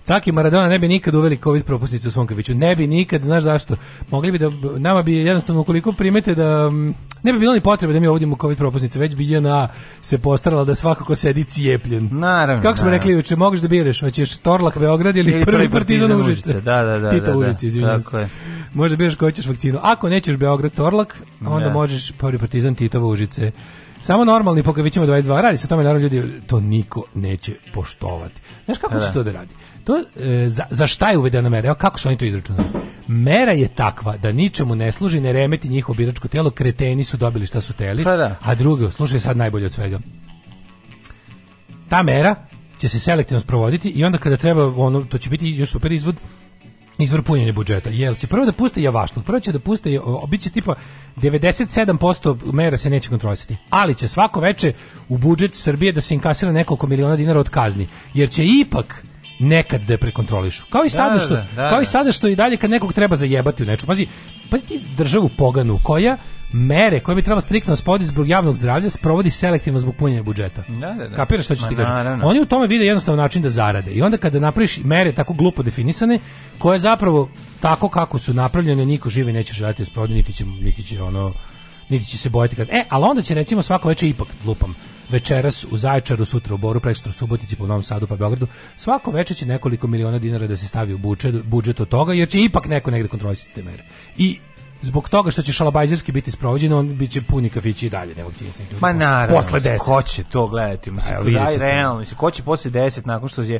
Caki Maradona ne bi nikad uveli covid propusnicu u svom kafiću. Ne bi nikad, znaš zašto? Mogli bi da, nama bi jednostavno, ukoliko primete da mm, ne bi bilo ni potrebe da mi uvodimo covid propusnice, već bi JNA se postarala da svakako ko sedi cijepljen. Naravno. Kako smo da. rekli juče, možeš da biraš, hoćeš Torlak Beograd ili, ili prvi partizan Užice. Da, da, da. Tito da, da. Užice, izvinjavam se. Možeš da biraš koju ćeš vakcinu. Ako nećeš Beograd Torlak, onda da. možeš prvi partizan Tito Užice. Samo normalni pokavićima 22 radi se tome naravno ljudi to niko neće poštovati. Znaš kako pa da. će to da radi? To, e, za, za šta je uvedena mera? Evo kako su oni to izračunali? Mera je takva da ničemu ne služi, ne remeti njihovo biračko telo, kreteni su dobili šta su teli, pa da. a drugo, slušaj sad najbolje od svega. Ta mera će se selektivno sprovoditi i onda kada treba, ono, to će biti još super izvod, izvor punjenja budžeta. Jel će prvo da puste javašluk, prvo će da puste, bit će tipa 97% mera se neće kontrolisati, ali će svako veče u budžet Srbije da se inkasira nekoliko miliona dinara od kazni, jer će ipak nekad da je prekontrolišu. Kao i da, sada što, da, da, kao i sada što i dalje kad nekog treba zajebati u nečemu. Pazi, pazi ti državu poganu koja mere koje bi trebalo striktno spodi zbog javnog zdravlja sprovodi selektivno zbog punjenja budžeta. Da, da, da. Kapiraš što ću ti kažem? Oni u tome vide jednostavno način da zarade. I onda kada napraviš mere tako glupo definisane, koje zapravo tako kako su napravljene, niko živi neće da sprovodi, niti će, niti će ono niti će se bojati. E, ali onda će recimo svako veče ipak lupam večeras u Zaječaru, sutra u Boru, prekstra u Subotici, po Novom Sadu, pa Beogradu. Svako veče će nekoliko miliona dinara da se stavi u budžet, budžet od toga, jer će ipak neko negde kontrolisati te mere. I zbog toga što će šalabajzerski biti sprovođeno, on biće puni kafići i dalje nevakcinisanih ljudi. Ma naravno, posle 10. ko će to gledati, mislim, pa to daj, realno, mislim, ko će posle 10 nakon što je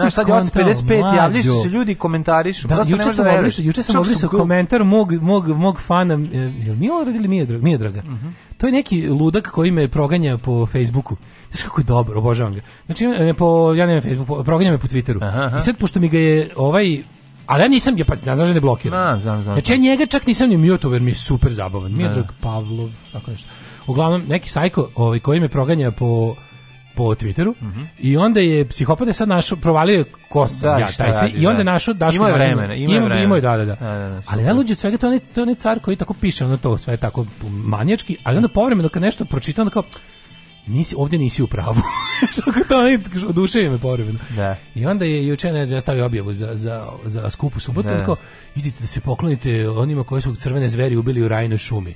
znaš, sad je 8.55, javljaju se ljudi, komentarišu. Da, da juče sam, obrisao, juče sam obrisao komentar mog, mog, mog fana, e, je Milorad ili Mijedraga? Mijedraga. Mhm. Uh -huh. To je neki ludak koji me proganja po Facebooku. Znaš kako je dobro, obožavam ga. Znači, ne po, ja nemam Facebook, proganja me po Twitteru. Aha, aha. I sad, pošto mi ga je ovaj ali ja nisam, ja pa ne znaš da ne blokiram. Da, znam, znam. Znači ja njega čak nisam ni mute jer mi je super zabavan. Da. Miodrag Pavlov, tako nešto. Uglavnom, neki sajko ovaj, koji me proganja po po Twitteru mm -hmm. i onda je psihopata sad našao provalio ko sam da, ja taj se, i onda da. našao daš ima vremena ima vremena ima da da, da da, da. da ali najluđe od svega to je to je car koji tako piše onda to sve tako manjački ali onda povremeno kad nešto pročitam onda kao nisi ovdje nisi u pravu. Što kao to ne oduševio me povremeno. Da. I onda je juče ne znam ja stavio objavu za za za skupu subotu tako da. idite da se poklonite onima koji su crvene zveri ubili u rajnoj šumi.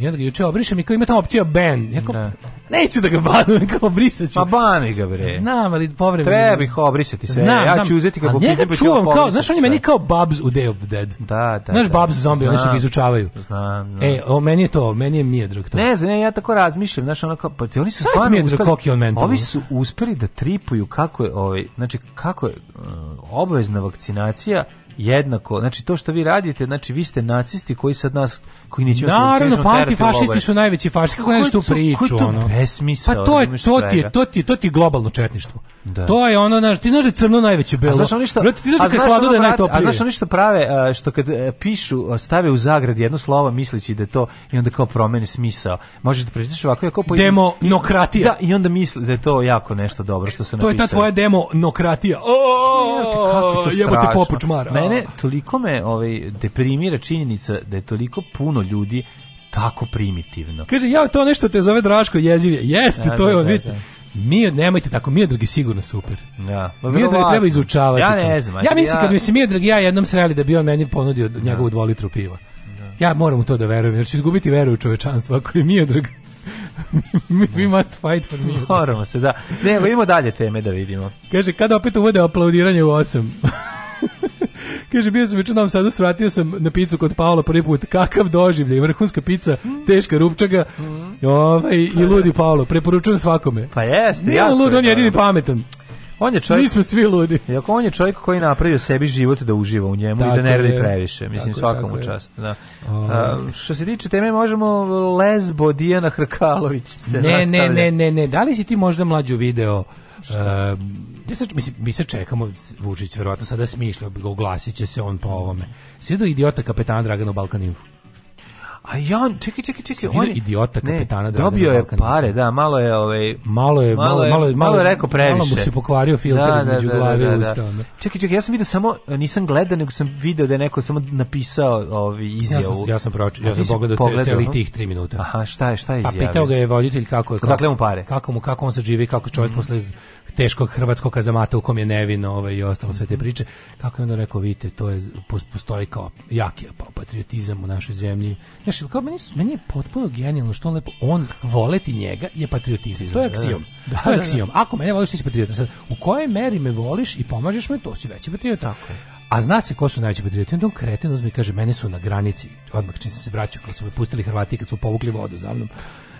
I onda ga juče obrišem i kao ima tamo opcija ban. Ja kao, da. neću da ga banujem, kao brisat ću. Pa bani ga bre. Znam, ali povremeno. Treba ih obrisati se. Znam, ja ću uzeti kako pizdi, pa ću čuvam kao, znaš, on je meni kao Babs u Day of the Dead. Da, da. Znaš, da. Babs zombi, oni što ga izučavaju. Znam, E, o, meni je to, meni je Mijedrag to. Ne znam, ja tako razmišljam, znaš, ono kao, pa oni su stvarno uspeli, ovi su uspeli da tripuju kako je, ovaj, znači, kako je, uh, obavezna vakcinacija jednako, znači to što vi radite, znači vi ste nacisti koji sad nas koji neće vas Naravno, pa antifašisti ovaj- su najveći fašisti, kako nešto tu priču, to, ono. Besmisao, pa to je to ti je, to ti je, to ti je globalno četništvo. Da. To je ono, znaš, ti znaš da crno najveće belo. A znaš oni što, Brate, ti znaš da kad hladu da je A znaš oni što prave, što kad e, pišu, stave u zagradi jedno slovo misleći da je to i onda kao promeni smisao. Možeš da pročitaš ovako jako po demonokratija. Da, i onda misli da je to jako nešto dobro što se napisali. To je ta tvoja demonokratija. O, jebote popuč mara mene toliko me ovaj deprimira činjenica da je toliko puno ljudi tako primitivno. Kaže ja to nešto te zove Draško jezivje. Jeste, ja, da, to je da, on, da, vidite. Mi nemojte tako, mi drugi sigurno super. Ja. Pa Miodrag treba izučavati. Ja ne znam. Ja mislim ja... kad mi se Miodrag ja jednom sreli da bi on meni ponudio ja. njegovu 2 L piva. Ja. ja moram u to da verujem, jer ću izgubiti veru u čovečanstvo ako je Miodrag. we must fight for me. Moramo se, da. Ne, idemo dalje teme da vidimo. Kaže, kada opet uvode aplaudiranje u 8? Kaže, bio sam već u Novom Sadu, svratio sam na picu kod Paola prvi put. Kakav doživlje, vrhunska pica, teška rupčaga. Ovaj, I pa ludi da. Paolo, preporučujem svakome. Pa jeste. Nije on lud, on je jedini da. pametan. On je čovjek, Nismo smo svi ludi. Iako on je čovjek koji napravio sebi život da uživa u njemu tako i da ne radi previše. Mislim, svakom svakomu čast. Da. A, što se tiče teme, možemo lesbo Dijana Hrkalović se ne, nastavlja. Ne, ne, ne, ne, Da li si ti možda mlađu video uh, Mi se, mislim, mi se čekamo, Vučić verovatno sada smišlja, oglasit će se on po ovome. Svi do idiota kapetana Dragana u Balkan Info. A ja on, čekaj, čekaj, čekaj, on je idiota kapetana ne, Dobio je pare, da, malo je ovaj malo je malo je, malo je, malo je rekao previše. Malo mu se pokvario da, filter da, između da, da glave da, da, i usta. Da. Čekaj, čekaj, ja sam video samo nisam gledao, nego sam video da je neko samo napisao ovaj izjavu. Ja sam ja sam pročitao, ja sam pogledao pogledao celih tih 3 minuta. Aha, šta je, šta je pa izjavio? Pa pitao ga je voditelj kako je kako, dakle mu pare. Kako mu kako on se živi, kako čovjek mm. posle teškog hrvatskog kazamata u kom je nevin ovaj, i ostalo sve te mhm. priče. Kako je onda rekao, vidite, to je, postoji kao jaki patriotizam u našoj zemlji. Znaš, kao meni, meni je potpuno genijalno što on lepo, on voleti njega je patriotizam. To je da, da, da. aksijom. Da, to je aksijom. Ako mene voliš, ti si patriota. Sad, u kojoj meri me voliš i pomažeš me, to si veći patriot. Tako je. A zna se ko su najveći patrioti. Onda on kreten uzme i kaže, mene su na granici. Odmah čim se vraćao, kad su me pustili Hrvati, kad su povukli vodu za mnom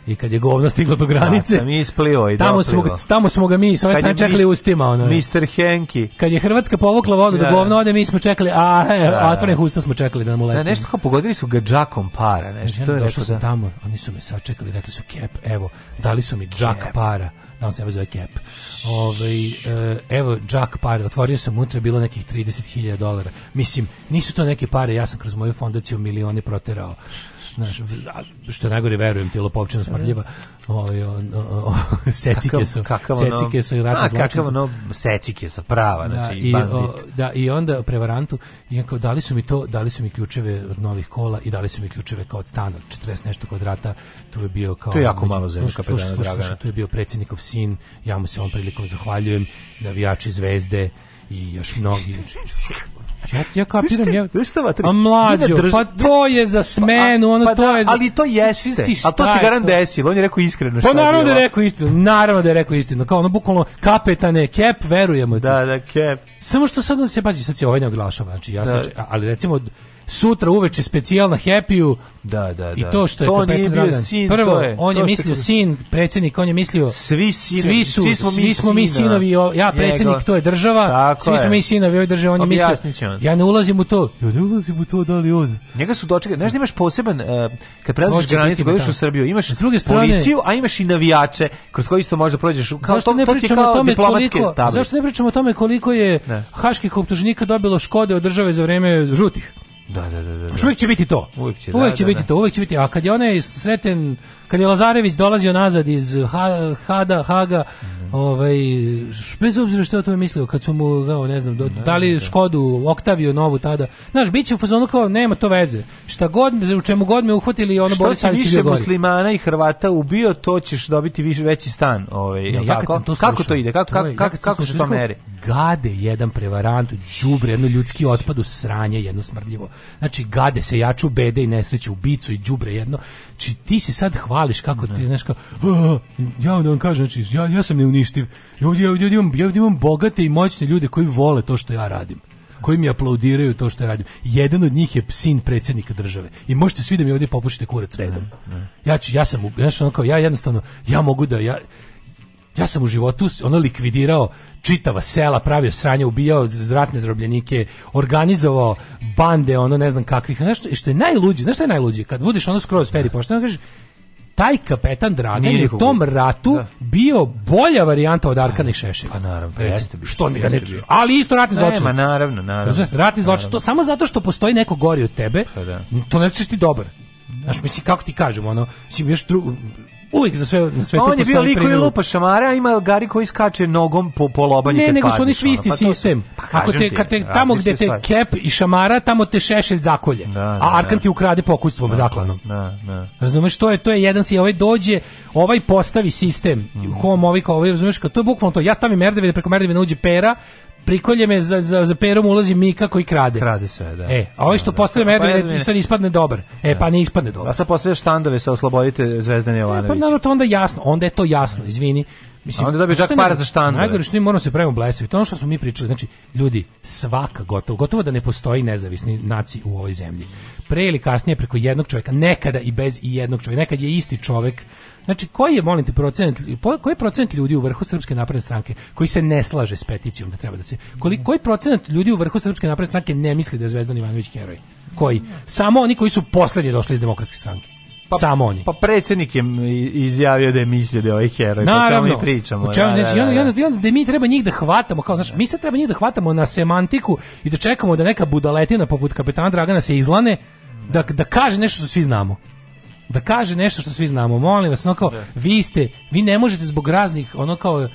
i kad je govno stiglo do da, granice. Da, sam isplio i tamo smo, tamo smo ga mi sa ove strane čekali mis, ustima. Ono. Mr. Henki. Kad je Hrvatska povukla vodu da, da govno ode, mi smo čekali, a, e, da, otvorenih usta smo čekali da nam ulepi. Da, nešto kao pogodili su ga džakom para. Nešto, ja, znači, to je došao sam da... tamo, oni su me sačekali, rekli su kep, evo, dali su mi džak para da on sebe zove Cap. Ove, ovaj, evo, džak para, otvorio sam unutra, bilo nekih 30.000 dolara. Mislim, nisu to neke pare, ja sam kroz moju fondaciju milione proterao. Znaš, što je najgore, verujem ti, lopovčina smrdljiva. Ovaj secike su. Kakav, secike su i ratni zločinci. Kakav ono secike sa prava, da, znači i, bandit. O, da, i onda prevarantu, i kao, dali su mi to, dali su mi ključeve od novih kola i dali su mi ključeve kao od stana, 40 nešto kvadrata, To je bio kao... To je jako među, malo zemlja, kapetana Dragana. To je bio predsednikov sin, ja mu se on prilikom zahvaljujem, navijači zvezde i još mnogi. Ja, ja kapiram, ste, ja... Šta tri. A mlađo, drž... pa to je za pa, smenu, ono pa, to da, je... Za... Ali to jeste, ti a to se garan to... desilo, on je rekao iskreno Pa da naravno da je rekao istinu, naravno da je rekao istinu, kao ono bukvalno kapetane, cap verujemo ti. Da, da, cap. Samo što sad on se, pazi, sad se ovaj ne oglašava, znači ja da. sad, ali recimo sutra uveče specijalna na Happy-u. Da, da, da. I to što je to Kapetan Dragan. Sin, Prvo, je, on je mislio što... sin, predsjednik, on je mislio svi, sinovi, svi su, svi smo, svi mi, smo mi sinovi, ja predsjednik, to je država, Tako svi je. smo mi sinovi ove država, on je mislio. Ja ne ulazim u to. Ja ne ulazim u to, da li od. Njega su dočekali, znaš da imaš poseban, uh, kad prelaziš granicu, godiš u Srbiju, imaš s druge strane, policiju, a imaš i navijače, kroz koji isto možda prođeš. Kao, zašto to, ne pričamo o tome koliko, zašto ne pričamo o tome koliko je haških optuženika dobilo škode od države za vreme žutih? Da, da, da, da. da. Znači, uvijek će biti to. Uvijek će, uvijek da, će da, biti to, uvijek će biti. A kad je onaj sreten kad je Lazarević dolazio nazad iz ha, Hada, Haga, mm -hmm. ovaj, bez obzira što je o tome mislio, kad su mu, kao, ne znam, do, dali Škodu, Oktaviju, Novu tada, znaš, bit će u fazonu kao, nema to veze, šta god, u čemu god me uhvatili, ono Boris Savić više muslimana i Hrvata ubio, to ćeš dobiti više, veći stan, ovaj, ne, ja kako? To slušao, kako to ide, kako, to je, kako, kako se to meri? Gade jedan prevarant, đubre, jedno ljudski otpad u sranje, jedno smrdljivo. Znači, gade se jaču bede i nesreće u i đubre jedno. Či ti si sad hvala hvališ kako da. ti, znaš kao, ja da vam kažem, znači, ja, ja sam neuništiv. Ja ovdje, ovdje, imam, ja ovdje imam bogate i moćne ljude koji vole to što ja radim koji mi aplaudiraju to što ja radim. Jedan od njih je sin predsjednika države. I možete svi da mi ovdje popušite kurac da, redom. Da. Ja ću, ja sam, znaš, ono kao, ja jednostavno, ja mogu da, ja, ja sam u životu ono likvidirao čitava sela, pravio sranje, ubijao zratne zarobljenike, organizovao bande, ono ne znam kakvih, nešto što je najluđe, znaš što je najluđe, kad budeš ono skroz fer i pošteno kažeš, taj kapetan Dragan Nije je u tom ratu da. bio bolja varijanta od Arkana pa, i Šešelja. Pa naravno, pa bi. Što ne reče. Ali isto ratni zločinac. Nema, naravno, naravno. Znači, ratni zločinac, to samo zato što postoji neko gori od tebe, pa da. to ne znači ti dobar. Znaš, mislim, kako ti kažem, ono, mislim, još drugo, uvijek za sve na svetu pa On je bio liko i lupa šamara, a ima gari koji skače nogom po polobanju. Ne, nego su oni svi isti pa sistem. Pa Ako te, kad te, tamo gde te kep i šamara, tamo te šešelj zakolje. Da, da, a da. Arkan da. ti ukrade pokućstvom, da, da, zaklanom. Da, da. Razumeš, to je, to je jedan si, ovaj dođe, ovaj postavi sistem, mm. u kom ovaj, kao ovaj, razumeš, to je bukvalno to. Ja stavim merdeve, da preko merdeve nauđe pera, prikolje me za, za, za perom ulazi Mika koji krade. Krade sve, da. E, a ovaj što da, postaje da, pa Merlin, sad ispadne dobar. E, pa da. pa ne ispadne dobar. A sad postaje štandove sa oslobodite Zvezdane Jovanović. E, pa naravno, to onda jasno, onda je to jasno, izvini. Mislim, a onda dobije pa čak para za štandove. Najgore što mi moramo da se pravimo blesavi. To ono što smo mi pričali. Znači, ljudi, svaka gotovo, gotovo da ne postoji nezavisni naci u ovoj zemlji. Pre ili kasnije preko jednog čovjeka, nekada i bez i jednog čovjeka, nekad je isti čovjek Znači, koji je, molim te, procenat, koji je procenat ljudi u vrhu Srpske napredne stranke koji se ne slaže s peticijom da treba da se... Koji, koji procenat ljudi u vrhu Srpske napredne stranke ne misli da je Zvezdan Ivanović heroj? Koji? Samo oni koji su poslednje došli iz demokratske stranke. Pa, Samo oni. Pa predsednik je izjavio da je mislio da je ovaj heroj. Pa Naravno. Mi pričamo. U čemu, da, znači, da, da, I onda, i onda da, da. mi treba njih da hvatamo, kao, znaš, mi se treba njih da hvatamo na semantiku i da čekamo da neka budaletina poput kapetana Dragana se izlane, da, da kaže nešto što svi znamo da kaže nešto što svi znamo. Molim vas, ono kao, da. vi ste, vi ne možete zbog raznih, ono kao,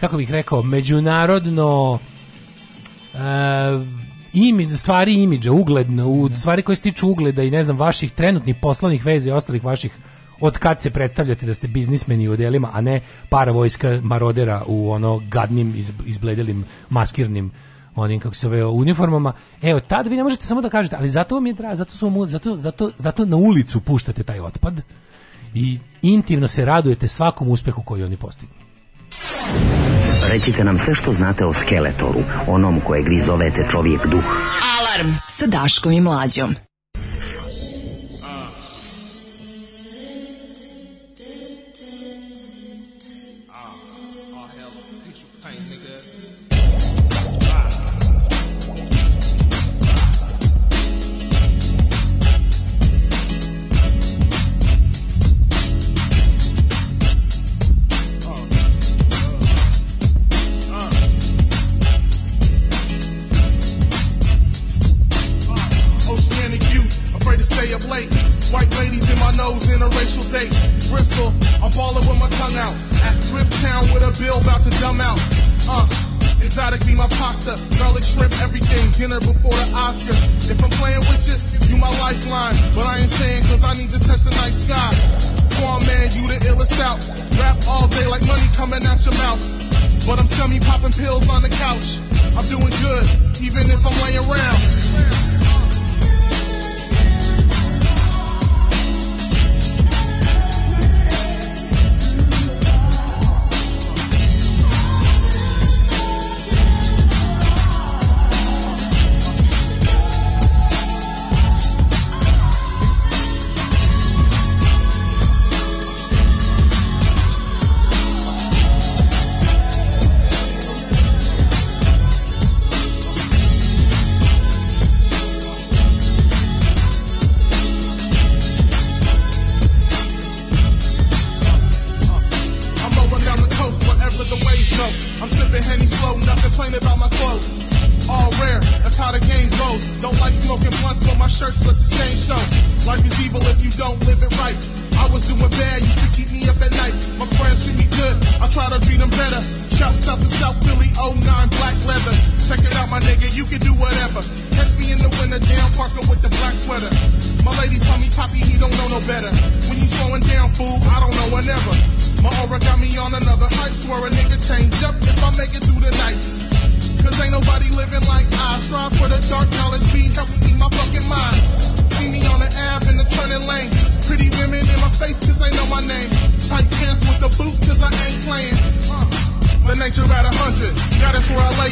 kako bih rekao, međunarodno e, imi, stvari imidža, ugledno, u da. stvari koje se tiču ugleda i ne znam, vaših trenutnih poslovnih veza i ostalih vaših od kad se predstavljate da ste biznismeni u delima, a ne para vojska marodera u ono gadnim, izbledelim, maskirnim onim kako se zove uniformama. Evo tad vi ne možete samo da kažete, ali zato vam je drago, zato, su, zato, zato, zato na ulicu puštate taj otpad i intimno se radujete svakom uspehu koji oni postignu. Recite nam sve što znate o Skeletoru, onom kojeg vi zovete čovjek duh. Alarm sa Daškom i Mlađom.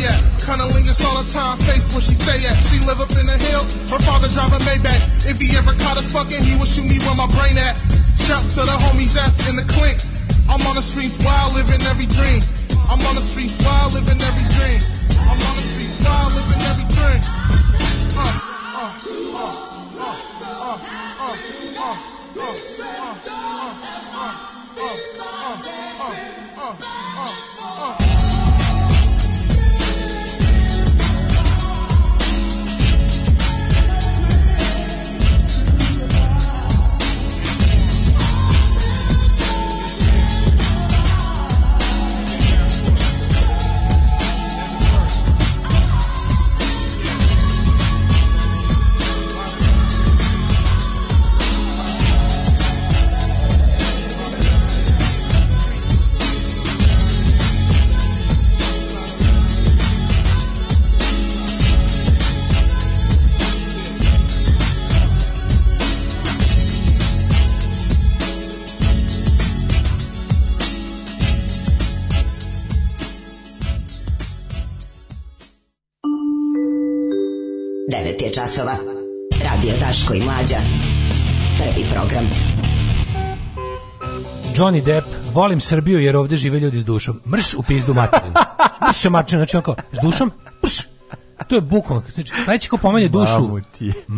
at. Cunnilingus all the time, face where she stay at. She live up in the hill, her father drive a Maybach. If he ever caught us fucking, he would shoot me where my brain at. Shouts to the homies that's in the clink. I'm on the streets wild, living every dream. I'm on the streets wild, living every dream. I'm on the streets wild, living every dream. je časova. Radio Taško i Mlađa. Prvi program. Johnny Depp, volim Srbiju jer ovde žive ljudi s dušom. Mrš u pizdu materinu. Mrš materinu, znači on kao, s dušom, pš, To je bukvalno, znači sledeći ko pomene dušu,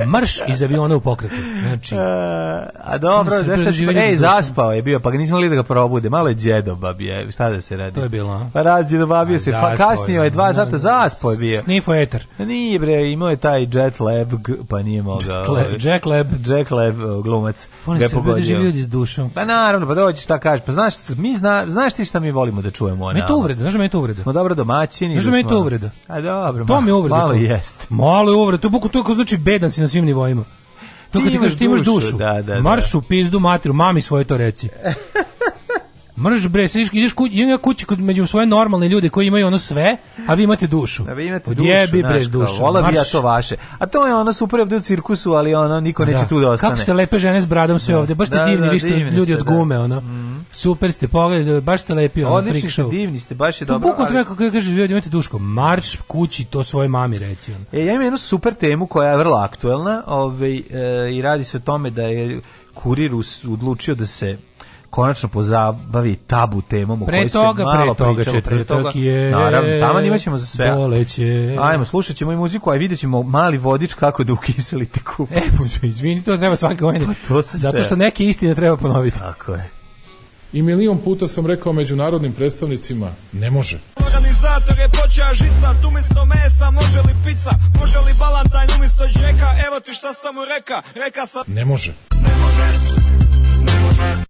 marš iz aviona u pokretu. Znači, a, e, a dobro, da šta je, ej, zaspao je bio, pa ga nismo li da ga probude, malo je đedo babije šta da se radi? To je bilo, a? Pa da džedobabio se, pa kasnio je 2 sata zaspao je bio. Snifo eter. Pa nije bre, imao je taj jet lab, pa nije mogao. jet ovaj, lab. jet lab glumac. Oni pa se pogodio. ljudi s dušom. Pa naravno, pa dođi šta kažeš, pa znaš, mi zna, znaš ti šta mi volimo da čujemo. Me to uvreda, znaš da me to uvreda. Smo dobro domaćini. Znaš da me da to uvreda. A dobro. To mi uvreda uvreda. Malo jeste. Malo je uvreda. To je buku to znači bedan si na svim nivoima. To kad ti kažeš ti imaš dušu, da, da, da. marš u pizdu materu, mami svoje to reci. Mrž bre, se ideš kući, idem ja kući kod među svoje normalne ljude koji imaju ono sve, a vi imate dušu. Da vi imate dušu. Jebi bre dušu. Vola bi ja to vaše. A to je ono super ovde u cirkusu, ali ono niko neće da. tu da ostane. Kako ste lepe žene s bradom sve ovdje, da. ovde, baš ste da, divni, da, vi ste ljudi ste, od da. gume, ono. Mm. Super ste, pogledaj, da, baš ste lepi, ono, Odlični freak show. Odlični divni ste, baš je dobro. Bukom ali... treba, kako kaže, ljudi imate duško, marš kući, to svojoj mami reci. Ono. E, ja imam jednu super temu koja je vrlo aktuelna, ovaj, e, i radi se o tome da je kurir us, odlučio da se konačno pozabavi tabu temom o kojoj se toga, malo pre toga, pričalo. Pre toga, je, naravno, tamo imaćemo za sve. Doleće. Ajmo, slušat ćemo i muziku, a vidjet ćemo mali vodič kako da ukiselite kupac. E, izvini, to treba svake godine. Pa to se Zato što neke istine treba ponoviti. Tako je. I milion puta sam rekao međunarodnim predstavnicima, ne može. Organizator je počeo žicat, umjesto mesa može li pizza, može li balantajn umjesto džeka, evo ti šta sam mu reka, reka sam... Ne može. Ne može, ne može.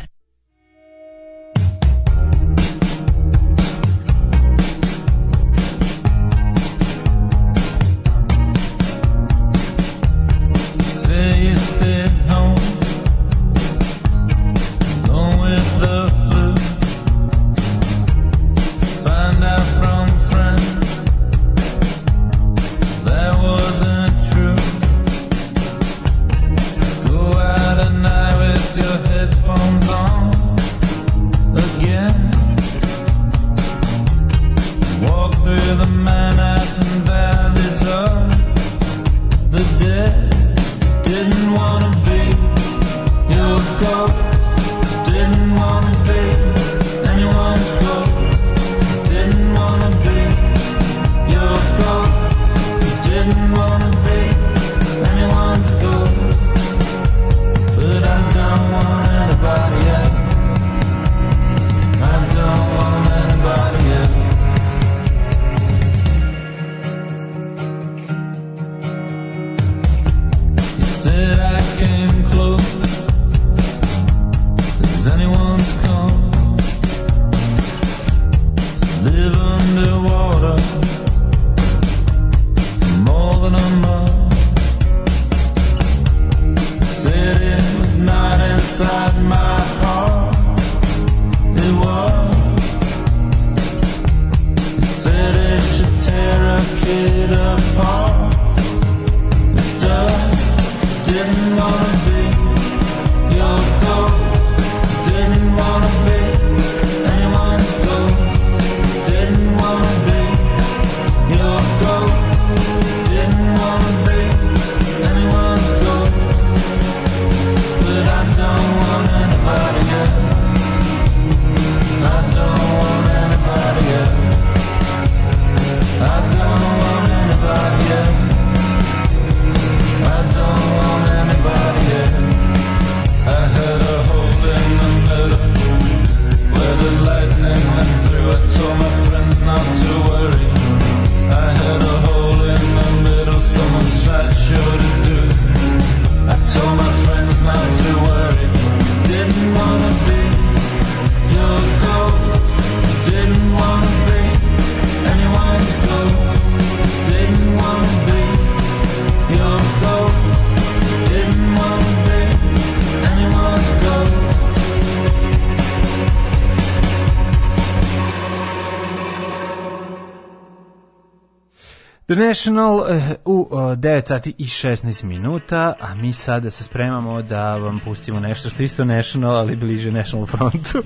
National eh, u 9 sati i 16 minuta, a mi sada se spremamo da vam pustimo nešto što isto National, ali bliže National Frontu.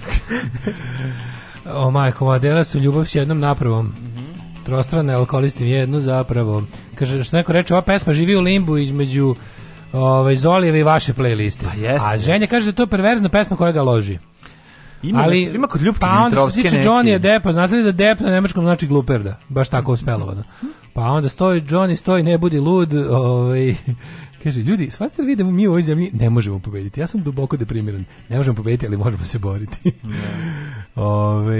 o majko, Adela su ljubav s jednom napravom. Mm -hmm. Trostrane, ali koristim jednu zapravo. Kaže, što neko reče, ova pesma živi u limbu između ovaj, Zolijeve i vaše playliste. Pa jest, a Ženja jest. kaže da to je perverzna pesma koja ga loži. Ima, ali, ima kod Ljubke Pa onda se tiče Johnny Deppa, znate li da Depp na nemačkom znači gluperda? Baš tako uspelovano. Mhm. Pa onda stoji Johnny, stoji, ne budi lud, ovaj, Kaže, ljudi, svaćete li vi da mi u ovoj zemlji ne možemo pobediti? Ja sam duboko deprimiran. Ne možemo pobediti, ali možemo se boriti. Ove,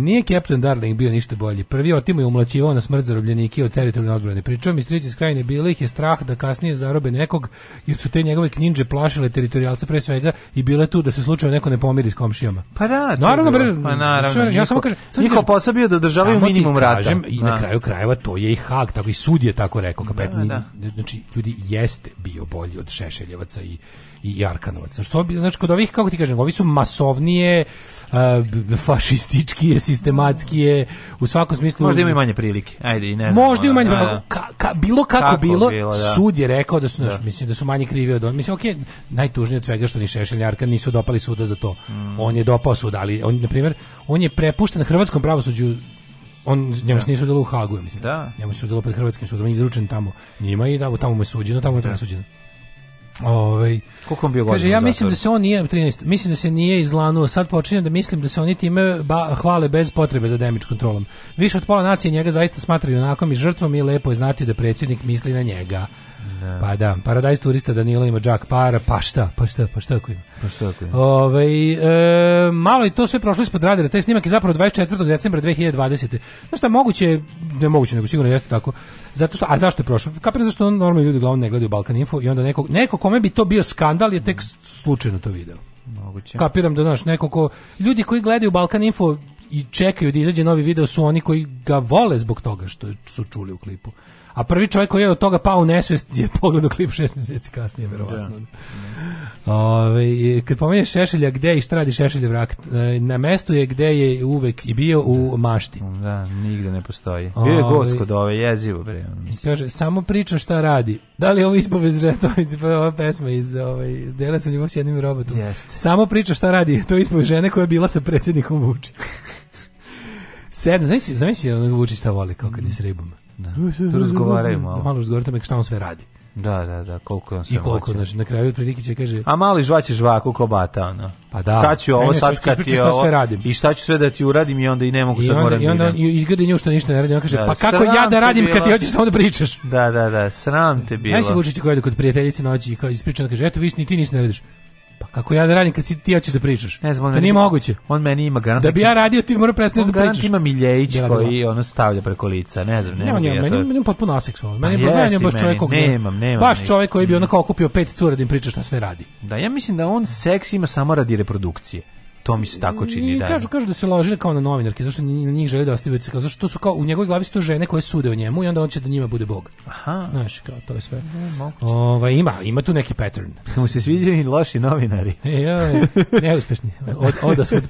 nije Captain Darling bio ništa bolji. Prvi otimo je umlaćivao na smrt zarobljenike od teritorijalne odbrane. Pričom iz iz krajine bilo ih je strah da kasnije zarobe nekog, jer su te njegove knjinđe plašile teritorijalce pre svega i bile tu da se slučajno neko ne pomiri s komšijama. Pa da, naravno, bre, pa naravno. Sve, ja samo kažem, njihov posao bio da održavaju minimum rata. I na da. kraju krajeva to je i hak, tako i sud je tako rekao, da, kapetan. Da, da, Znači, ljudi jeste bio bolji od Šešeljevaca i i Arkanovac. Znači, bi, znači kod ovih, kako ti kažem, ovi su masovnije, uh, fašističkije, sistematskije, u svakom smislu... Možda imaju manje prilike, ajde, i ne znam. Možda imaju manje da, prilike, da. ka, ka, bilo kako, kako bilo, bilo da. sud je rekao da su, naš, da. mislim, da su manje krivi od on. Mislim, okej, okay, najtužnije od svega što ni Šešelj ni Arkan nisu dopali suda za to. Mm. On je dopao suda, ali, on, na primjer, on je prepušten na hrvatskom pravosuđu on njemu se da. nisu delo u Hagu, mislim. Da. Njemu se delo pred hrvatskim sudom, on je izručen tamo. Njima i da, tamo mu je suđeno, tamo je to suđeno. Ovaj koliko on bio Kaže ja mislim da se on nije 13, mislim da se nije izlanuo. Sad počinjem da mislim da se oni time ba, hvale bez potrebe za damage kontrolom. Više od pola nacije njega zaista smatraju junakom i žrtvom i lepo je znati da predsjednik misli na njega. Da. Pa da, Paradise turista Danilo ima džak para, pa šta, pa šta, pa šta ako ima. Pa šta ako ima. Ove, ovaj, e, malo i to sve prošlo ispod radara, taj snimak je zapravo 24. decembra 2020. Znaš šta, moguće, ne moguće, nego sigurno jeste tako. Zato što, a zašto je prošlo? Kapiram zašto normalni ljudi glavno ne gledaju Balkan Info i onda neko, neko kome bi to bio skandal je tek slučajno to video. Moguće. Kapiram da, znaš, neko ko, ljudi koji gledaju Balkan Info i čekaju da izađe novi video su oni koji ga vole zbog toga što su čuli u klipu. A prvi čovjek koji je od toga pao u nesvest je pogledao klip šest mjeseci kasnije, verovatno. Da. Ove, kad pomeneš Šešelja, gde i šta radi Šešelja vrak? E, na mestu je gde je uvek i bio u mašti. Da, nigde ne postoji. Bio je gost kod ove jezivo. Bre, kaže, samo priča šta radi. Da li je ovo ispovez žena, ova pesma iz, ovaj, Dela sam ljubav s jednim robotom? Jest. Samo priča šta radi, to je ispovez žene koja je bila sa predsjednikom Vučić. Sedna, znaš si, znaš si Vučić šta voli kao kad je s ribom. Da. Da, da, da, da razgovaraju malo. Malo razgovaraju tome šta on sve radi. Da, da, da, koliko on sve I koliko, moće. znači, na kraju otprilike će kaže... A mali žvaće žvaku ko bata, ono. Pa da. Sad ću ovo, ne, sad kad ti ovo, sve radim. i šta ću sve da ti uradim i onda i ne mogu I sad moram I onda i izgradi nju što ništa ne radi, on kaže, da, pa kako ja da radim kad ti hoćeš samo da pričaš? Da, da, da, sram te bilo. Najsi Vučić koji je kod prijateljice noći i kao ispričano, kaže, eto, viš, ni ti nisi ne radiš. Kako ja da radim kad si ti hoćeš da pričaš? Ne znam, on to pa nije moguće. On meni ima garant. Da bi ja radio, ti mora prestaneš da pričaš. Garant ima Miljević ja, koji ono stavlja preko lica, ne znam, ne. Ne, on je meni, meni potpuno aseksualan. Meni pa je meni baš čovjek koji nemam, nemam. Baš čovjek koji bi onako okupio pet cura da im priča šta sve radi. Da, ja mislim da on seks ima samo radi reprodukcije. To mi se tako čini, da. Kažu, kažu da se laže kao na novinarke, zašto na njih želi da ostavi kao zašto su kao u njegovoj glavi sto žene koje sude o njemu i onda on će da njima bude bog. Aha. Znaš, kao to je sve. Ova ima, ima tu neki pattern. Mu se sviđaju i loši novinari. E, joj, neuspešni. Od od sve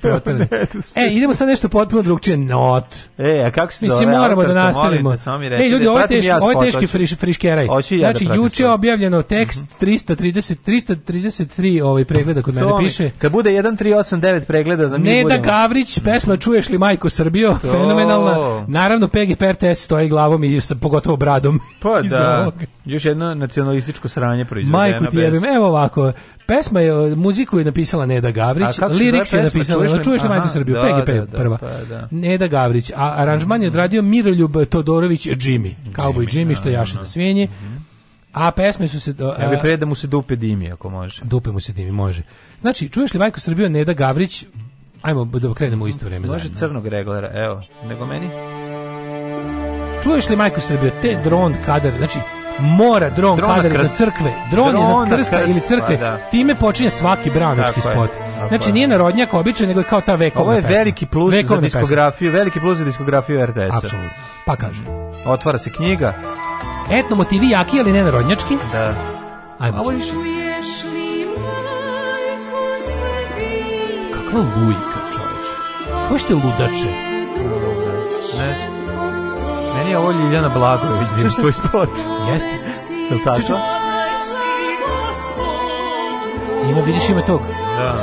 E, idemo sad nešto potpuno drugačije, not. E, a kako se zove? Mislim moramo da nastavimo. Ne, ljudi, ovo je teški, ovo je teški friš, friškeraj. Da znači, juče objavljeno tekst 330 mhm. 333 ovaj pregleda kod mene piše. Kad bude 1389 devet pregleda da mi Neda budemo. Gavrić, pesma Čuješ li majko Srbijo, to. fenomenalna. Naravno, Peggy Pertes stoji glavom i pogotovo bradom. Pa da, još jedno nacionalističko sranje proizvedeno. Majku ti jebim, evo ovako, pesma je, muziku je napisala Neda Gavrić, liriks je napisala, čuješ, čuješ li majko Srbijo, PGP da, da, da, prva. Pa, da. Neda Gavrić, a aranžman je odradio Miroljub Todorović Jimmy, Jimmy, cowboy Jimmy, što jaše na svijenji. Mm -hmm. A pesme su se... A, ja bih pre da mu se dupe dimi, ako može. Dupe mu se dimi, može. Znači, čuješ li Majko Srbijo Neda Gavrić? Ajmo da krenemo u isto vreme. Može zajedno. crnog reglera, evo. Nego meni? Čuješ li Majko Srbijo? Te dron kadar, znači, mora dron, dron kadar za crkve. Dron, dron je za krsta krst, ili crkve. Pa, da. Time počinje svaki branički spot. Znači, je, znači nije narodnjak običaj, nego je kao ta vekovna Ovo je veliki plus vekovna za diskografiju, pesma. veliki plus za diskografiju RTS-a. Apsolutno. Pa kaže. Otvara se knjiga, etno motivi jaki, ali ne narodnjački. Da. Ajmo. Ovo više. Kakva lujka, čoveč. Kako ste ludače? Ne. Meni je ovo Ljiljana Blagojević, vidim da svoj spot. Jeste. Je li tako? Ima, vidiš ima tog. Da.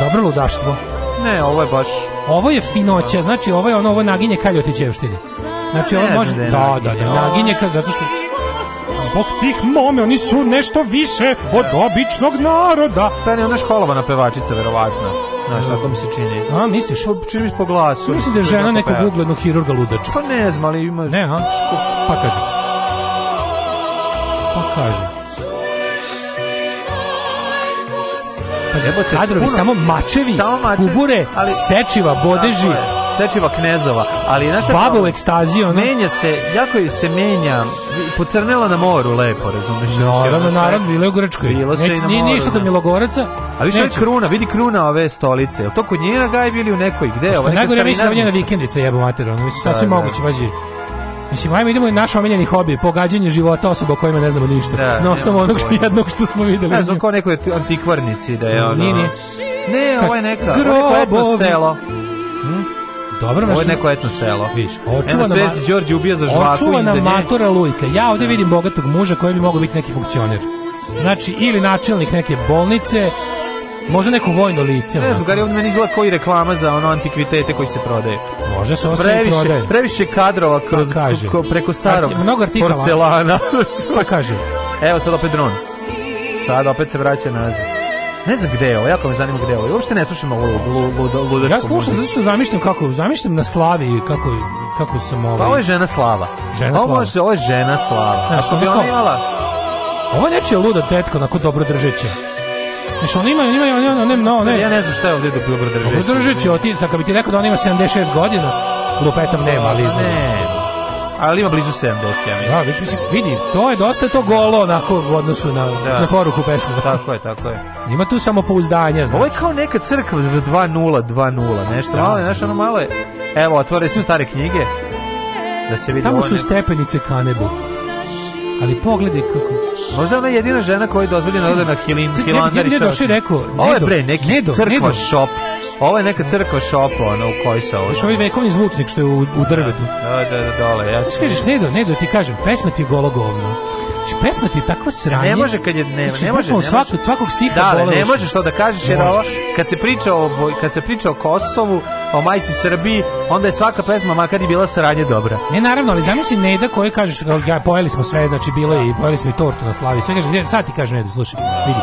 Dobro ludaštvo. Ne, ovo je baš... Ovo je finoća, znači ovo je ono, ovo naginje kaljotićevštine. Znači ovo može... Da, da, da, naginje ka, zato što... Zbog tih mome, oni su nešto više od običnog naroda. Pa je ona školovana pevačica, verovatno. Znaš, tako mi se čini. A, misliš? Pa, čini mi se po glasu. Mislim da je žena nekog uglednog hirurga ludača. Pa ne znam, ali ima... Ne, a? Ško... Pa kaže. Pa kaže. Pa jebote, kadrovi, puno, samo mačevi, samo mačevi, kubure, ali, sečiva, bodeži. Svečiva Knezova, ali znaš šta... Babo u ekstazi, ona... Menja se, jako se menja, pocrnela na moru lepo, razumeš? Znači, naravno, naravno, bilo je u Grčkoj. Bilo se i na moru. Ništa kod Milogoraca. A više je kruna, vidi kruna ove stolice. Je to kod njena gajbi ili u nekoj, gde? Što najgore mislim da njena vikendica jebo mater, ono, mislim, sasvim da, da. moguće, pađi. Mislim, ajmo idemo naš omiljeni hobi, pogađanje života osoba o kojima ne znamo ništa. Da, na osnovu onog što, jednog što smo videli. Ne znam, kao nekoj antikvarnici da je ono... Nije, nije. Ne, ovo je neka, ovo je neko etno selo. Hm? Dobro, ovo je neko etno selo. Viš, očuva na Đorđe ubija za žvaku očuva na matora Lujka. Ja ovde vidim bogatog muža koji bi mogao biti neki funkcioner. Znači, ili načelnik neke bolnice, Možda neko vojno lice. Ne znam, Gari, on meni izgleda koji reklama za ono antikvitete koji se prodaje. Možda se ovo previše, prodaje. Previše kadrova kroz, pa Ko, preko starog Ar, mnogo porcelana. pa kaže. Evo sad opet dron. Sad opet se vraća nazad. Ne znam gde je ovo, jako me zanima gde je ovo. Uopšte ne slušam ovo ludačku Ja slušam zato što zamišljam kako, zamišljam na slavi kako, kako sam ovo... Pa ovaj- ovo je žena slava. Žena pa slava. Ovo je, ovo je žena slava. Znaš, Ako bi ona imala... Ovo je nečija luda tetka, onako dobro držeća. Znaš, ona ima, ima, ona, ona, no, ne. Ja ne znam šta je ovdje dobro držeća. Dobro držeća, ti, sad kad bi ti rekao da ona ima 76 godina, lupetam nema, ali pa iznad. Ne, ali ima blizu 70, ja mislim. Da, već mislim, vidi, to je dosta to golo onako u odnosu na, da. na poruku pesme. Tako je, tako je. Ima tu samopouzdanje, znači. Ovo je kao neka crkva 2.0, 2.0, nešto da. malo, nešto ono malo je, evo, otvore se stare knjige, da se vidi Tamo su stepenice ka nebu, ali pogledaj kako Možda ona je jedina žena koja je dozvoljena da ode na Hilim Hilandari. Ne, došli rekao. Ovo je bre neki nedo, crkva šop. Ovo je neka crkva shop, ona u kojoj se ovo. Što ovaj vekovni zvučnik što je u, u drvetu. Da, da, da, dole. Ja. Ti kažeš Nedo, Nedo ti kažem, pesma ti je golo govno. Znači, pesma ti je takva sranje. Ne može kad je ne, znači, ne može. Ne može. svakog svakog stiha da, ne može što da kažeš jer ovo kad se priča o kad se priča o Kosovu, o majci Srbiji, onda je svaka pesma makar i bila sranje dobra. Ne naravno, ali zamisli Neda koji kažeš ja pojeli smo sve, znači bilo je i pojeli smo i tortu na slavi. Sve kaže, sad ti kažem Neda, slušaj, vidi.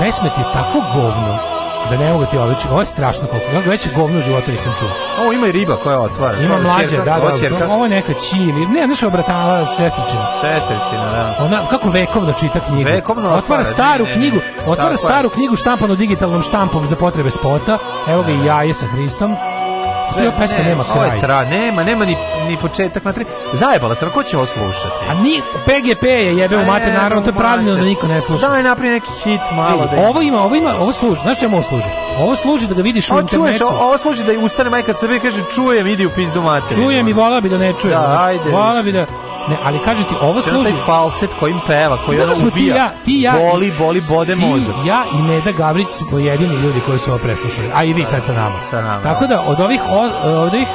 Pesma ti je tako govno da ne mogu da ti oveći. Ovo je strašno koliko. Veće govno života nisam čuo. Ovo ima i riba koja otvara. Ima mlađe, da, da. Ovo je neka čini. Ne, nešto je obratala sestričina. Sestričina, da. Ona, kako vekovno čita knjigu. Vekovno otvara. otvara staru ne, knjigu. Otvara staru je. knjigu štampanu digitalnom štampom za potrebe spota. Evo ga i da, da. jaje sa Hristom sve pesma nema kraj. Ovo tra, nema, nema ni, ni početak. Matri. Zajebala se, ko će ovo slušati? A ni, PGP je jebeo u mater, naravno, to je pravilno da niko ne sluša. Daj, napravi neki hit malo. Da ovo ima, ovo ima, ovo služi, znaš čemu ovo služi? Ovo služi da ga vidiš ovo u internetu. Čuješ, ovo služi da ustane majka Srbije kaže, čujem, idi u pizdu mater. Čujem i vola bi da ne čujem. Da, ajde. Vola bi da, Ne, ali kaže ti, ovo služi... Taj falset kojim peva, koji ona da ubija, ti ja, ti ja, boli, boli, bode ti, mozak. ja i Neda Gavrić su pojedini ljudi koji su ovo preslušali, a i vi sad sa nama. Sa nama. Tako da, da od ovih, od, od ovih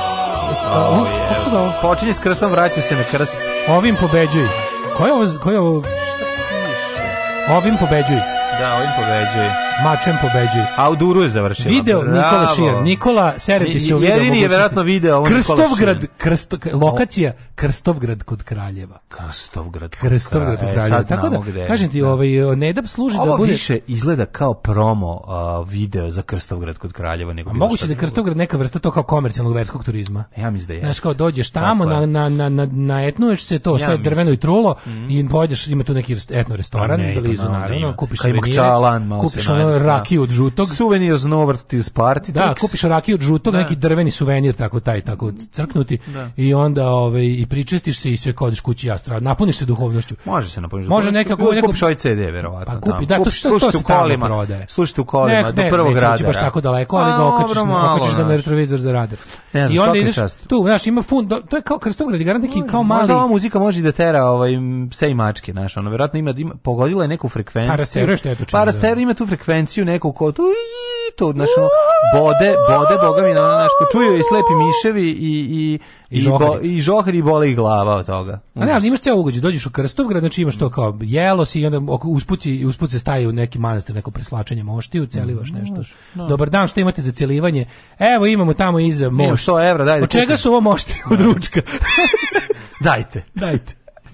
Oh, yeah. Počinje s krstom, vraća se na krst. Ovim pobeđuj. Ko je ovo? Ko je ovo? Ovim pobeđuj. Da, ovim pobeđuj mačem pobeđuje. A u Duru je završila. Video Bravo. Nikola Šir. Nikola Sereti se u video. Jedini je verovatno video ovo Krstovgrad, krsto, lokacija Krstovgrad kod Kraljeva. Krstovgrad. Krstovgrad kod Kraljeva. E, Tako da, gde. kažem ti, da. ovaj, Nedab služi da ovo da bude... više izgleda kao promo uh, video za Krstovgrad kod Kraljeva. Nego A moguće da je Krstovgrad neka vrsta to kao komercijalnog verskog turizma. Ja mislim da je. Znaš, kao dođeš tamo, na, na, na, na, na etnuješ se to, ja sve drveno i trulo mm. i pođeš, ima tu neki etno restoran, pa blizu, naravno, kupiš suvenire, kupiš ono ono da. rakiju od žutog. Suvenir znovrt iz party. Da, tricks. kupiš rakiju od žutog, da. neki drveni suvenir tako taj tako crknuti da. i onda ovaj i pričestiš se i sve kodiš kući jastra. Napuniš se duhovnošću. Može se napuniš. Može nekako neko kupiš ovaj CD verovatno. Pa da. kupi, da, to što to se kolima prodaje. Slušajte u kolima do prvog rada. baš tako daleko, ali ga okačiš, okačiš ga na retrovizor za radar. I onda ideš tu, znaš, ima fun, to je kao Krstograd, garant neki kao mali. Možda ova muzika može da tera ovaj pse i mačke, znaš, ono verovatno ima pogodila je neku frekvenciju. Pa što to Parastereo da. ima tu frekvenciju frekvenciju neku ko tu to znaš, bode, bode, boga mi, na, znaš, čuju i slepi miševi i, i, i, i, žohri i boli glava od toga. A ne, ali imaš ceo ugođe, dođeš u Krstovgrad, znači imaš to kao jelo si i onda usput, usput se staje u neki manastir, neko preslačenje moštiju, celivaš mm, nešto. No. Da. Dobar dan, što imate za celivanje? Evo imamo tamo iza mošt. 100 evra, dajte da Od čega su ovo mošti od da. ručka? dajte. Dajte.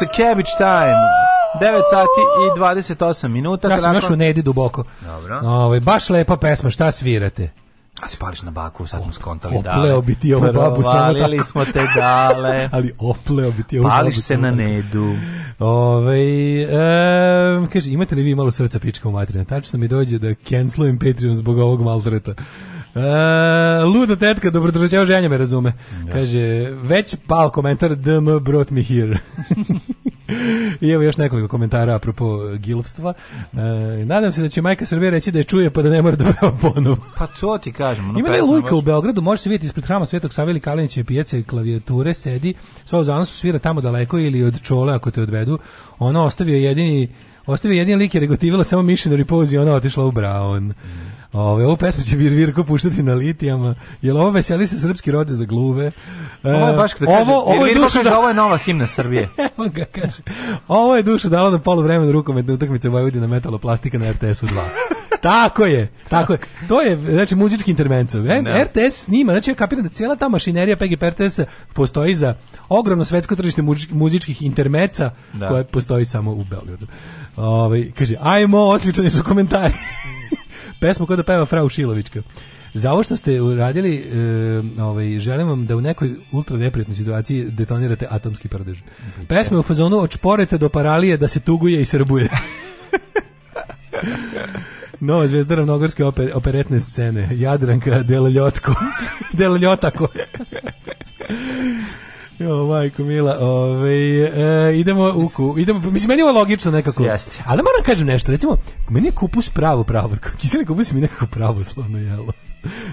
It's a cabbage time. 9 sati i 28 minuta. Ja sam nakon... nedi duboko. Dobro. Ove, baš lepa pesma, šta svirate? A spališ na baku, sad smo skontali opleo dale. Opleo bi ti ovu babu samo tako. smo te dale. Ali opleo bi ti ovu Pališ babu se na nedu. Ove, e, kaže, imate li vi malo srca pička u materina? Tačno mi dođe da cancelujem Patreon zbog ovog maltreta. E, luda tetka, dobrodržava ženja me razume. Da. Kaže, već pal komentar DM brought me here. I evo još nekoliko komentara apropo gilovstva. E, nadam se da će majka Srbije reći da je čuje pa da ne mora da peva ponovo. Pa to ti kažem. Ono Ima ne lujka u Beogradu, može se vidjeti ispred hrama Svetog Saveli Kalinićeve pijace klavijature, sedi, sva u zanosu svira tamo daleko ili od čole ako te odvedu. Ona ostavio jedini Ostavio jedin lik je regotivila samo Mission Repose i ona otišla u Brown. Mm. Ove, ovu pesmu će Vir Virko puštati na litijama. Jel ovo veseli se srpski rode za gluve? Ovo je e, baš kada kaže, ovo, je dušu da... ovo je nova himna Srbije. Evo ga kaže. Ovo je dušu dalo na polu vremenu rukometne utakmice Vojvodina metaloplastika na RTS-u 2. Tako je, tako je. To je znači muzički intervenco. No. E, da. RTS snima, znači ja kapiram da cijela ta mašinerija PGP RTS postoji za ogromno svetsko tržište muzičkih intermeca da. koje postoji samo u Beogradu. Ovaj kaže ajmo, otključeni su komentari pesmu koja da peva Frau Šilovićka. Za ovo što ste uradili, e, ovaj, želim vam da u nekoj ultra neprijatnoj situaciji detonirate atomski prdež. Pesma je u fazonu od šporeta do paralije da se tuguje i srbuje. No, zvezda ravnogorske oper, operetne scene. Jadranka delaljotko. delaljotako. Jo, majko mila, ove, ovaj, e, idemo u ku, idemo, mislim, meni je logično nekako. Jeste. Ali da moram da kažem nešto, recimo, meni je kupus pravo pravo, kiseli kupus mi je nekako pravoslavno jelo.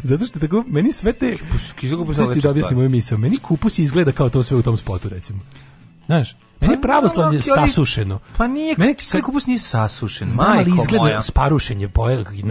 Zato što tako, meni sve te... Kupus, kiseli kupus je da objasnim moju misao. Meni kupus izgleda kao to sve u tom spotu, recimo. Znaš, meni je pravoslavlje pa, sasušeno. Pa nije, meni, kiseli kupus nije sasušen, Znam, majko ali izgleda moja. sparušen je,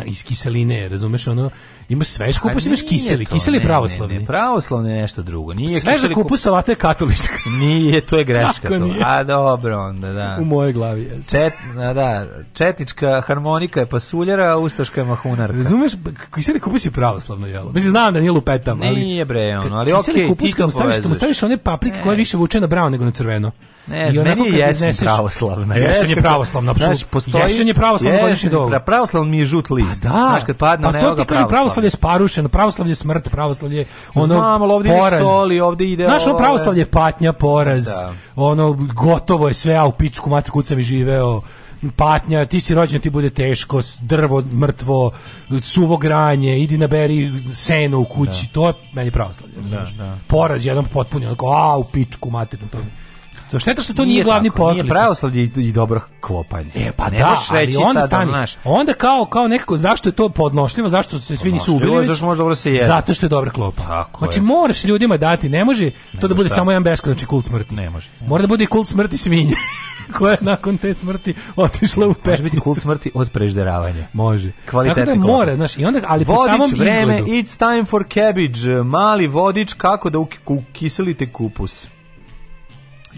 iz kiseline, razumeš, ono, Ima svež kupus, pa imaš kiseli. To, kiseli je pravoslavni. Ne, ne, pravoslavni je nešto drugo. Nije Sveža kupus salata je katolička. Nije, to je greška. To. Nije. A dobro, onda da. U moje glavi je. Čet, a, da, četička harmonika je pasuljara, a ustaška je mahunarka. Razumeš, kiseli kupus je pravoslavno jelo. Mislim, znam da nije lupetam, ali... Nije bre, ono, ali okej, okay, kupus, ti ga staviš, mu staviš one paprike koje više vuče na brown nego na crveno. Ne, I meni je jesen pravoslavna. Jesen je pravoslavna, apsolutno. Jesen je pravoslavno godišnji dovolj. Pravoslavn mi je žut list. Pa da, znaš, kad padne na pa evo ga pravoslavno pravoslavlje je sparušeno, pravoslavlje smrt, pravoslavlje ono Znam, ali ovdje poraz. soli, ovdje ide... Znaš, ono pravoslavlje patnja, poraz, da. ono gotovo je sve, a u pičku mater kuca mi živeo patnja, ti si rođen, ti bude teško, drvo mrtvo, suvo granje, idi naberi seno u kući, da. to je meni pravoslavlje. Da, da. Poraz jedan potpunjen, onako, a u pičku materinu, to mi To šteta što to nije, nije glavni tako, poklič. Nije pravoslavlje i, i dobro klopanje. E pa ne da, reći ali onda stani. Naš. Onda kao kao nekako zašto je to podnošljivo, zašto se svi nisu ubili? zašto može dobro da se jede. Zato što je dobro klopanje. Tako znači je. moraš ljudima dati, ne može ne to da bude šta. samo jedan beskonačni kult smrti. Ne može. Ne. Mora da bude i kult smrti svinje. koja je nakon te smrti otišla u pećnicu. Može biti kult smrti od prežderavanja. Može. Kvalitetne Tako da mora, znaš, i onda, ali vodič, po samom vreme, izgledu. It's time for cabbage, mali vodič kako da ukiselite kupus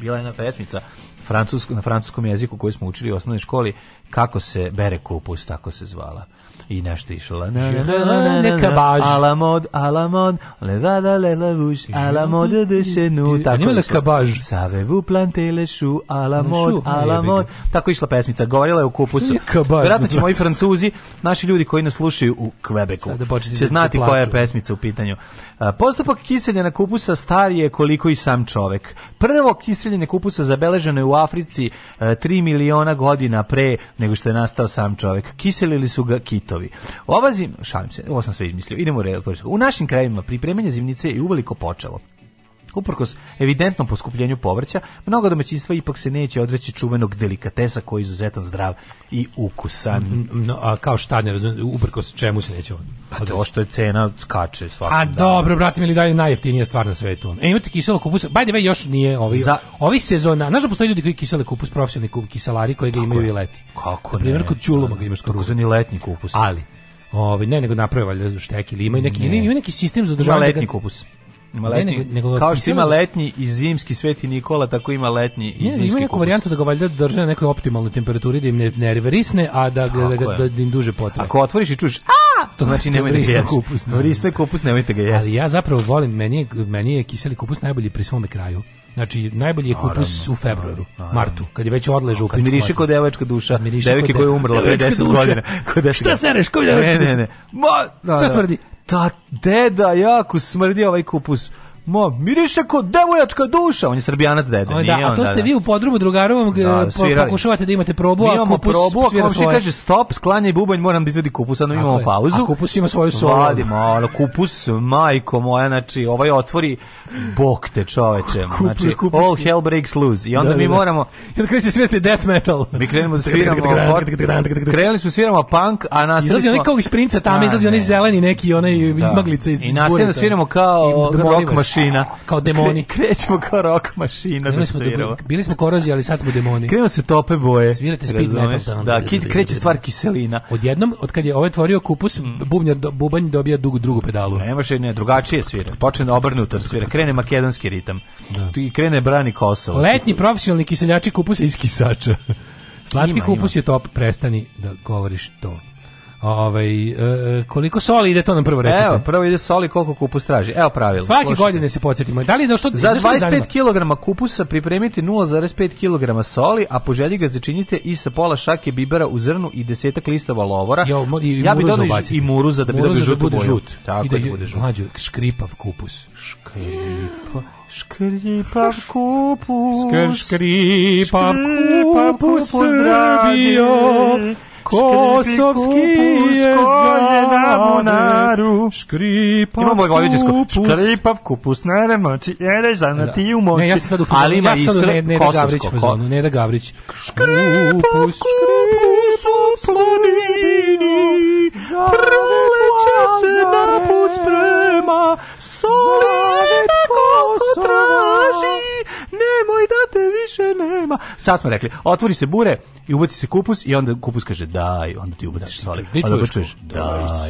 bila jedna pesmica francusk, na francuskom jeziku koju smo učili u osnovnoj školi, kako se bere kupus, tako se zvala i nešto išla. Na, na, na, neka baž. Alamod, alamod, levada lelavuš, alamod dešenu. Tako Nima neka baž. Savevu plantelešu, alamod, alamod. Tako išla pesmica, govorila je u kupusu. Vjerojatno da će moji francuzi, naši ljudi koji nas slušaju u Kvebeku, će da znati da koja je pesmica u pitanju. Postupak kiseljena kupusa starije je koliko i sam čovek. Prvo kiseljenje kupusa zabeleženo je u Africi 3 e, miliona godina pre nego što je nastao sam čovek. Kiselili su ga kitovi letovi. Ova zima, šalim se, ovo sam sve izmislio, idemo u redu. U našim krajevima pripremanje zimnice je uveliko počelo. Uprkos evidentnom poskupljenju povrća, mnogo domaćinstva ipak se neće odreći čuvenog delikatesa koji je izuzetan zdrav i ukusan. Mm, mm, no, a kao šta ne razumijem, uprkos čemu se neće odreći? Pa to što je cena skače svakim A dobro, brate, mi li dalje najjeftinija stvar na svetu. E, imate kiselo kupus, by the way, još nije ovi, Za... ovi sezona. Znaš da postoji ljudi koji kisele kupus, profesionalni kup, kiselari koji ga imaju je? i leti. Kako na primjer, ne? kod čuloma ga imaš kod ni letnji kupus. Ali, ovi, ne nego naprave valjda štek ili imaju neki, ne. imaju neki sistem za održavanje. letnji kupus. Ima letnji, ne, nego, nego, kao što ima letnji i zimski Sveti Nikola, tako ima letnji i ne, zimski. Ima neku kupus. varijantu da ga valjda drže na nekoj optimalnoj temperaturi da im ne, ne riverisne, a da, ga, da, ga, da, da im duže potre. Ako otvoriš i čuš, a to znači, znači nemojte da ga jesti. Kupus, ne. Vriste kupus, nemojte ga jesti. Ali ja zapravo volim, meni je, meni je kiseli kupus najbolji pri svome kraju. Znači, najbolji je kupus u februaru, martu, kad je već odležu u pičku. Kad miriše kod devačka duša, devojke koja je umrla pre 10 godina. Šta sereš, ko je devačka duša? Ne, ne, ne. Mo, da, da. Šta smrdi? ta deda jako smrdi ovaj kupus. Mo, miriše kao devojačka duša. On je Srbijanac dede, o, da, nije on, a to da, ste da, vi u podrumu drugarovom da, eh, svirali. pokušavate da imate probu, a kupus probu, svira svoje. kaže stop, sklanjaj bubanj, moram da izvedi kupus, onda imamo je. pauzu. A kupus ima svoju solu. Vadimo, ono, kupus, majko moja, znači, ovaj otvori, bok te čoveče, znači, kupus, all hell breaks loose. I onda da, mi da, da. moramo... I onda kreće svirati death metal. Mi krenemo da sviramo... Krenuli smo sviramo punk, a nastavili smo... Izlazi onaj kao iz princa, tamo izlazi onaj zeleni neki, onaj izmaglica iz... I nastavili da sviramo kao rock mašina. Kao demoni. Kre, krećemo kao rock mašina da sviramo. Bili smo korozi, ali sad smo demoni. Krenu se tope boje. Svirate speed metal. Da, da, da, kreće stvar kiselina. Odjednom, od kad je ovaj tvorio kupus, mm. bubnjar, bubanj dobija dugu, drugu pedalu. Nemaš može, ne, drugačije svira. Počne obrnuto svira. Krene makedonski ritam. Da. I krene brani Kosovo. Letnji profesionalni kiseljači kupusa iz kisača. Slatki kupus je top, prestani da govoriš to. Ovaj e, e, koliko soli ide to nam prvo recite. Evo, prvo ide soli koliko kupus traži. Evo pravilo. Svake godine se podsjetimo. Da li da što za 25 kg kupusa pripremite 0,5 kg soli, a po želji ga začinite i sa pola šake bibera u zrnu i desetak listova lovora. Jo, i, i ja bih dodao i muruza da bi dobio da žutu boju. Žut. Tako I da, da bude žut. Mlađo, škripav kupus. Škripav. Škripav kupus. Škripav kupus, kupus. Srbijo. Kosovski je na monaru. Škripav Imamo vojvođansko. Škripav kupus na remoči. Jedeš za na ti u moči. Ne, ja sam sad u fazonu. Ali ima ja i sre ne da Gavrić fazonu. Neda Gavrić. Škripav kupus u planini. Prleće se na put sprema. Solid da Kosovo traži nemoj da te više nema. Sad smo rekli, otvori se bure i ubaci se kupus i onda kupus kaže da daj, onda ti ubaciš znači, soli. Ti čuješ čuješ, daj,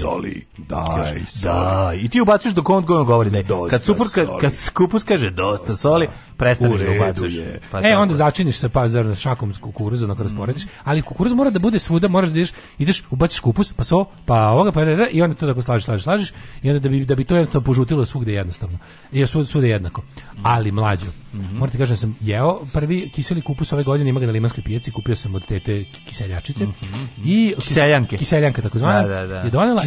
soli, daj, soli. Daj, i ti ubaciš dok on govori daj. Dosta kad, super, kad, kad skupus kaže dosta, dosta soli, prestaneš da ubacuješ. Pa, e, onda začiniš se pa zar šakom s kukuruzom, ako rasporediš, mm. ali kukuruz mora da bude svuda, moraš da ideš, ideš, ubaciš kupus, pa so, pa ovoga, pa rr, i onda to tako slažeš, slažeš, slažeš, i onda da bi, da bi to jednostavno požutilo svugde jednostavno. I svuda, svuda jednako. Mm. Ali mlađo, mm -hmm. morate kažem da sam jeo prvi kiseli kupus ove godine, ima ga na limanskoj pijaci, kupio sam od tete kiseljačice. Mm -hmm. I, Kiseljanke. Kiseljanka, tako da, zvana. Da, da, da. Je donela.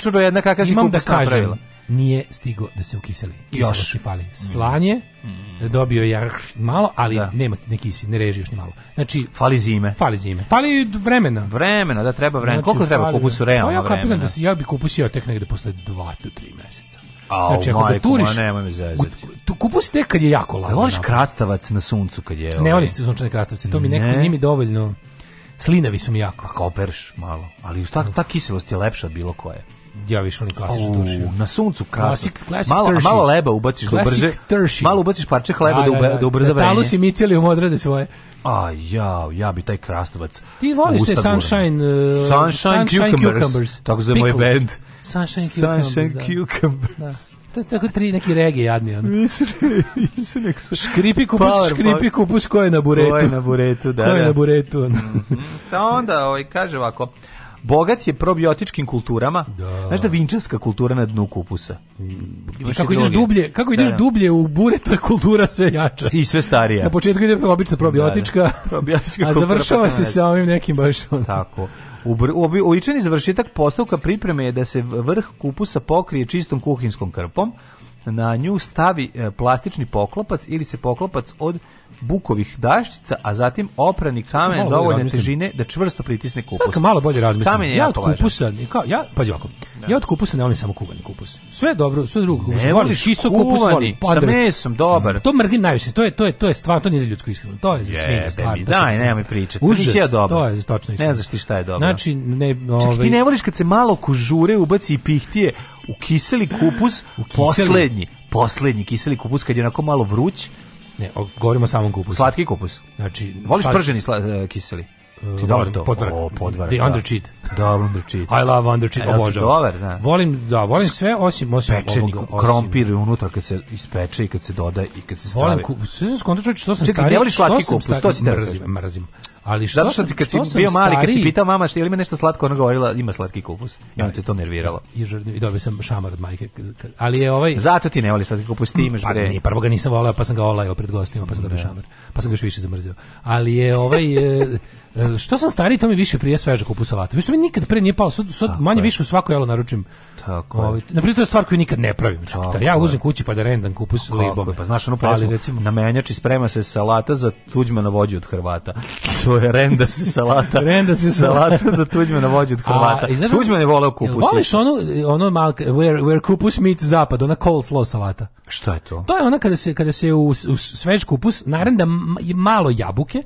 čudo, jedna kakav si da kupus da kažem, napravila nije stigo da se ukiseli. Još. fali. Slanje, mm. dobio je malo, ali da. nema ne kisi, ne reži još ni malo. Znači, fali zime. Fali zime. Fali vremena. Vremena, da treba vremena. Znači, Koliko treba kupusu realno pa ja vremena? Kapiram da se, ja bih kupusio tek negde posle 2 do 3 meseca. A, znači, ako ga turiš, nemoj me zezati. Tu kupus tek kad je jako lako. Voliš krastavac na suncu kad je... Ovaj. Ne, oni su sunčane krastavce, to mi ne. nekako dovoljno... Slinavi su mi jako. A pa koperš malo, ali uz ta, ta kiselost je lepša od bilo koje ja više volim klasičnu turšiju. Na suncu krasno. Classic, malo, terši. malo leba ubaciš da ubrže. Malo ubaciš parče hleba da, da, da, da. da ubrza da, vrenje. Talus i micelij odrade svoje. A ja, ja bi taj krastavac. Ti voliš te Sunshine, uh, sunshine, sunshine cucumbers, cucumbers. Tako za moj bend. Sunshine Cucumbers. Sunshine da. Cucumbers. Da. To je tako tri neki regije jadni. Ono. škripi kupus, Power, škripi kupus, ko je na buretu? Ko je na buretu, da. Ko je da. na buretu? Ono. Mm, onda, ovaj, kaže ovako, bogat je probiotičkim kulturama. Da. Znaš da vinčarska kultura na dnu kupusa. Mm, I kako ideš dublje, kako ideš da, da, dublje u bure, to je kultura sve jača. I sve starija. Na početku ide obična probiotička, da, da. probiotička a završava se sa ovim nekim baš. On. Tako. Uobičajeni završetak postupka pripreme je da se vrh kupusa pokrije čistom kuhinskom krpom, na nju stavi e, plastični poklopac ili se poklopac od bukovih daščica, a zatim oprani kamen dovoljne težine da čvrsto pritisne kupus. Svaka malo bolje razmislim. Kamen je ja od kupusa, kao, ja, pađi ovako, Ja da. od kupusa ne volim samo kuvani kupus. Sve je dobro, sve drugo kupus. Ne voliš šiso kupus, volim sa mesom, dobar. Mm. To mrzim najviše. To je to je to je stvarno to nije za ljudsku ishranu. To je za svinje stvar. Daj, nemoj pričati. Užas, je dobro. To je za stočno ishranu. Ne znaš ti šta je dobro. Znači, ne, ovaj Čak ti ne voliš kad se malo kožure ubaci i pihtije u kiseli kupus, u poslednji, poslednji kiseli kupus kad je onako malo vruć. Ne, govorimo o samom kupusu. Slatki kupus. Znači, voliš slat... prženi sla, uh, kiseli? Ti dobar to? Podvrak. O, podvrak. The Undercheat. Da, da. Undercheat. I love Undercheat, e, obožavam. Dobar, da. Volim, da, volim sve osim, osim Pečeni ovoga. krompir unutra kad se ispeče i kad se doda i kad se stavi. Volim, sve sam skonto što sam Čekaj, stari, ne voliš slatki kupus, to si da mrzim, mrzim. Ali što Zato što ti kad si bio mali, kad si pitao mama što je li ima nešto slatko, ona govorila ima slatki kupus. I on te to nerviralo. Da, I, i dobio sam šamar od majke. Ali je ovaj... Zato ti ne voli slatki kupus, ti imaš pa, bre. Nije, prvo ga nisam volao, pa sam ga olajao pred gostima, pa sam dobio da. šamar. Pa sam ga još više zamrzio. Ali je ovaj... E, e, što sam stariji, to mi više prije sveža kupus salata. Više mi nikad pre nije palo, sad, sad manje je. više u svako jelo naručim. Tako ovaj, na primjer, to je stvar koju nikad ne pravim. Znači, Tako ja uzmem kući pa da rendam kupus libom. Pa znaš, ono pa ali, recimo, na menjači sprema se salata za tuđmana vođu od Hrvata. To to je renda se salata. renda se salata za Tuđmana vođu od Hrvata. A, Tuđman je voleo kupus. Voliš onu, ono mal, where, where kupus meets zapad, ona coleslaw salata. Šta je to? To je ona kada se, kada se u, u svež kupus narenda malo jabuke,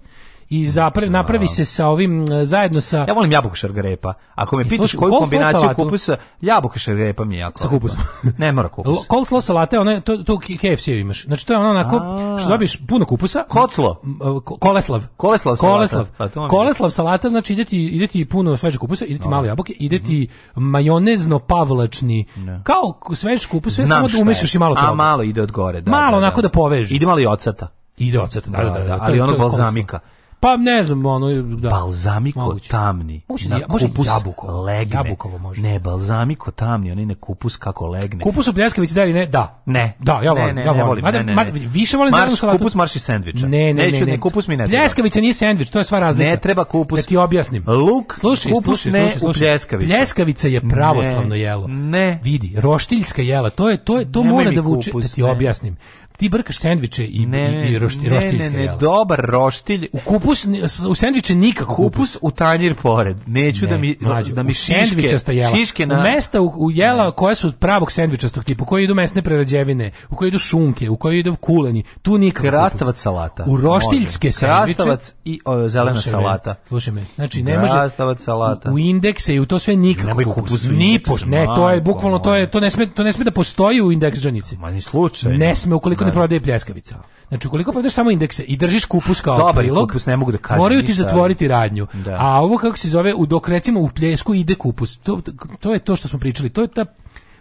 i zapre, napravi se sa ovim e, zajedno sa Ja volim jabuku šargarepa. Ako me e, pitaš koju kombinaciju kupusa, jabuka šargarepa mi je jako. Sa kupusom. ne mora kupus. Kol slo salate, one to to KFC imaš. Znači to je ono onako što dobiš puno kupusa. Koclo. E, koleslav. Koleslav salata. Koleslav. Pa koleslav salata znači ide ti ide ti puno svežeg kupusa, ide ti malo jabuke, ide mhm. ti majonezno pavlačni. Kao svež kupus, sve samo da umešaš i malo toga. A malo ide od gore, da. Malo da, onako da, da poveže. Ide malo i ocata. Ide ocata, da, da, da, da, ali ono balzamika. Pa ne znam, ono, da. Balzamiko moguće. tamni. Moguće, na može kupus jabukovo, legne. Jabukovo može. Ne, balzamiko tamni, onaj na kupus kako legne. Kupus u pljeskavici da ili ne? Da. Ne. Da, ja volim, ne, ne, ja volim. Ne, volim. Mada, ne, ne, više volim marš, salatu. Kupus marš i sendviča. Ne, ne, Neću, ne, ne, kupus mi ne treba. Pljeskavica nije sendvič, to je sva razlika. Ne treba kupus. Da ti objasnim. Luk, slušaj, kupus slušaj, ne slušaj, slušaj. u pljeskavici. Pljeskavica je pravoslavno jelo. Ne. Vidi, roštiljska jela, to je to je to mora da vuče, da ti objasnim ti brkaš sendviče i ne, i, i rošti, ne, roštilj, ne, ne, ne, dobar roštilj. U kupus u sendviče nikako kupus u tanjir pored. Neću da ne, da mi mlađu, da mi šiške, jela. šiške na u mesta u, u jela ne. koja su od pravog sendvičastog tipa, u koje idu mesne prerađevine, u koje idu šunke, u koje idu kuleni, tu nikako. Krastavac kupus. salata. U roštiljske može. sendviče. Krastavac i o, zelena slušaj salata. Me, slušaj me. Znači ne može krastavac salata. U, u indekse i u to sve nikako. Kupus, kupus indeks, ni po, ne, to je bukvalno to je to ne sme to ne sme da postoji u indeks džanici. Ma slučaj. Ne sme ukoliko ne prodaje pljeskavica. Znači, koliko prodaješ samo indekse i držiš kupus kao Dobar prilog, kupus, ne mogu da kažem. Moraju ti zatvoriti radnju. Da. A ovo kako se zove, u dok recimo u pljesku ide kupus. To, to je to što smo pričali. To je ta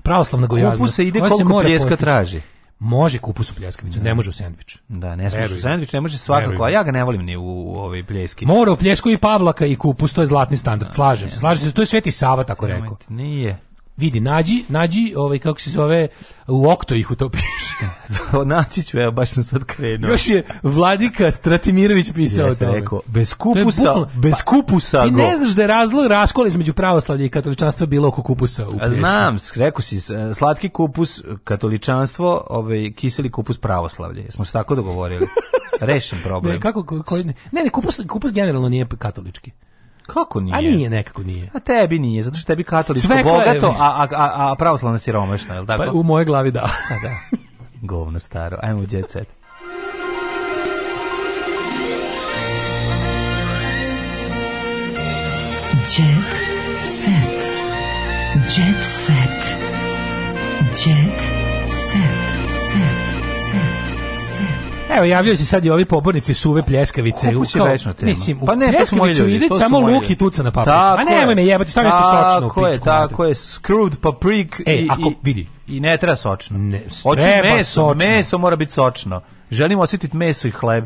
pravoslavna gojaznost. Kupus se ide koliko se mora pljeska postići. traži. Može kupus u pljeskavicu, ne da. može u sendvič. Da, ne smiješ u sendvič, ne može svakako, a ja ga ne volim ni u, u ovoj pljeski. Mora u pljesku i pavlaka i kupus, to je zlatni standard, slažem se, slažem se, to je Sveti Sava tako rekao. Nije vidi, nađi, nađi, ovaj, kako se zove, u okto ih utopiš. Naći ću, evo, baš sam sad krenuo. Još je Vladika Stratimirović pisao Jeste, tome. rekao, bez kupusa, bez pa, kupusa ti ne znaš da je razlog raskola između pravoslavlja i katoličanstva bilo oko kupusa u A znam, rekao si, slatki kupus katoličanstvo, ovaj, kiseli kupus pravoslavlje. Smo se tako dogovorili. Rešen problem. Ne, kako, koji, ne, ne, kupus, kupus generalno nije katolički. Kako nije? A nije, nekako nije. A tebi nije, zato što tebi katoličko Sve bogato, a, a, a pravoslavna siromašna, je li tako? Pa u moje glavi da. a, da. Govno staro, ajmo u jet set. Jet set. Jet set. Jet set. Evo, javljaju se sad i ovi pobornici suve pljeskavice. Kako se večna tema? Mislim, pa ne, to su moji ljudi. Ide samo luk i tuca na papriku. A nemoj me jebati, stavio ste sočno u pičku. Tako je, tako je, screwed paprik. E, i, ako, vidi. I ne treba sočno. Ne, Hoću meso, sočno. meso mora biti sočno. Želim osjetiti meso i hleb.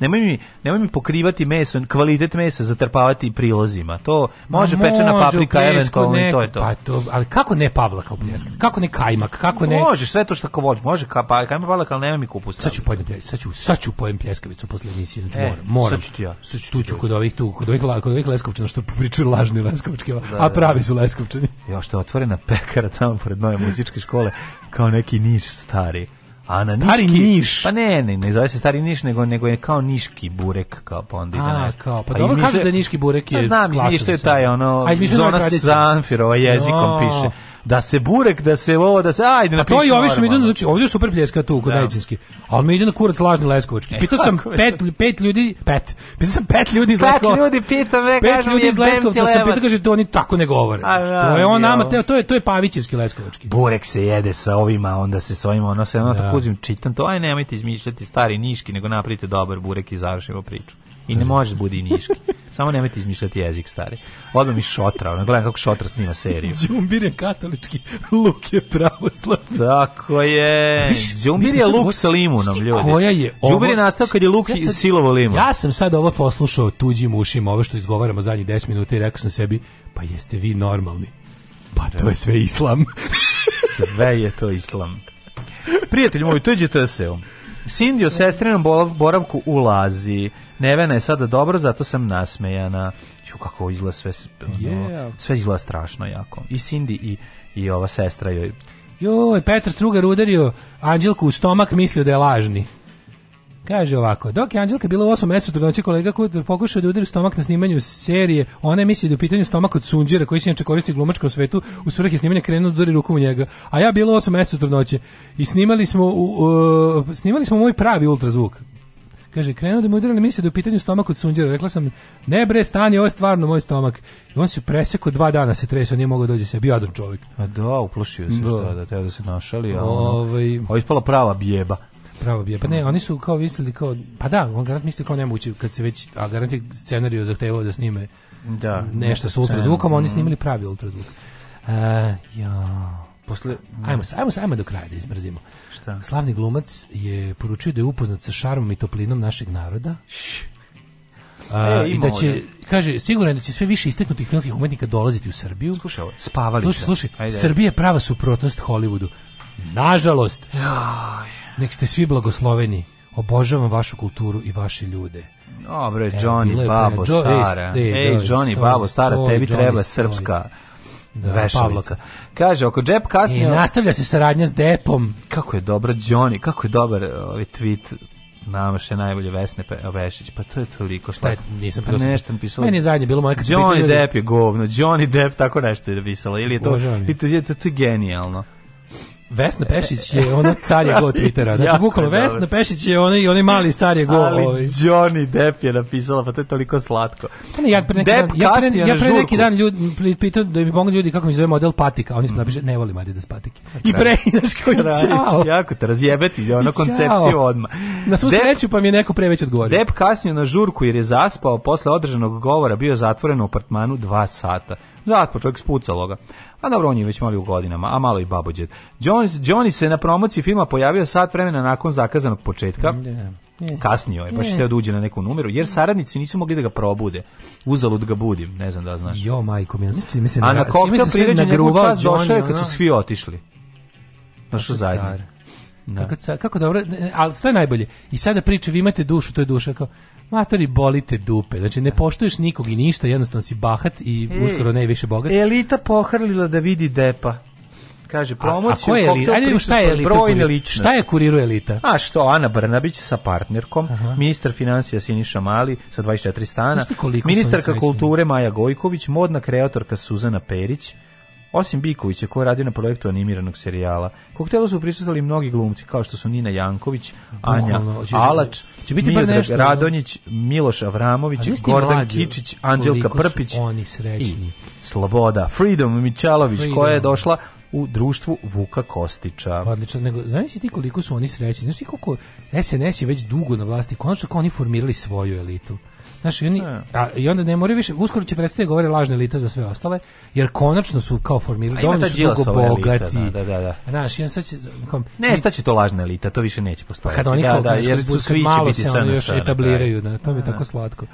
Nemoj mi, nemoj mi pokrivati meso, kvalitet mesa zatrpavati prilozima. To može, može pečena paprika eventualno neko, i to je to. Pa to. Ali kako ne pavlaka u pljesku? Kako ne kajmak? Kako ne... Može, sve to što ko voliš. Može ka, pa, kajmak pavlaka, ali nemoj mi kupu Sad ću pojedem pljeskavicu, sad ću, sad ću pojedem pljeskavicu posle emisije. Znači, e, moram, moram. Sad ću ti ja. Sad ću tu ću kod ovih, tu, kod ovih, kod ovih leskovčana što pričaju lažni leskovčki, da, a da, da. pravi su leskovčani. Još što je otvorena pekara tamo pred nove muzičke škole, kao neki niš stari. A na stari niški, niš. Pa ne, ne, ne zove se stari niš, nego, nego je kao niški burek, kao pa onda ide A, kao, pa, pa dobro kaže da niški burek pa je... Ja znam, to je taj, ono, zona sa Anfirova jezikom piše da se burek, da se ovo, da se ajde napiši. Pa to i ovi što mi idu, znači ovdje super pljeska tu kod da. medicinski. Al mi ide na kurac lažni Leskovački. E, pitao sam pet pet ljudi, pet. Pitao sam pet ljudi iz Leskovca. Pet ljudi pita me, pet ljudi iz Leskovca, sam pitao kaže to oni tako ne govore. Znači, to da, je on nama, to je to je Pavićevski Leskovački. Burek se jede sa ovima, onda se sa ovima, ono se ono da. tako uzim, čitam to, aj nemojte izmišljati stari niški, nego napravite dobar burek i završimo priču. I ne može da budi niški. Samo nemojte izmišljati jezik, stari. Odmah mi šotra, ono, gledam kako šotra snima seriju. Đumbir je katolički, Luk je pravoslavni. Tako je. Viš, je Luk sa limunom, ljudi. Koja je ovo? Đumbir je nastao kad je Luk ja silovo limun. Ja sam sad ovo poslušao tuđim ušima, ovo što izgovaramo zadnjih 10 minuta i rekao sam sebi, pa jeste vi normalni. Pa to je sve islam. sve je to islam. Prijatelji moji, to je gts Sindi o sestrinom boravku ulazi. Nevena je sada dobro, zato sam nasmejana. Ju, kako izgleda sve, sve izgleda strašno jako. I Sindi i, i ova sestra joj Joj, Petar Strugar udario Anđelku u stomak, mislio da je lažni. Kaže ovako, dok je Anđelka bila u osmom mesecu trudnoće, kolega Kutar pokušao da udari stomak na snimanju serije, ona je misli da u pitanju stomak od sunđera koji se inače koristi u glumačkom svetu, u svrhe snimanja krenuo da udari rukom u njega. A ja bila u osmom mesecu trudnoće i snimali smo, u, uh, snimali smo moj pravi ultrazvuk. Kaže, krenuo da me udarili misli da u pitanju stomak od sunđera. Rekla sam, ne bre, stani, ovo je stvarno moj stomak. I on se presekao, dva dana se tresao, nije mogao da dođe se, bio adon čovjek. A da, uplošio se, da. Šta, da teo da se našali, a ovo ovo ovaj- ispala prava bijeba. Pravo bi je. Pa ne, oni su kao mislili kao, pa da, on garant misli kao nemoguće, kad se već, a garant je scenariju zahtevao da snime da, nešto sa da, ultrazvukom, a oni mhm. snimili pravi ultrazvuk. Uh, ja, posle ajmo se ajmo se ajmo do kraja da izmrzimo. Šta? Slavni glumac je poručio da je upoznat sa šarmom i toplinom našeg naroda. A, e, i da će, kaže, siguran da će sve više isteknutih filmskih umetnika dolaziti u Srbiju. Slušaj, ovo, spavali Slušaj, slušaj, Srbija je prava suprotnost Hollywoodu. Nažalost. Jaj. Nek ste svi blagosloveni. Obožavam vašu kulturu i vaše ljude. Dobre, e, Johnny e, Babo jo, e, stara. Ej, ej, da, ej Johnny Babo stara, stoj, tebi Johnny treba stoj. srpska da, vešalica. Kaže, oko džep kasnije... I e, nastavlja se saradnja s Depom. Kako je dobro Johnny, kako je dobar ovaj tweet namaše najbolje Vesne pe, Vešić, pa to je toliko pa šta nisam pa pisao. Pa nešto pisalo. Meni zadnje bilo moje kad Johnny Depp je govno, Johnny Depp tako nešto je pisala ili je to, Božani. i to, je, to, to je genijalno. Vesna Pešić je ona car je go Twittera. Znači, bukvalno Vesna Pešić je onaj, onaj mali car je go. Ali ovaj. Johnny Depp je napisala, pa to je toliko slatko. Pa ne, ja pre neki Depp dan, ja pre, ja pre neki dan ljudi, pitao da mi pomogu ljudi kako mi se zove model patika. Oni su mhm. napiše, ne volim Adidas patike. I pre, znaš kao, čao. Jako te razjebeti, je ono koncepciju odmah. Na svu sreću, pa mi je neko pre već odgovorio. Depp kasnio na žurku jer je zaspao, posle održanog govora bio zatvoren u apartmanu dva sata. Zaspao, čovjek spucalo ga. Pa dobro, on je već mali u godinama, a malo i babođed. Jones, Johnny se na promociji filma pojavio sat vremena nakon zakazanog početka. Yeah. Yeah. Kasnio je, baš je da uđe na neku numeru, jer saradnici nisu mogli da ga probude. Uzalud ga budim, ne znam da znaš. Jo, majko, znači, mislim, mislim, mi se A na koktel da priređen neku čas došao kad su svi otišli. Došao zajedno. Da. Kako, kako dobro, ali sve najbolje. I sada priča, vi imate dušu, to je duša kao, Matori, bolite dupe. Znači, ne da. poštuješ nikog i ništa, jednostavno si bahat i Ej, uskoro ne više bogat. Elita pohrlila da vidi depa kaže promociju. A, a ko je elita? Ajde šta je elita? Brojne lične. Šta je kuriru elita? A što, Ana Brnabić sa partnerkom, Aha. ministar financija Siniša Mali sa 24 stana, ministarka kulture Maja Gojković, modna kreatorka Suzana Perić, Osim Bikovića, koji je radio na projektu animiranog serijala, koktelu su prisustvovali mnogi glumci, kao što su Nina Janković, Anja Alač, će biti Miodrag nešto, Radonjić, Miloš Avramović, Gordan mlađi, Kičić, Anđelka Prpić oni srećni. Sloboda, Freedom Mićalović, Freedom. koja je došla u društvu Vuka Kostića. Pa odlično, nego znaš ti koliko su oni srećni, znaš ti koliko SNS je već dugo na vlasti, konačno kao oni formirali svoju elitu. Znaš, i, oni, da. a, i onda ne moraju više, uskoro će predstaviti da govore lažne elita za sve ostale, jer konačno su kao formirali, dovoljno su mnogo bogati. Da, da, da. Znaš, i sad će... Kom, ne, će to lažna elita, to više neće postojati. Pa kad oni da, da, jer su svi malo biti se ono još sana, da, etabliraju, da, to mi je tako slatko. E.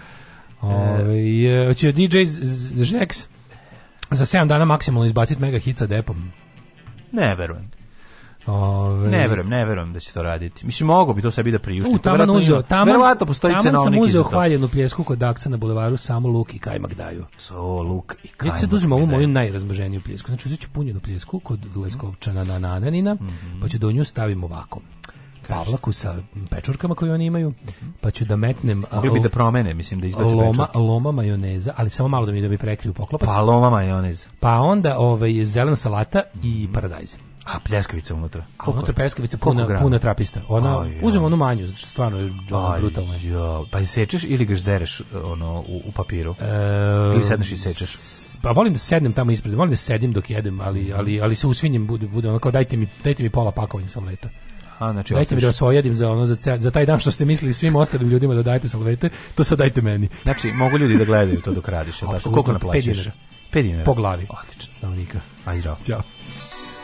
Ove, ovaj, hoće DJ Žeks za 7 dana maksimalno izbaciti mega hit sa depom. Ne, verujem. Ove... Ne verujem, ne verujem da će to raditi. Mislim, mogo bi to sebi da priušti. U, taman uzeo, tamo, postoji taman sam uzeo hvaljenu pljesku kod akca na bulevaru, samo luk i kajmak daju. So, luk i kajmak. Neću se duzim ovu moju najrazmaženiju pljesku. Znači, uzet ću punjenu pljesku kod Leskovčana na Nananina, mm -hmm. pa ću do nju stavim ovako pavlaku sa pečurkama koje oni imaju, pa ću da metnem Mogli bi da promene, mislim da izbaci loma, pečurk. loma majoneza, ali samo malo da mi da bi prekriju poklopac. Pa loma majonez. Pa onda ovaj zelena salata i mhm. paradajz. A pljeskavica unutra. A unutra pljeskavica puna, puna trapista. Ona, uzmem onu manju, znači stvarno je brutalno. Jo. Pa je sečeš ili ga ždereš ono, u, u papiru? E, ili sedneš i sečeš? Pa volim da sednem tamo ispred, volim da sedim dok jedem, ali, mhm. ali, ali se usvinjem, bude, bude ono kao dajte mi, dajte mi pola pakovanja salveta. A, znači dajte mi da vas ojedim za, ono, za, za taj dan što ste mislili svim ostalim ljudima da dajte salvete, to sad dajte meni. Znači, mogu ljudi da gledaju to dok radiš, tako? Koliko naplaćaš? 5 dinara. Po glavi. Odlično. Stanovnika. Ajde. Ćao.